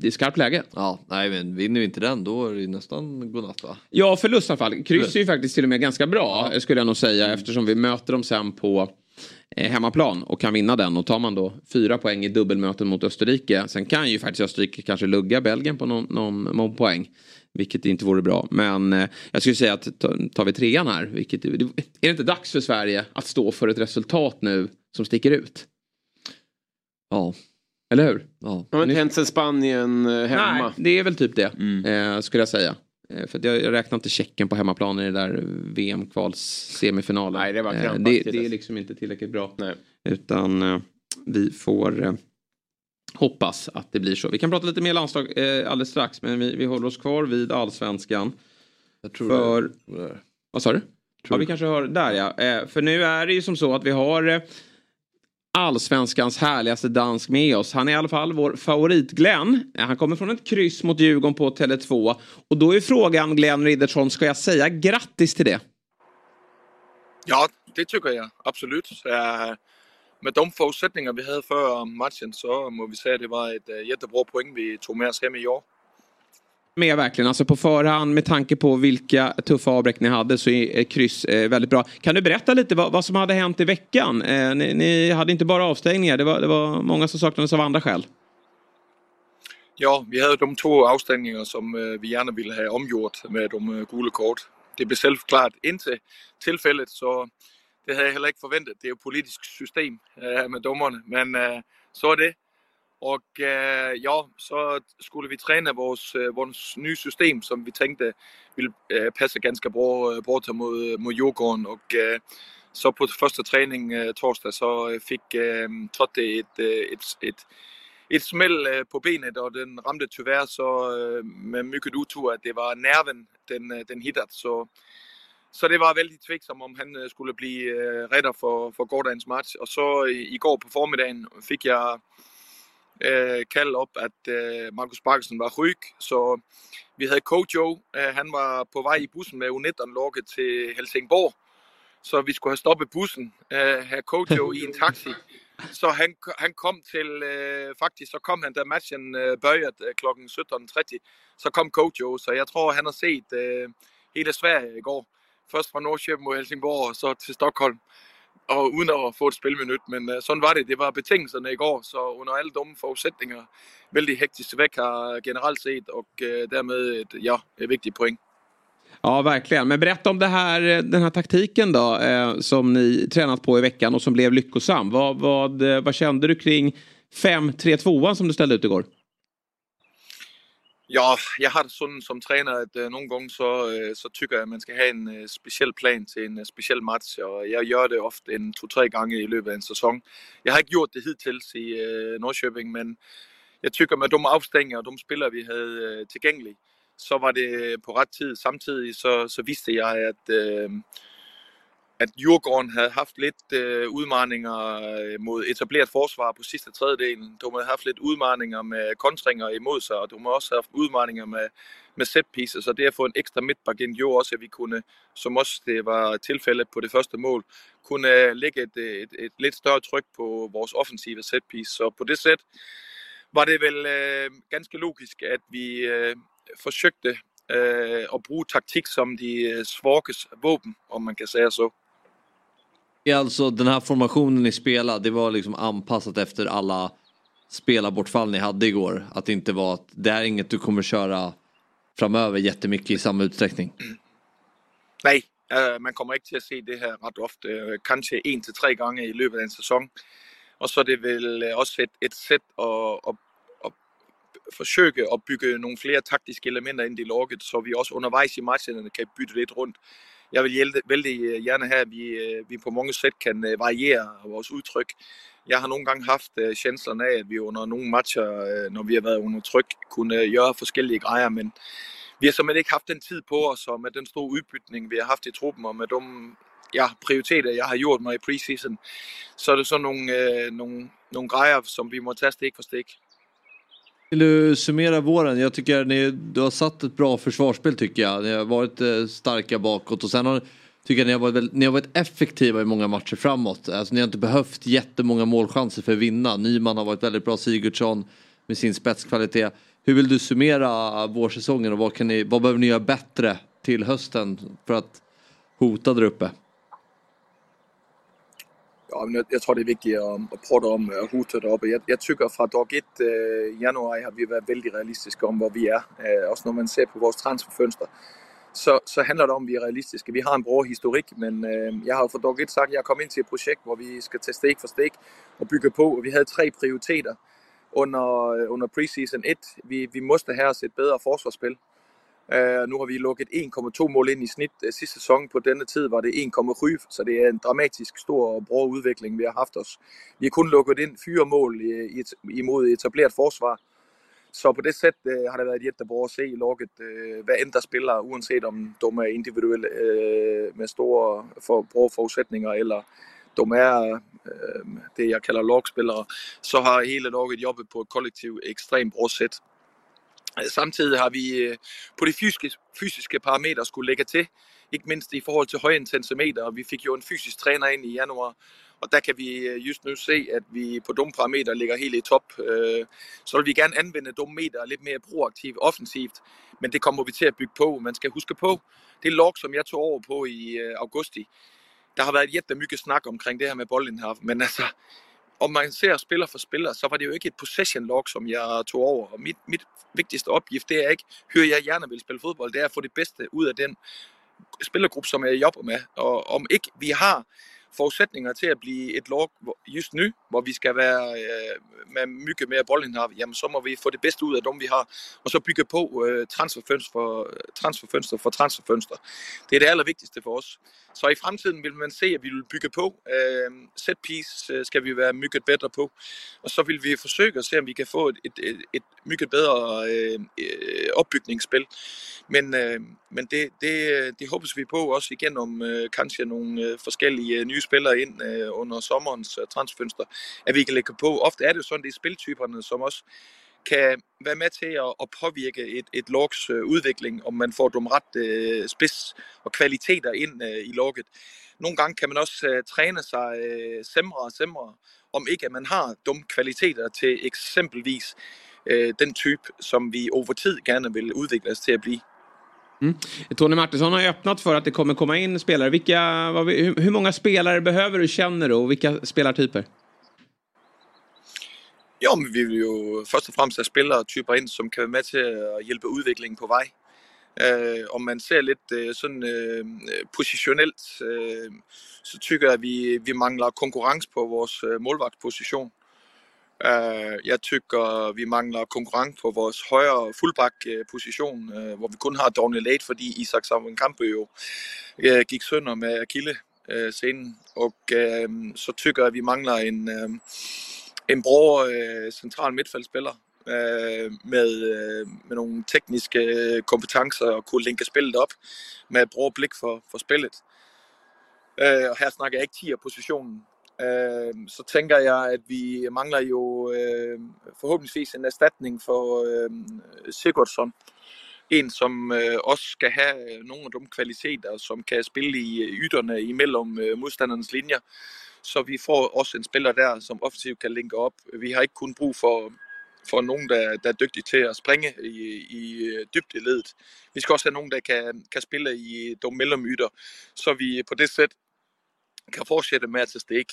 det är skarpt läge. Ja, nej men vinner vi inte den då är det ju nästan godnatt va? Ja, förlust i alla fall. Kryss är ju faktiskt till och med ganska bra skulle jag nog säga eftersom vi möter dem sen på eh, hemmaplan och kan vinna den. Och tar man då fyra poäng i dubbelmöten mot Österrike. Sen kan ju faktiskt Österrike kanske lugga Belgien på någon, någon, någon poäng. Vilket inte vore bra. Men eh, jag skulle säga att ta- tar vi trean här. Vilket, är det inte dags för Sverige att stå för ett resultat nu som sticker ut? Ja. Eller hur? Ja. Har inte hänt sen Spanien eh, hemma? Nej, det är väl typ det. Eh, skulle jag säga. Eh, för jag, jag räknar inte Tjeckien på hemmaplan i det där VM-kvals-semifinalen. Nej, det var eh, det, det är liksom inte tillräckligt bra. Nej. Utan eh, vi får eh, hoppas att det blir så. Vi kan prata lite mer landslag eh, alldeles strax. Men vi, vi håller oss kvar vid allsvenskan. Jag tror För... det. Vad sa du? Ja, vi kanske hör där ja. Eh, för nu är det ju som så att vi har eh, allsvenskans härligaste dansk med oss. Han är i alla fall vår favorit Glenn. Han kommer från ett kryss mot Djurgården på Tele2. Och då är frågan Glenn Riddersson, ska jag säga grattis till det? Ja, det tycker jag absolut. Eh, med de förutsättningar vi hade för matchen så måste vi säga att det var ett eh, jättebra poäng vi tog med oss hem i år. Med verkligen, alltså på förhand med tanke på vilka tuffa avbräck ni hade så är kryss eh, väldigt bra. Kan du berätta lite vad, vad som hade hänt i veckan? Eh, ni, ni hade inte bara avstängningar, det var, det var många som saknades av andra skäl. Ja, vi hade de två avstängningar som eh, vi gärna ville ha omgjort med de eh, gula kort. Det blev självklart inte tillfället så det hade jag heller inte förväntat. Det är ju politiskt system eh, med domarna men så är det. Och eh, ja, så skulle vi träna vårt, øh, eh, nya system som vi tänkte ville øh, eh, passa ganska bra, øh, borta mot, mot Djurgården. Och eh, så på första träning eh, torsdag så fick eh, Totte ett, ett, ett, ett smäll på benet och den ramde tyvärr så med mycket otur att det var nerven den, den hittat. Så, så det var väldigt tveksamt om han skulle bli eh, räddad för, för gårdagens match. Och så igår på förmiddagen fick jag eh, kall upp att eh, Marcus Parkinson var sjuk. Så vi hade Kojo, eh, han var på väg i bussen med U19-laget till Helsingborg. Så vi skulle ha stoppat bussen, eh, have Kojo i en [LAUGHS] taxi. Så han, han kom till, eh, faktiskt så kom han da matchen eh, började eh, klockan 17.30. Så kom Kojo, så jag tror han har sett eh, hela Sverige igår. Först från Norrköping mot Helsingborg och så till Stockholm og uden at få et spilminut, men eh, sådan var det. Det var betingelserne i går, så under alle dumme forudsætninger, vældig hektisk væk har generellt sett och øh, eh, dermed ett, ja, et vigtigt point. Ja, verkligen. Men berätta om det här, eh, den här taktiken då, eh, som ni tränat på i veckan och som blev lyckosam. Vad, vad, eh, vad kände du kring 5-3-2 som du ställde ut igår? Ja, jag har det sådan som tränare att äh, øh, någon gång så, äh, så tycker jag att man ska ha en øh, äh, speciell plan till en speciell match och jag gör det ofta en två-tre gånger i löpet av en säsong. Jag har inte gjort det hittills i Norrköping men jag tycker med de avstängningar och de spelare vi hade tillgängliga så var det på rätt tid. Samtidigt så, så visste jag att at Djurgården havde haft lidt øh, udmarninger øh, mod etableret forsvar på sidste tredjedelen. De havde haft lidt udmarninger med kontringer imod sig, og de har også haft udmarninger med, med set pieces, så det at få en ekstra midtback ind gjorde også, at vi kunne, som også det var tilfældet på det første mål, kunne øh, lægge et, øh, et, et lidt større tryk på vores offensive set piece. Så på det sæt var det vel øh, ganske logisk, at vi øh, forsøgte øh, at bruge taktik som de øh, svages våben, om man kan säga så. Är alltså den här formationen ni spelade, det var liksom anpassat efter alla spelarbortfall ni hade igår? Att det inte var att det här är inget du kommer köra framöver jättemycket i samma utsträckning? Nej, eh, man kommer inte att se det här rätt ofta, eh, kanske en till tre gånger i löpet av en säsong. Och så är det väl eh, också ett, ett sätt att försöka att at forsøge at bygge nogle flere i laget så vi också under i matcherna kan byta lite runt. Jeg vil vældig øh, gerne have, at vi, øh, vi på mange sæt kan øh, variere vores udtryk. Jeg har nogle gange haft chancen af, at vi under nogle matcher, når vi har været under tryk, kunne gøre forskellige grejer, men vi har simpelthen ikke haft den tid på os, og med den store udbytning, vi har haft i truppen, og med de ja, prioriteter, jeg har gjort mig i preseason, så er det sådan nogle, øh, nogle, nogle grejer, som vi må tage stik for stik. Vill du summera våren? Jag tycker ni, du har satt ett bra försvarsspel tycker jag. Ni har varit eh, starka bakåt och sen har tycker jag ni har, varit, väldigt- ni har varit effektiva i många matcher framåt. Alltså, ni har inte behövt jättemånga målchanser för att vinna. Nyman har varit väldigt bra, Sigurdsson med sin spetskvalitet. Hur vill du summera vårsäsongen och vad, kan ni, vad behöver ni göra bättre till hösten för att hota där uppe? Jag, jag tror, det är viktigt att, att prata om øh, hotet där uppe. Jag, jag tycker från dag 1 øh, i januari har vi varit väldigt realistiska om, var vi är. Øh, också när man ser på vårt transferfönster så, så handlar det om, att vi är realistiska. Vi har en bra historik, men øh, jag har från dag ett sagt, att jag kom in till ett projekt, där vi ska ta steg för steg och bygga på. Och vi hade tre prioriteter under, øh, under preseason 1. Vi, vi måste ha oss ett bättre försvarsspel. Uh, nu har vi lukket 1,2 mål ind i snit uh, sidste sæson. På denne tid var det 1,7, så det er en dramatisk stor og bra udvikling, vi har haft os. Vi har kun lukket ind fire mål i, i, imod etableret forsvar. Så på det sæt uh, har det været jättebra at se i lukket, uh, hvad end der spiller, uanset om de er individuelle uh, med store for, bra forudsætninger, eller de er uh, det, jeg kalder logspillere, så har hele lukket jobbet på et kollektiv ekstremt bra sæt. Samtidig har vi øh, på de fysiske, fysiske parametre skulle lægge til, ikke mindst i forhold til højintensimeter. Vi fik jo en fysisk træner ind i januar, og der kan vi øh, just nu se, at vi på dumme parametre ligger helt i top. Øh. Så vil vi gerne anvende dumme meter lidt mere proaktivt, offensivt, men det kommer vi til at bygge på. Man skal huske på, det log, som jeg tog over på i augusti, der har været jättemycket snak omkring det her med boldindhav, men altså, om man ser spiller for spiller, så var det jo ikke et possession log, som jeg tog over. Og mit, mit vigtigste opgift, det er ikke, hør jeg gerne vil spille fodbold, det er at få det bedste ud af den spillergruppe, som jeg jobber med. Og om ikke vi har forudsætninger til at blive et lag just nu, hvor vi skal være øh, med mycket mere boldindhav, jamen så må vi få det bedste ud af dem, vi har, og så bygge på øh, transferfønster, for, transferfønster for transferfønster. Det er det allervigtigste for os. Så i fremtiden vil man se, at vi vil bygge på. Øh, set piece øh, skal vi være mycket bedre på. Og så vil vi forsøge at se, om vi kan få et, et, et, mycket bättre bedre øh, øh, opbygningsspil. Men, øh, men det, det, det håbes vi på også igennem øh, kanskje nogle øh, forskellige øh, nye spillere ind øh, under sommerens øh, transferfønster, at vi kan lægge på. Ofte er det jo sådan, det er spiltyperne, som også kan være med til at, at påvirke et, et logs øh, udvikling, om man får dem ret øh, spids og kvaliteter ind øh, i logget. Nogle gange kan man også øh, træne sig øh, semre og semre, om ikke at man har de kvaliteter til eksempelvis øh, den type, som vi over tid gerne vil udvikle os til at blive. Tony Martinsson har ju öppnat för att det kommer komma in spelare. Vilka, vad, hur, hur många spelare behöver du, känner du, och vilka spelartyper? Jo, men vi vil jo først og fremmest have spillertyper ind, som kan være med til at hjælpe udviklingen på vej. Øh, om man ser lidt øh, sådan øh, positionelt, øh, så tykker jeg, at vi, vi mangler konkurrence på vores øh, målvagtsposition. Jag jeg vi mangler konkurrens på vores højre fullback-position, øh, hvor vi kun har Daniel Late, fordi Isak Kampe jo gick gik sønder med Akille øh, scenen. Og så tycker jeg, vi mangler en, en bra central midtfeldspiller med, med nogle tekniske øh, kompetencer og kunne linke spillet op med et bra blik for, for spillet. Øh, og her snakker jeg ikke 10 positionen. Øh, så tænker jeg, at vi mangler jo øh, forhåbentligvis en erstatning for øh, Sigurdsson. En, som øh, også skal have av nogle af de kvaliteter, som kan spille i ytorna ytterne imellem øh, modstandernes linjer. Så vi får også en spiller der, som offensivt kan linke op. Vi har ikke kun brug for, for nogen, der, der er dygtig til at springe i, i øh, dybt i ledet. Vi skal også have nogen, der kan, kan spille i de mellemytter, så vi på det sæt kan fortsætte med at tage stik.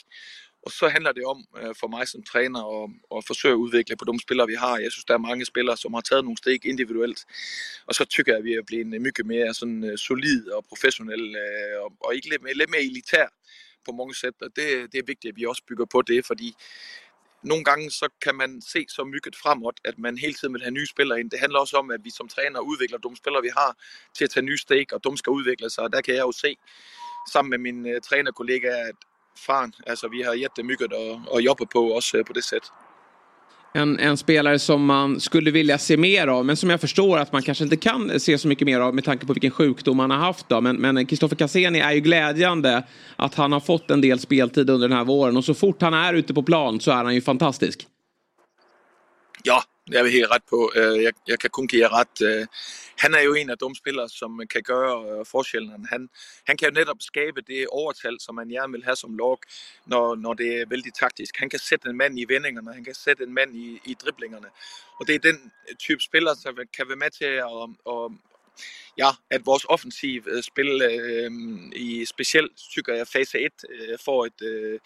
Og så handler det om øh, for mig som træner at, at forsøge at udvikle på de spillere, vi har. Jeg synes, der er mange spillere, som har taget nogle steg individuelt. Og så tycker jeg, at vi er blevet øh, mycket mere sådan, øh, solid og professionel, øh, og, og ikke lidt, mere- lidt mere elitær på mange sæt. Og det, det er vigtigt, at vi også bygger på det, fordi nogle gange så kan man se så mygget framåt at man hele tiden vil have nye spillere ind. Det handler også om, at vi som træner udvikler de spillere, vi har, til at tage nye steg, og de skal udvikle sig. Og der kan jeg jo se, sammen med min uh, trænerkollega, at fan, altså vi har jättemycket at, at jobbe på også uh, på det sæt. En, en spelare som man skulle vilja se mer av, men som jag förstår att man kanske inte kan se så mycket mer av med tanke på vilken sjukdom han har haft. Då. Men, Kristoffer Cassini är ju glädjande att han har fått en del speltid under den här våren. Och så fort han är ute på plan så är han ju fantastisk. Ja, det er vi helt ret på. Øh, Jeg, jeg kan kun ret. Øh, han er jo en af de spillere, som kan gøre øh, forskellen. Han, han kan jo netop skabe det overtal, som man gerne vil have som log, når, når det er vældig taktisk. Han kan sætte en mand i vendingerne, han kan sætte en mand i, i driblingerne. Og det er den øh, type spiller, som kan være med til at, at, ja, at vores offensiv øh, spil øh, i specielt, tykker jeg, fase 1 øh, får et, øh,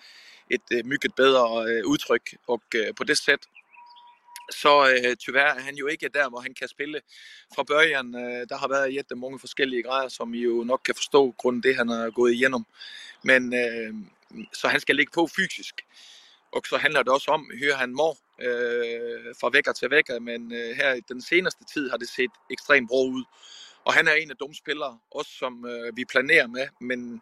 et øh, mygget bedre øh, udtryk. Og øh, på det sæt, så øh, tyvärr er han jo ikke der, hvor han kan spille fra början Øh, der har været jette mange forskellige grejer, som I jo nok kan forstå, grund det, han har gået igennem. Men øh, så han skal ligge på fysisk. Og så handler det også om, hur han mår øh, fra vækker til vækker, men øh, her i den seneste tid har det set ekstremt bra ud. Og han er en af de spillere, også som øh, vi planerer med, men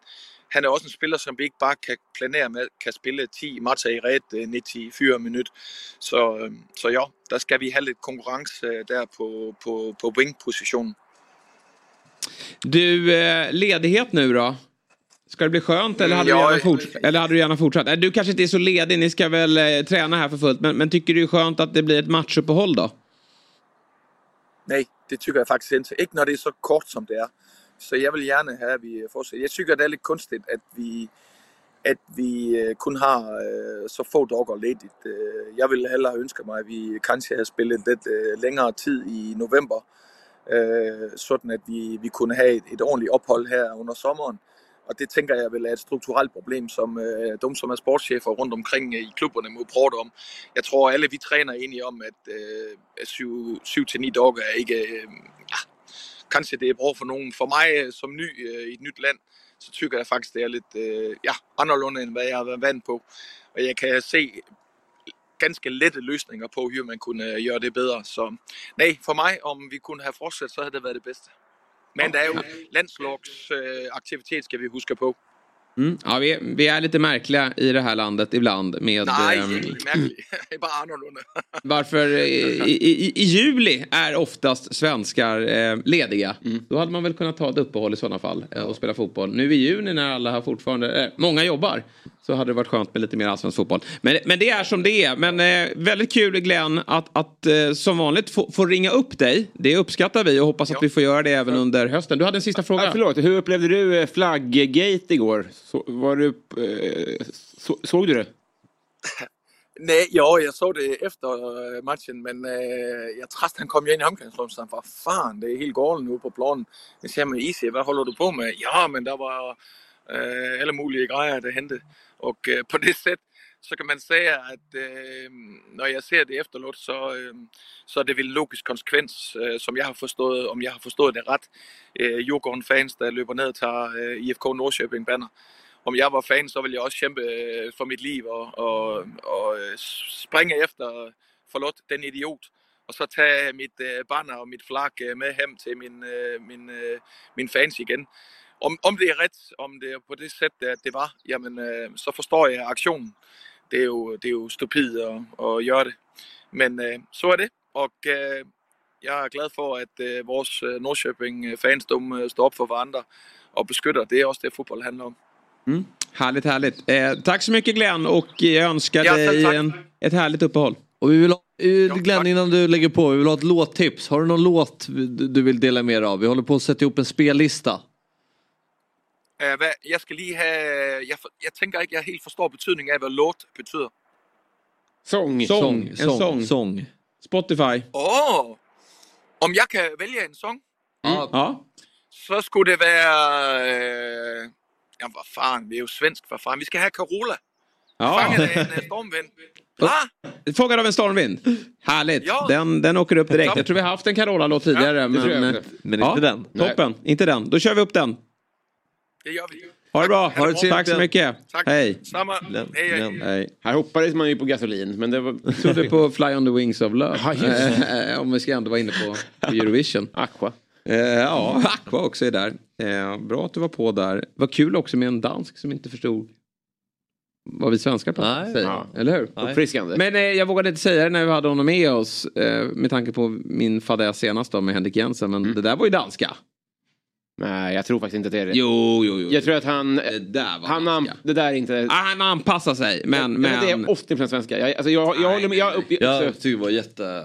han er også en spiller, som vi ikke bare kan planere med, kan spille 10 matcher i ret øh, 94 minut. Så, øh, så ja, der skal vi have lidt konkurrence øh, der på, på, på wing-positionen. Du, ledighet nu då? Ska det bli skönt eller hade, Mm, du, ja, gärna eller hade du gärna fortsatt? Nej, Du kanske inte är så ledig, ni ska väl eh, träna här för fullt. Men, men tycker du det är skönt att det blir ett matchuppehåll då? Nej, det tycker jeg faktisk ikke. Ikke når det er så kort, som det er. Så jeg vil gärna ha at vi Jag tycker tykker, det är lite konstigt att vi, att vi øh, kun har øh, så få dagar ledigt. Øh, jag vill hellre önska mig, att vi kanske har spelat lite längre tid i november, Så sådan vi, vi kunde ha ett, ett ordentligt uppehåll här under sommaren. Och det tänker jag väl är ett strukturellt problem, som äh, de, som är sportchefer runt omkring i klubbarna må prata om. Jag tror, alla vi tränar är eniga om, att øh, 7-9 dagar är inte Ja, kanskje det er brug for nogen. For mig som ny øh, i et nyt land, så tykker jeg faktisk, det er lidt øh, ja, anderledes, end hvad jeg har vant på. Og jeg kan se ganske lette løsninger på, hvordan man kunne øh, gøre det bedre. Så nej, for mig, om vi kunne have fortsat, så havde det været det bedste. Men der er jo landslagsaktivitet, skal vi huske på. Mm. Ja, vi, är- vi är lite märkliga i det här landet ibland med... Nej. Det er bare anderledes. Varför eh, i, i, i juli är oftast svenskar eh, lediga. Då hade man väl kunnat ta ett uppehåll i sådana fall eh, och spela fotboll. Nu i juni när alla har fortfarande, eh, många jobbar, så hade det varit skönt med lite mer allsvensk fotboll. Men, men det är som det är. Men eh, väldigt kul Glenn att, att eh, som vanligt få, få ringa upp dig. Det uppskattar vi och hoppas att vi får göra det även under hösten. Du hade en sista fråga. Ja, förlåt, hur upplevde du eh, flagggate igår? Så, var du, eh, så, såg du det? [LAUGHS] Nej, jo, jeg så det efter øh, matchen, men øh, jeg træst, han kom jo ind i omklædningsrummet, så han var, fan, det er helt galt nu på planen. Jeg siger, men Isi, hvad holder du på med? Ja, men der var øh, alle mulige grejer, der hentede. Och eh, på det sättet så kan man säga att eh, när jag ser det efteråt så, øh, så är det väl logisk konsekvens, som jag har förstått, om jag har förstått det rätt. Djurgården fans, där löper ner och tar IFK Norrköping-banner. om jag var fan, så ville jag också kämpa för mitt liv och, och, och springa efter förlåt, den idiot. Och så ta mitt banner och mitt flagg med hem till min, min, min fans igen. Om, om det er ret, om det er på det sæt, at det var, jamen øh, så forstår jeg aktionen. Det er jo, det er jo stupid at, at gøre det. Men øh, så er det, og øh, jeg er glad for, at øh, vores øh, Norrköping-fans de, øh, står op for hverandre og beskytter. Det er også det, fotboll handler om. Mm. Härligt, härligt. Eh, tack så mycket Glenn och jag önskar Ja, dig tack. en, ett härligt uppehåll. Och vi vill ha, Glenn, innan du lägger på, vi vill ha ett låttips. Har du någon låt du du vill dela med dig av? Vi håller på att sätta ihop en spellista. Uh, hvad, jeg skal lige have... Jeg, for, jeg tænker ikke, jeg helt forstår betydningen af, hvad låt betyder. Sång. Sång, en sång, sång. sång. Spotify. Åh! Oh, om jeg kan vælge en sang, Ja. så skulle det være... Øh, jamen, hvad fanden, vi er jo svensk, hvad fanden. Vi skal have Carola. Ja. Fanget af en øh, stormvind. Klar? Fångad av en stormvind. Härligt. Ja. Den, den åker upp direkt. Jag tror vi har haft en Carola-låt tidigare. Ja, men, eh. Men ja, inte den. Toppen. Inte den. Då kör vi upp den. Det gør vi. Ha det bra. Ha det Tack så mycket. Tack. Hej. Samma. Glenn, Hej, hej. Hej. Här hoppades man ju på gasolin, men det var... Jag trodde på Fly on the Wings of Love. Ja, just Eh, Om vi ska ändå vara inne på, på Eurovision. [LAUGHS] Aqua. Eh, ja, Aqua också är där. Eh, bra att du var på där. Vad kul också med en dansk som inte förstod vad vi svenskar pratar Nej. säger. Ja. Eller hur? Uppfriskande. Men eh, jag vågade inte säga det när vi hade honom med oss. Eh, med tanke på min fadäs senast då med Henrik Jensen. Men det där var ju danska. Nej, jag tror faktiskt inte att det är det. Jo, jo, jo. Jag tror att han... Det där var Han an, det där är inte... Ah, han anpassar sig. Men, jag, men... det är 80% svenska. Jag, alltså, jag, jag Nej, håller med. Jag, upp, Jag tycker det var jätte...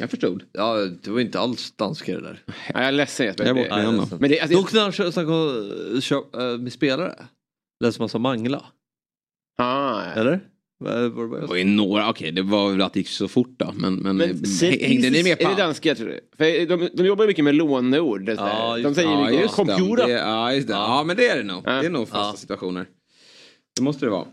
Jag förstod. Ja, det var inte alls danska det där. Ja, jag är ledsen Jesper. Jag är borta. Men det, alltså, Dock när han snackade äh, med spelare. Lät som han sa mangla. ah, ja. Eller? Var det bara Det var ju några, okej det var väl att det gick så fort då. Men, men, Men hängde ni med Är det på? danska tror du? För de, de jobbar ju mycket med låneord. Ja, de säger Ja, mycket computer. Det, ja, just det. Ja, men det är det nog. Det är nog fasta Ja. situationer. Det måste det vara.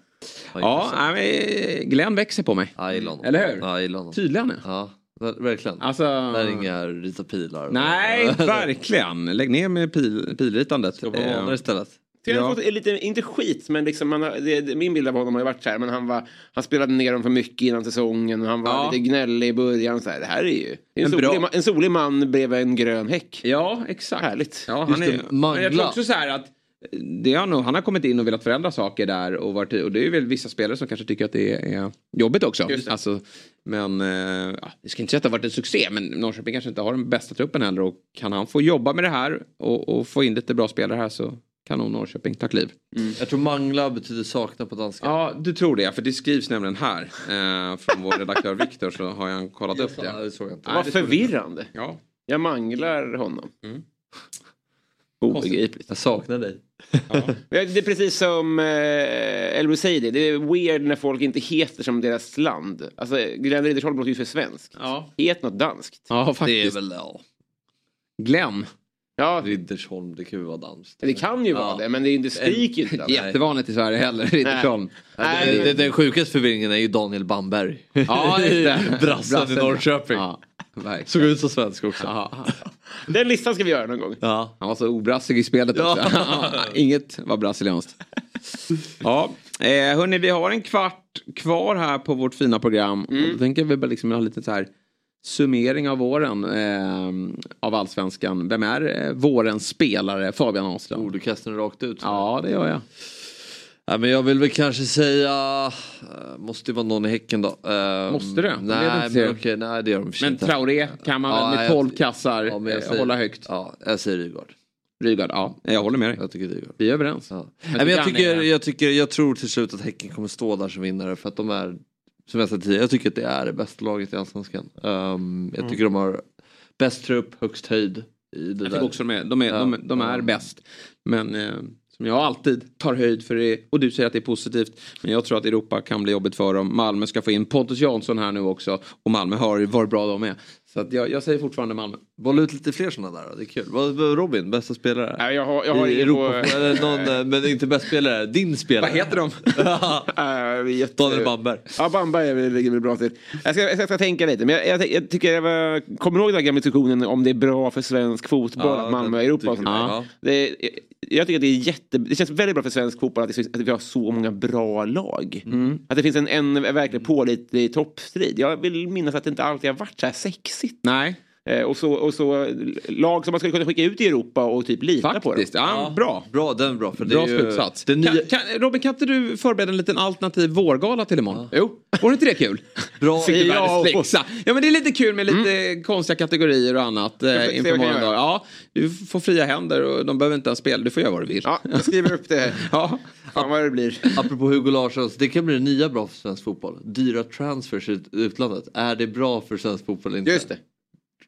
Ja, Ja, men Glenn växer på mig. Ja, jag honom. Eller hur? Ja, jag. Tydlig han är. Ja, ver- verkligen. Alltså... Det är inga rita pilar. Nej, [LAUGHS] verkligen. Lägg ner med pil, pilritandet. Ska vara Eh, vanare istället. Han Ja. fått lite, inte skit, men liksom har, det, det, min bild av honom har ju varit så här, men han, var, han spelade ner dem för mycket innan säsongen och han var Ja. lite gnällig i början. Så här, det här är ju en, En solig, en solig man bredvid en grön häck. Ja, exakt. Härligt. Ja, Just han är, men jag tror också så här att det har nog, han har kommit in och velat förändra saker där och, varit, och det är väl vissa spelare som kanske tycker att det är jobbigt också. Alltså, men eh, ja, det ska inte säga att det har varit en succé men Norrköping kanske inte har den bästa truppen heller och kan han få jobba med det här och, och få in lite bra spelare här så kan nog Norrköping ta kliv. Jag tror mangla betyder sakna på danska. Ja, du tror det för det skrivs nämligen här eh, från vår redaktör Viktor så har han kollat upp Ja, det. det såg jag inte. Nej, Vad det såg jag förvirrande. Ja. Jag manglar honom. Mm. Obegripligt. Jag saknar dig. Ja, [LAUGHS] Det är precis som eh, Ruseidi. Det är weird när folk inte heter som deras land. Alltså Glenn Riddersholm låter ju för svensk. Ja. Het något danskt. ja, Det är faktiskt. väl, ja. Glenn. Ja, Riddersholm, det kan ju vara danskt. det kan ju vara det, men det, det skriker ju inte. Jättevanligt i Sverige heller, Riddersholm. Nej. Den, sjukaste förvirringen är ju Daniel Bamberg. Ja, just det. [LAUGHS] Brassen i Norrköping. Ja, verkligen. Såg ut som svensk också. Ja, Den listan ska vi göra någon gång. Ja. han var så obrassig i spelet också. Inget var brasilianskt. Ja, eh, hörni, vi har en kvart kvar här på vårt fina program. Och då tänker vi bara liksom ha lite så här summering av våren eh, av allsvenskan. Vem är eh, vårens spelare? Fabian Ahlström. Oh, du kastar den rakt ut. Ja, det gör jag. Ja, men jag vill väl kanske säga, eh, måste det vara någon i Häcken då? Eh, Måste det? Det Nej, inte men okej, nej det gör de Men inte. Traoré kan man Ja, väl med jag- 12 kassar Ja, eh, säger- hålla högt. Ja, jag säger Rygaard. Rygaard, ja. Jag håller med dig. Jag tycker Rygaard. Vi är överens. Ja. Men men jag, tycker, jag, tycker, jag tror till slut att Häcken kommer stå där som vinnare för att de är, som jag sa tidigare, jag tycker att det är det bästa laget i Allsvenskan. Um, jag tycker de har bäst trupp, högst höjd. I det Jag tycker också de är, de är, de, de är Ja. bäst. Men eh, som jag alltid tar höjd för det, och du säger att det är positivt. Men jag tror att Europa kan bli jobbigt för dem. Malmö ska få in Pontus Jansson här nu också. Och Malmö har ju varit bra de är. Så att jag, jag säger fortfarande Malmö. Bolla ut lite fler sådana där då, det är kul. Robin, bästa spelare? Nej, jag har, jag har I Europa, på... eller någon, eh, men inte bäst spelare, din spelare. Vad heter de? [LAUGHS] Jätte- Daniel Bamberg. Ja, Bamberg ligger väl bra till. Jag ska, jag ska, jag ska tänka lite, men jag, jag, jag tycker jag var, kommer ihåg den här gamla diskussionen om det är bra för svensk fotboll Ja, att Malmö är i Europa och sånt. Ja. Det, jag tycker att det är jätte, det känns väldigt bra för svensk fotboll att, att vi har så många bra lag. Mm. Att det finns en, en verkligen pålitlig toppstrid. Jag vill minnas att det inte alltid har varit så här sexigt. Nej, och, så, och så lag som man skulle kunna skicka ut i Europa och typ lita på dem. faktiskt. Ja, bra. Bra, den är bra. För det Bra är ju, slutsats. Det nya, Kan, kan, Robin, kan inte du förbereda en liten alternativ vårgala till imorgon? Jo. Vore inte det kul? bra, [LAUGHS] Ja, och-. Ja men det är lite kul med lite konstiga kategorier och annat eh, inför morgondagen. Ja, du får fria händer och de behöver inte ens spela. Du får göra vad du vill. Ja, jag skriver upp det. [LAUGHS] Ja. Fan vad det blir. Apropå Hugo Larssons, det kan bli det nya bra för svensk fotboll. Dyra transfers i utlandet. Är det bra för svensk fotboll eller inte? Just det.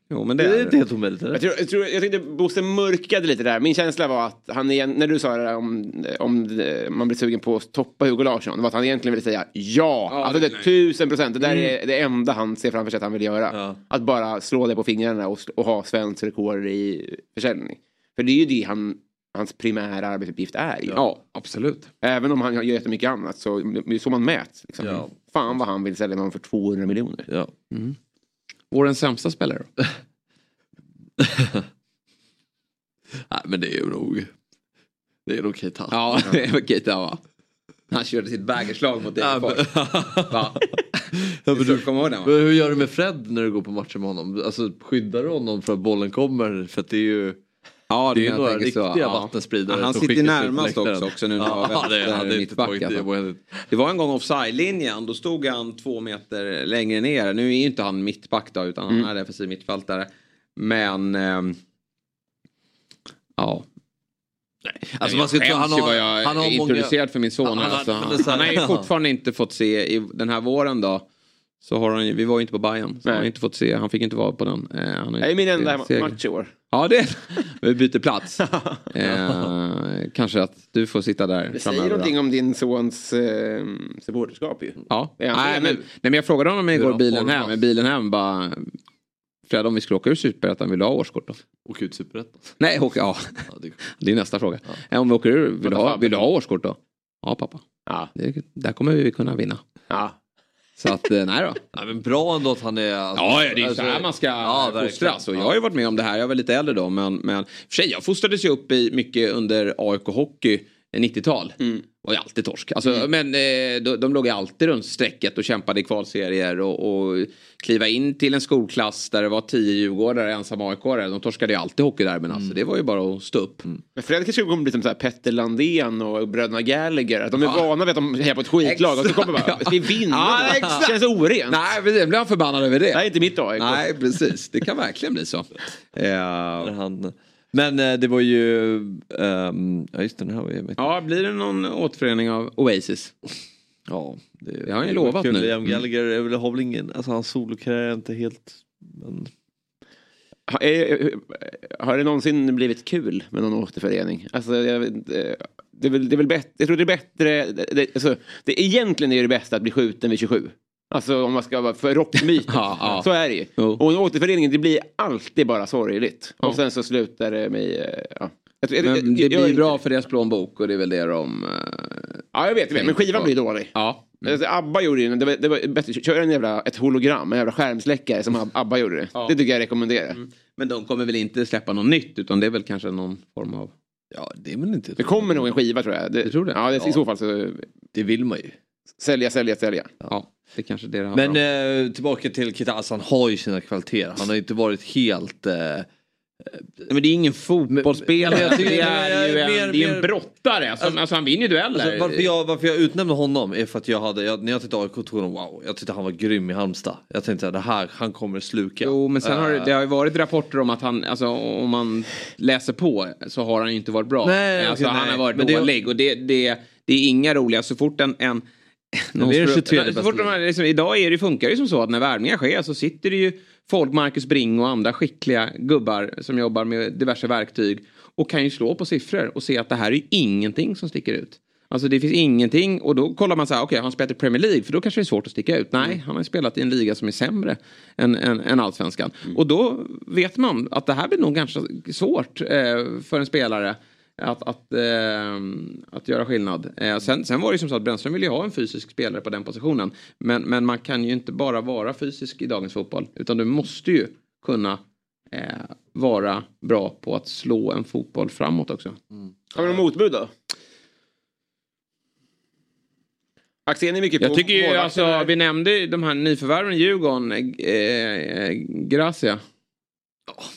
Jo men Det det är inte helt omöjligt. eller? Jag, tror, jag, tror, jag tyckte Bosse mörkade lite där. Min känsla var att han igen, när du sa det där om, om eh, man blir sugen på att toppa Hugo Larsson. Det var att han egentligen ville säga ja. Ja, alltså det det är tusen procent. Det där är det enda han ser framför sig att han vill göra. Ja. Att bara slå det på fingrarna och, och ha svensk rekord i försäljning. För det är ju det han, hans primära arbetsuppgift är ju. Ja, absolut. Även om han gör jättemycket annat så det är så man mäts. Liksom. Ja. Fan vad han vill sälja någon för 200 miljoner. Ja. Vårens sämsta spelare då? [LAUGHS] Nej men det är ju nog... Det är nog Keita. Ja, [LAUGHS] det var Keita va? Han körde sitt baggerslag mot Degerfors. [LAUGHS] Ja, men Du kommer ihåg den va? hur gör du med Fred när du går på matcher med honom? Alltså skyddar du honom för att bollen kommer? För att det är ju... Ja, Det är ju jag några riktiga så, vattenspridare Ja, han sitter närmast också, också nu när Ja, det var det hade inte tagit alltså. det. var- Det en gång offside-linjen, då stod han två meter längre ner. Nu är ju inte han mittback då, utan Mm. han är defensiv mittfältare. Men... ehm, ja. Alltså, jag man ska skäms han har- jag han har är många- introducerad för min son. Han- han alltså. han, det är han har ju fortfarande inte fått se i den här våren då. Så har han ju, vi var ju inte på Bayern så Nej. han har inte fått se, han fick inte vara på den. Eh, Det är min enda match i år. Ja det är [LAUGHS] Vi byter plats. [LAUGHS] eh, kanske att du får sitta där Det säger framöver, då. någonting om din sons eh, supporterskap ju. Ja. Nej, men, nej men jag frågade honom igår bilen hem, med bilen hem bara Fred om vi skulle åka ur Superettan, vill du ha årskort då? Åka ut Superettan. Nej, åka, ja. [LAUGHS] det- är nästa fråga. Eh, Om vi åker ur, vill du, ha, vill du ha årskort då? Ja pappa. Ja. Det, där kommer vi kunna vinna. Ja. Så att, eh, nej då. Ja, men bra ändå att han är... Alltså, Ja, det är alltså- så här man ska Ja, fostras. Och jag Ja. har ju varit med om det här, jag var lite äldre då. Men, men för sig, jag fostrades ju upp i mycket under AIK Hockey eh, 90-tal. Mm. Var ju alltid torsk. Alltså, Men eh, de, de låg ju alltid runt strecket och kämpade i kvalserier. Och, och kliva in till en skolklass där det var tio djurgårdare, ensamma aik De torskade ju alltid hockeyderbyn. Mm. Alltså, det var ju bara att stå upp. Men Fred kanske kommer bli som så här Petter Landén och bröderna Gallagher. Att de är vana vid att de hejar på ett skitlag och så kommer bara, [LAUGHS] ska vi vinna? Ja, det exakt. känns orent. Nej, precis, blir han förbannad över det? Är inte mitt AIK. Nej, precis. Det kan verkligen bli så. [LAUGHS] Han, men eh, det var ju... ehm, ja just det, den här var ju... Ja, blir det någon återförening av Oasis? Ja, det, Det har han ju lovat kul. nu. Liam Gallagher är väl- har väl ingen... Alltså hans solokarriär är inte helt... Men... Har, är- har det någonsin blivit kul med någon återförening? Alltså, jag, vet inte, det, är väl, det är väl bättre, jag tror det är bättre, det, det, alltså, det, egentligen är det bästa att bli skjuten vid 27. Alltså om man ska vara för rockmyten. [LAUGHS] Ja, ja. Så är det ju. Jo. Och en återförening det blir alltid bara sorgligt. Ja. Och sen så slutar det med, eh, ja. Jag, jag- Men det jag- jag- blir bra för deras plånbok och det är väl det de... eh, Ja jag vet, jag vet. men skivan blir dålig. Ja. Alltså, Abba gjorde ju det var, det var bättre, kör en jävla, ett hologram, en jävla skärmsläckare som Ab- Abba gjorde det. Ja. Det tycker jag rekommenderar. Men de kommer väl inte släppa något nytt utan det är väl kanske någon form av... Ja, det är väl inte... Det kommer nog en skiva tror jag. Det, Du tror det? Ja, det, i Ja. så fall så Det vill man ju. sälja, sälja, sälja. Ja, det är kanske det det handlar Men eh, tillbaka till Kita, alltså, han har ju sina kvaliteter. Han har inte varit helt... Eh, Men det är ingen fotbollsspelare. Det är ju en, mer- det är en brottare. Alltså, alltså, han vinner ju dueller. Alltså, varför, jag, varför jag utnämnde honom är för att jag hade, jag, när jag tittade AIK tog honom, wow, jag tyckte han var grym i Halmstad. Jag tänkte att det här, han kommer sluka. Jo, men sen har det, Eh, det har ju varit rapporter om att han, alltså om man läser på så har han ju inte varit bra. Nej, alltså, okej, han nej. har varit Men det- dålig och det, det, det är inga roliga, så fort en... en någon det är spru- 23 så fort de, här- liksom, idag är det, funkar det ju som så att när värvningar sker så sitter det ju folk, Marcus Bring och andra skickliga gubbar som jobbar med diverse verktyg och kan ju slå på siffror och se att det här är ju ingenting som sticker ut. Alltså det finns ingenting och då kollar man så här, okej har han spelat i Premier League? För då kanske det är svårt att sticka ut. Nej, han har ju spelat i en liga som är sämre än, än, än allsvenskan. Och då vet man att det här blir nog ganska svårt eh, för en spelare att, att, eh, att göra skillnad. Eh, sen, sen var det ju som så att Brännström ville ju ha en fysisk spelare på den positionen. Men, men man kan ju inte bara vara fysisk i dagens fotboll. Utan du måste ju kunna eh, vara bra på att slå en fotboll framåt också. Har vi någon motbud då? Axel, är mycket på Jag tycker ju alltså, vi nämnde ju de här nyförvärven i Djurgården, eh, eh, Gracia.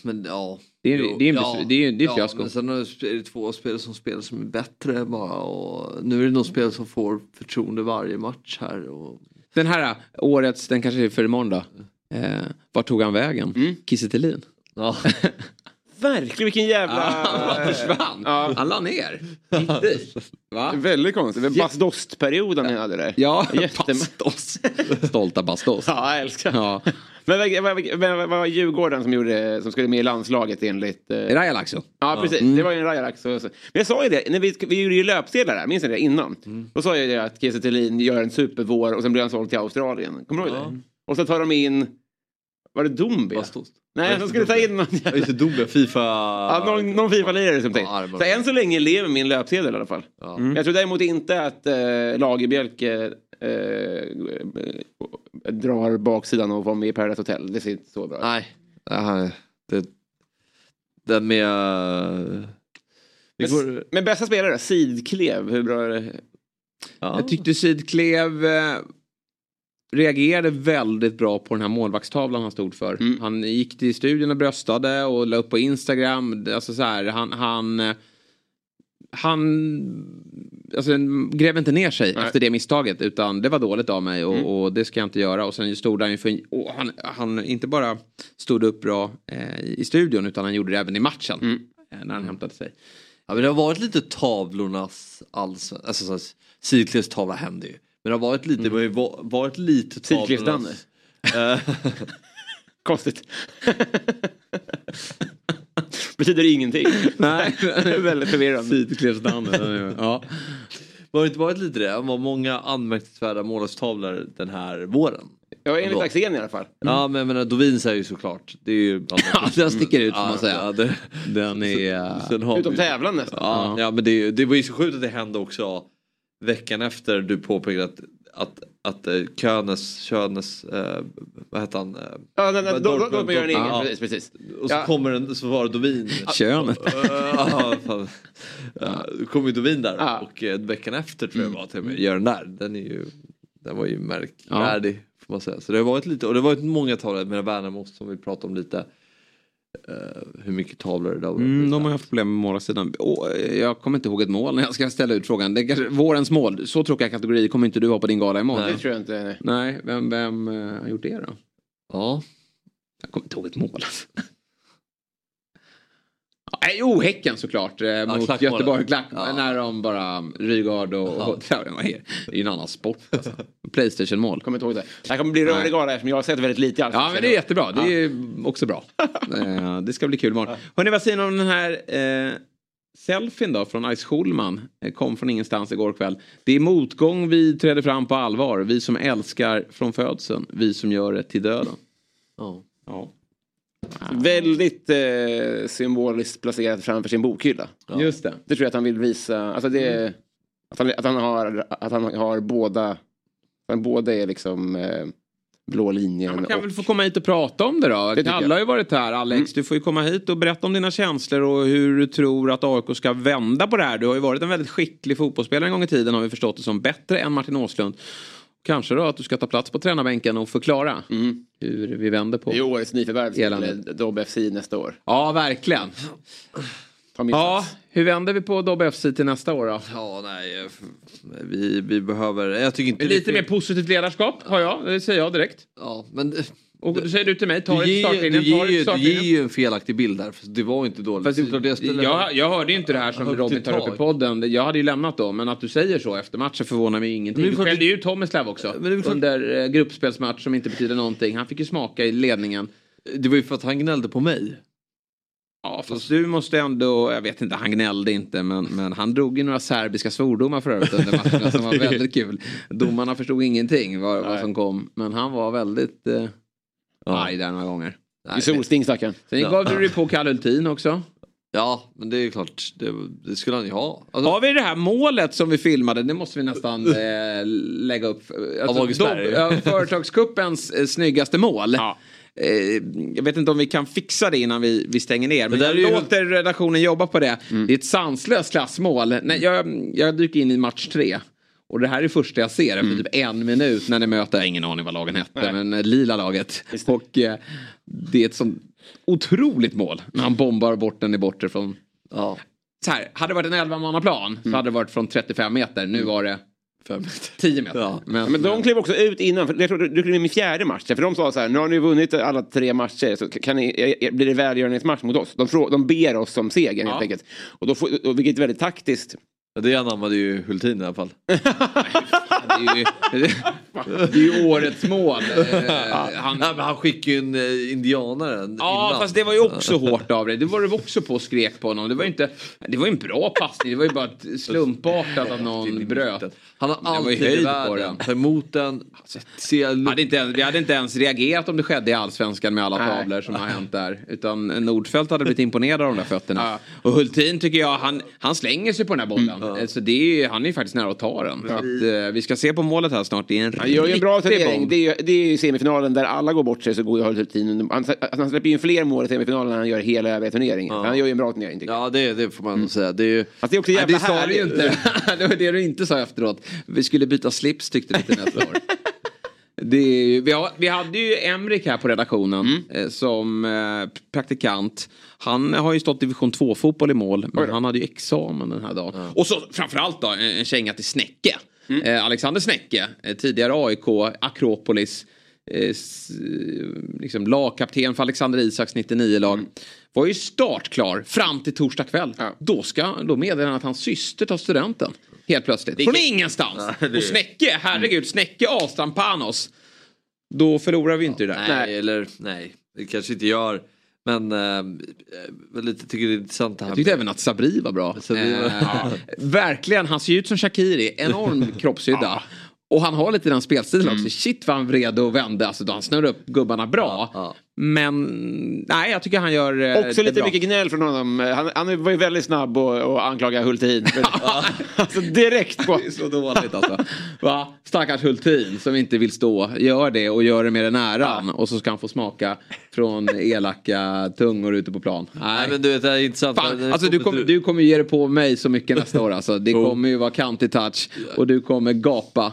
Men ja. Det är, Jo, det är, en ja, det är, det är ja, fiasko. Men sen är det två spelare som spelar som är bättre bara och nu är det någon spelare som får förtroende varje match här. Och... Den här äh, årets, den kanske är för imorgon då. Eh, vart tog han vägen? Mm. Kiese. Ja. [LAUGHS] Verkligen, vilken jävla... Ja, han försvann. Ja. Han la ner. Va? Väldigt konstigt. Det var Basdost-perioden ni hade där. Ja, Jättem- Bastos. Stolta Bastos. [LAUGHS] Ja, jag älskar. Ja. Men vad, var Djurgården som, gjorde, som skulle med i landslaget enligt... Eh... Raja Laxo. Ja, precis. Mm. Det var ju en Rajarax. Men jag sa ju det, när vi, vi gjorde ju löpsedlar där, minns ni det innan? Mm. Då sa jag ju det att Kiese gör en supervår och sen blir han såld till Australien. Kommer du ihåg det? Och så tar de in, var det Dombia? Bastos. Nej, de skulle ta in någon Ja, Inte Dombia, Fifa... Ja, någon, någon Fifa-lirare som. Ja, det var så än så länge lever min löpsedel i alla fall. Ja. Mm. Jag tror däremot inte att eh, Lagerbielke eh, eh, drar baksidan och var med i Paradise Hotel. Det ser inte så bra ut. Nej, det här, det, den med... Vi Men, går, men bästa spelare, Sidklev, hur bra är det? ja. Jag tyckte Sidklev eh, reagerade väldigt bra på den här målvaktstavlan han stod för. Mm. Han gick till studion och bröstade och la upp på Instagram. Alltså så här, han... han han alltså, gräv inte ner sig Nej. efter det misstaget utan det var dåligt av mig och, Mm. och det ska jag inte göra. Och sen stod han ju för, och han, han inte bara stod upp bra eh, i studion utan han gjorde det även i matchen. Mm. Eh, när han hämtade sig. Ja, men det har varit lite tavlornas allsven... Alltså Sidklevs tavla hände ju. Men det har varit lite, det har varit lite Sidklevs-Danne. tavlornas... Eh, [LAUGHS] [LAUGHS] Konstigt. Betyder ingenting. Nej, [LAUGHS] det är väldigt förvirrande. Sidkledsdammen. Ja. Var det inte varit lite det? Det var många anmärkningsvärda målvaktstavlor den här våren. Ja, enligt. Axén i alla fall. Ja men jag menar Dovin säger ju såklart. Det är ju... Ja, den sticker ut får Ja, man säga. ja, det- Den är... Sen har Utom vi- tävlan nästan. Ja, ja men det, det var ju så sjukt att det hände också veckan efter du påpekade att, att, att eh, Könes, Könes, eh, vad hette han? Eh, Ja, nej, nej, då- då- då Dortmund- gör den ingen. Ja. Precis, precis. Och så Ja. kommer den, så var det Dovin. [LAUGHS] Könet. Ja, fan. Ja, då kom ju Dovin där och eh, veckan efter tror jag var till och med, gör den där. Den är ju, den var ju märkvärdig. Får man säga. Så det har varit lite, och det har varit många tavlor med Värnamo som vi pratade om lite. Eh, hur mycket tavlor det har varit. Mm, de har haft problem med målarsidan. Åh, jag kommer inte ihåg ett mål när jag ska ställa ut frågan. Det är kanske, vårens mål, så tråkiga kategorier kommer inte du ha på din gala imorgon. Det tror jag inte. Nej. Nej, vem, vem eh, har gjort det då? Ja. Jag kommer inte ihåg ett mål. Ja, Jo, Häcken såklart. Eh, mot klackmålet. Göteborg. Klack, Ja. När de bara, Rygaard och... Ja. och [LAUGHS] ja, det? är ju en annan sport. Alltså. Playstation-mål. Kommer inte ihåg det. Det här kommer bli rörig gala eftersom jag har sett väldigt lite i Ja, men det är jättebra. Det är också bra. [LAUGHS] Eh, det ska bli kul imorgon. Hörni, vad säger ni om den här eh, selfien då från Ice Schulman? Eh, Kom från ingenstans igår kväll. Det är motgång vi träder fram på allvar. Vi som älskar från födseln. Vi som gör det till döden. Ja. Ja. Väldigt eh, symboliskt placerat framför sin bokhylla. Just det. Det tror jag att han vill visa. Alltså det, att, han, att, han har, att han har båda. Att han båda är liksom eh, blå linjen. Man kan och, väl få komma hit och prata om det då. tycker Kalle jag. har ju varit här. Alex, du får ju komma hit och berätta om dina känslor och hur du tror att AIK ska vända på det här. Du har ju varit en väldigt skicklig fotbollsspelare en gång i tiden har vi förstått det som. Bättre än Martin Åslund. Kanske då att du ska ta plats på tränarbänken och förklara hur vi vänder på det är årets nyförvärv Dobb FC nästa år. Ja, verkligen. Ja, hur vänder vi på Dobbe FC till nästa år då? Ja, nej. Vi, vi behöver... Jag tycker inte... Lite mer positivt ledarskap har jag, det säger jag direkt. Ja, men... Och då säger du till mig, ta Du du, startlinjen. Ta ger, ju- du ger ju en felaktig bild där. För det var inte dåligt. Fast det spelar- jag, jag hörde ju inte det här som Robin tar upp i podden. Jag hade ju lämnat då. Men att du säger så efter matchen förvånar mig ingenting. Men Du skällde ju ut Tomislav också. Under eh, gruppspelsmatch som inte betyder någonting. Han fick ju smaka i ledningen. Det var ju för att han gnällde på mig. Ja, fast du måste ändå, jag vet inte, han gnällde inte men, men han drog ju några serbiska svordomar för övrigt under matchen som var [LAUGHS] väldigt kul. Domarna förstod ingenting vad, vad som kom. Men han var väldigt eh, arg där några gånger. I solsting stackaren. Sen gav du dig på Kalle Hultin också. Ja, men det är klart. Det, det skulle han ju ha. Alltså, Har vi det här målet som vi filmade, det måste vi nästan [LAUGHS] eh, lägga upp. Alltså. Dobb- ja, Företagskuppens eh, snyggaste mål. Eh, jag vet inte om vi kan fixa det innan vi, vi stänger ner. Men där jag ju- Mm. låter redaktionen jobba på det. Det är ett sanslöst klassmål. Nej, jag, jag dyker in i match tre. Och det här är det första jag ser Mm. efter typ en minut när ni möter, jag har ingen aning vad lagen hette, men eh, lila laget. Och eh, det är ett sånt otroligt mål när han bombar bort den i bortre från Ja. så här, hade det varit en 11-mannaplan så hade det varit från 35 meter. Nu var det 10 [LAUGHS] meter. Ja. Men, Ja, men de klev också ut innan, för jag tror du klev in i fjärde matchen. För de sa så här, nu har ni vunnit alla tre matcher, så kan ni, eh, blir det välgörenhetsmatch mot oss. De, frå, de ber oss om segern helt enkelt. Och då får, och vilket är väldigt taktiskt. Ja, det anammade ju Hultin i alla fall. [LAUGHS] det, är ju, [LAUGHS] det är ju årets mål. Eh, han, han skickade ju en eh, indianare Ja, innan. fast det var ju också hårt av dig. Det var du också på och skrek på honom. Det var ju inte, det var en bra passning. Det var ju bara slumpartat att någon bröt. Han har alltid höjd på den. Ta emot den. Hade inte, ens- vi hade inte ens reagerat om det skedde i allsvenskan med alla Nej. tavlor som har hänt där. Utan Nordfeldt hade blivit imponerad av de där fötterna. Och Hultin tycker jag, han, han slänger sig på den här bollen. Mm. Så det är, han är ju faktiskt nära att ta den. Så att, eh, vi ska se på målet här snart. Det är en Han gör ju en bra turnering. Det är, ju- det är ju semifinalen där alla går bort sig så går ju Hultin. Han, han släpper in fler mål i semifinalen än han gör hela övriga turneringen. Han gör ju en bra turnering tycker jag. Ja, det, det får man nog säga. Det är ju... Fast det är också Nej, det sa du ju inte. [LAUGHS] det var det du inte sa efteråt. Vi skulle byta slips tyckte du till nästa år. [LAUGHS] Det är, ju- vi, har, vi hade ju Emrik här på redaktionen eh, som eh, praktikant. Han har ju stått division 2 fotboll i mål men han hade ju examen den här dagen. Och så framförallt då en, en känga till Snäcke. Eh, Alexander Snäcke, eh, tidigare AIK, Akropolis. Eh, liksom lagkapten för Alexander Isaks 99-lag. Var ju startklar fram till torsdag kväll. Då, ska, då meddelar han att hans syster tar studenten. Helt plötsligt. Från ingenstans. det är- Och Snäcke, herregud, Snäcke Ahlstrand Panos. Då förlorar vi inte det där. Nej, eller nej, det kanske inte gör. Men äh, lite tycker det är intressant det här. Jag tyckte med- även att Sabri var bra. Sabri var- Eh, ja. Verkligen, han ser ju ut som Shakiri. Enorm [LAUGHS] kroppshydda. Och han har lite den spelstilen Mm. också. Shit vad han vred och vände. Alltså, då han snurrar upp gubbarna bra. Men nej, jag tycker han gör eh, Också det lite bra. mycket gnäll från honom. Han, han var ju väldigt snabb och, och anklaga Hultin. [LAUGHS] alltså direkt på. [LAUGHS] Det är så dåligt alltså. Va? Stackars Hultin som inte vill stå. Gör det och gör det med den äran. Och så ska han få smaka från elaka tungor ute på plan. Nej men du vet det är intressant. Fan, alltså du kommer, du kommer ge dig på mig så mycket nästa år alltså. Det kommer ju vara county touch och du kommer gapa.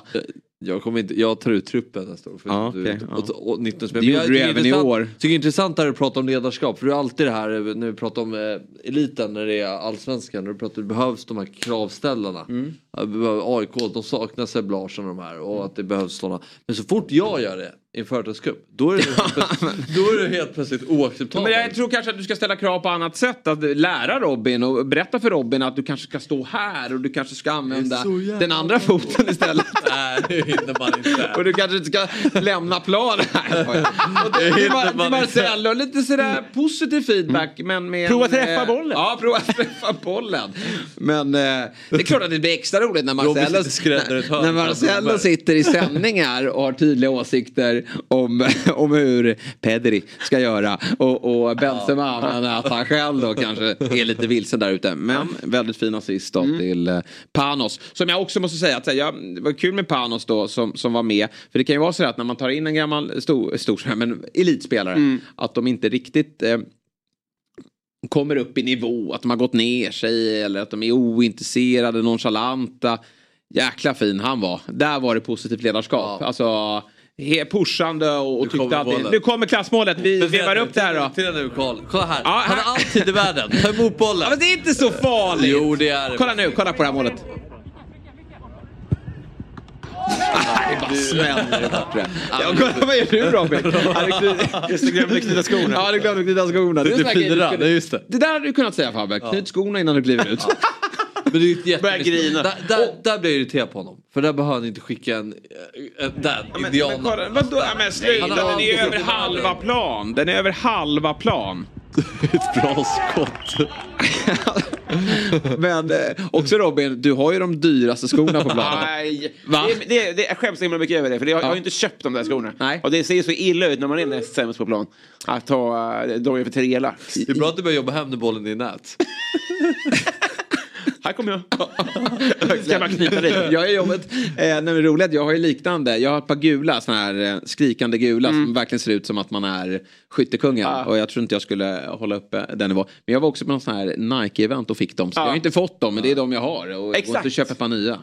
Jag, kommer inte, jag tar ut truppen nästa år. För Ja, du, okej, och, och, och 19 spel. Det gjorde du även i år. tycker det är intressant du pratar om ledarskap. För det är alltid det här eh, när vi pratar om eh, eliten när det är allsvenskan. När du pratar, det behövs de här kravställarna. Mm. AIK, de saknar Seb Larsson och de här. Och att det behövs sådana. Men så fort jag gör det i en företagscup. Då är det, [LAUGHS] då är det helt plötsligt oacceptabelt. Men jag tror kanske att du ska ställa krav på annat sätt. Att lära Robin och berätta för Robin att du kanske ska stå här och du kanske ska använda den andra foten istället. [LAUGHS] Nej, det hinner man inte. [LAUGHS] Och du kanske inte ska lämna planen till, Mar- till Marcello, lite sådär positiv feedback. Men med Prova träffa eh, bollen. Ja, prova träffa bollen. Men eh, det är klart att det blir extra roligt när Marcello, när Marcello sitter i sändningar och har tydliga åsikter om, om hur Pedri ska göra. Och, och Benzema, men att han själv då kanske är lite vilsen där ute. Men väldigt fin assist då till eh, Panos. Som jag också måste säga att här, jag, det var kul med Panos då som, som var med. För det kan ju vara så att när man tar in en gammal stor, stor men elitspelare. Att de inte riktigt eh, kommer upp i nivå, att de har gått ner sig eller att de är ointresserade, nonchalanta. Jäkla fin han var. Där var det positivt ledarskap. Alltså, he- pushande och, och tyckte att det. Nu kommer klassmålet, vi vevar upp det här då. Titta nu Karl, kolla här. Ja, Han här. har all tid i världen. Ta emot bollen. Ja, men det är inte så farligt. Jo det är. Kolla nu, kolla på det här målet. Det bara det. Ja, kolla, vad gör du Robin? Just det, glömde knyta skorna. Ja, du glömde knyta skorna. Det är en sån här grej du 94, skulle- det just det. Det där hade du kunnat säga Fabbe. Knyt skorna innan du kliver ut. Men det är ett jätte... Börjar grina. Där, där, där blir jag irriterad på honom. För där behöver han inte skicka en... en där, Men, indian. men kolla, vadå? Ja, men sluta, Han har den är över halva plan. Den är över halva plan. [LAUGHS] Ett bra skott. [LAUGHS] Men eh, också Robin, du har ju de dyraste skorna på planen. Nej, Va? det, det, det, jag skäms så himla mycket över det. För jag, jag har ju inte köpt de där skorna. Nej. Och det ser ju så illa ut när man är näst sämst på plan. Att ta uh, de för tre lax. Det är bra att du börjar jobba hem när bollen är i nät. [LAUGHS] Här kommer jag. [LAUGHS] Ska jag bara knyta dit. [LAUGHS] Jag har jobbet, eh, nej, men roligt, jag har ju liknande. Jag har ett par gula, såna här eh, skrikande gula som verkligen ser ut som att man är skyttekungen. Ja. Och jag tror inte jag skulle hålla uppe den nivån. Men jag var också på någon sån här Nike-event och fick dem. Så Ja. jag har inte fått dem, men det är de jag har. Och jag går Exakt. inte och köper ett par nya.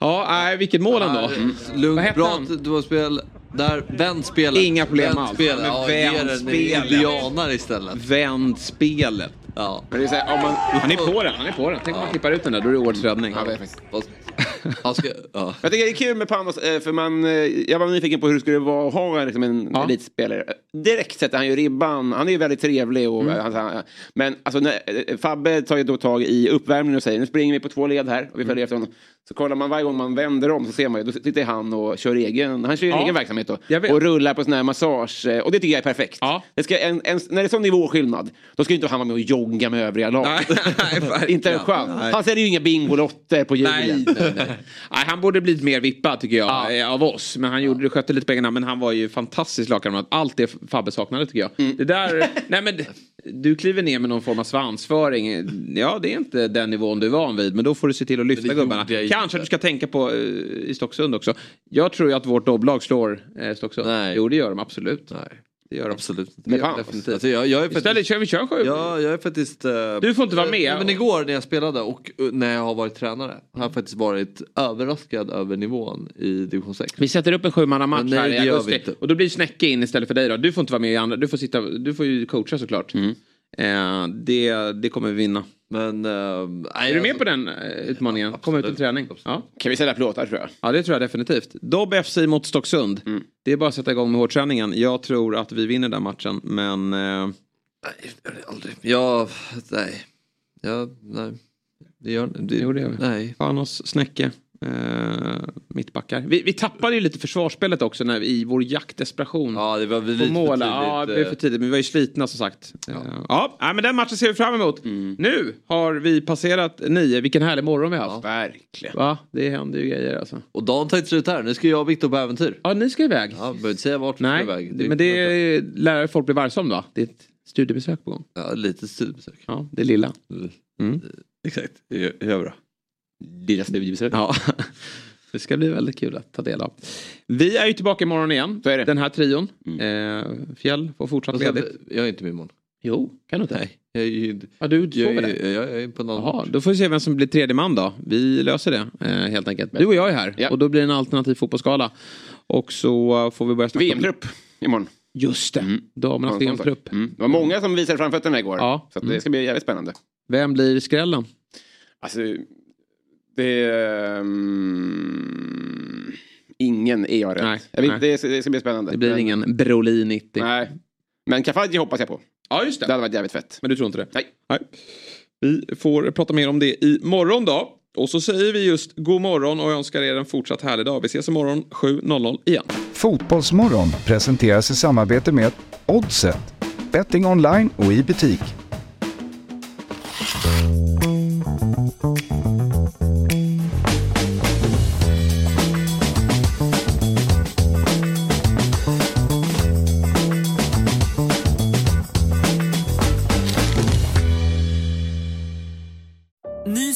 Ja, nej, vilket mål ändå. Mm. Lugnt, bra att du har spel. Där, vänd spelet. Inga problem Vänd alls. spelet. Men Ja, vänd spelet. indianare istället. Vänd spelet. Ja. Men det är så här, om man, Han är på den, han är på den. Tänk om man klippar ut den där, då är det årets räddning. Ja, det är faktiskt. Ja. Jag tycker det är kul med Panos, eh, för man, eh, jag var nyfiken på hur det skulle vara att ha liksom en Ja. elitspelare. Direkt sätter han ju ribban, han är ju väldigt trevlig. Och, han, han, men alltså, när, eh, Fabbe tar ju då tag i uppvärmningen och säger nu springer vi på två led här och vi följer efter honom. Så kollar man varje gång man vänder om så ser man ju, då sitter han och kör egen, han kör Ja. egen verksamhet då. Och rullar på sån här massage. Och det tycker jag är perfekt. Ja. Det ska, en, en, när det är sån nivåskillnad, då ska ju inte han vara med och jogga med övriga lag. Nej, [LAUGHS] nej, [LAUGHS] inte en chans. Nej. Han säljer ju inga bingolotter på julen. Nej, han borde blivit mer vippad tycker jag eh, av oss. Men han gjorde skötte lite pengarna. Men han var ju fantastisk lagkamrat. Allt det Fabbe saknade tycker jag. Mm. Det där, nej men du kliver ner med någon form av svansföring. Ja, det är inte den nivån du är van vid. Men då får du se till att lyfta gubbarna. Kanske du ska tänka på eh, i Stocksund också. Jag tror ju att vårt dobblag slår eh, Stocksund. Nej. Jo, det gör de absolut. Nej. Det gör de. Absolut inte. Det gör definitivt. Alltså, jag, jag är Istället faktiskt, kör vi kör sju. ja, jag är faktiskt... eh, Du får inte vara med. Men igår när jag spelade och eh, när jag har varit tränare har jag faktiskt varit överraskad över nivån i division 6. Vi sätter upp en sjumannamatch här i augusti. Och då blir Snäcke in istället för dig då. Du får inte vara med i andra. Du får, sitta, du får ju coacha såklart. Eh, det, det kommer vi vinna. Men... Uh, Är du med på den eh, utmaningen? Komma ut i träning? Ja. Kan vi sälja plåtar tror jag. ja, det tror jag definitivt. Dobb FC mot Stocksund. Det är bara att sätta igång med hårdträningen. Jag tror att vi vinner den matchen, men... Eh, aldrig. Ja, nej. Ja, nej. Det gör det. Jo, det gör vi. Nej. Panos, Snäcke. Eh, mittbackar. Vi, vi tappade ju lite försvarsspelet också när, i vår jaktdesperation. Ja, det var väl lite mål. för tidigt. Ja, det blev för tidigt. Men vi var ju slitna som sagt. Ja, ja nej, men den matchen ser vi fram emot. Mm. Nu har vi passerat nio. Vilken härlig morgon vi har haft. Verkligen. Va? Det händer ju grejer alltså. Och dagen tar inte slut här. Nu ska jag och Viktor på äventyr. Ja, ni ska iväg. Ja, behöver inte säga vart vi ska iväg. det, men det är, lär folk bli varse om va? Det är ett studiebesök på gång. Ja, lite studiebesök. Ja, det lilla. Mm. Exakt, det gör bra. Lilla studiebesök. Ja. [LAUGHS] Det ska bli väldigt kul att ta del av. Vi är ju tillbaka imorgon igen. Den här trion. Eh, Fjäll får fortsatt Alltså, ledigt. Jag är inte med imorgon. Jo, kan du inte? Nej. Jag är ju... Ja, du jag, är, det? jag är på någon Jaha, då får vi se vem som blir tredje man då. Vi löser det eh, helt enkelt. Du och jag är här och då blir det en alternativ fotbollsskala. Och så får vi börja snacka VM-trupp imorgon. Just det, damernas Ja, sån sak. VM-trupp. Mm. Det var många som visade framfötterna igår. Ja. Så det ska bli jävligt spännande. Vem blir skrällen? Alltså, det är... Um, ingen är jag rätt. Nej, jag vet. Det, ska- det ska bli spännande. Det blir Men- ingen Brolin 90. Nej. Men Kafaji hoppas jag på. Ja, just det. Det hade varit jävligt fett. Men du tror inte det? Nej. Nej. Vi får prata mer om det i morgon då. Och så säger vi just god morgon och önskar er en fortsatt härlig dag. Vi ses imorgon 7.00 igen. Fotbollsmorgon presenteras i samarbete med Oddset, betting online och i butik.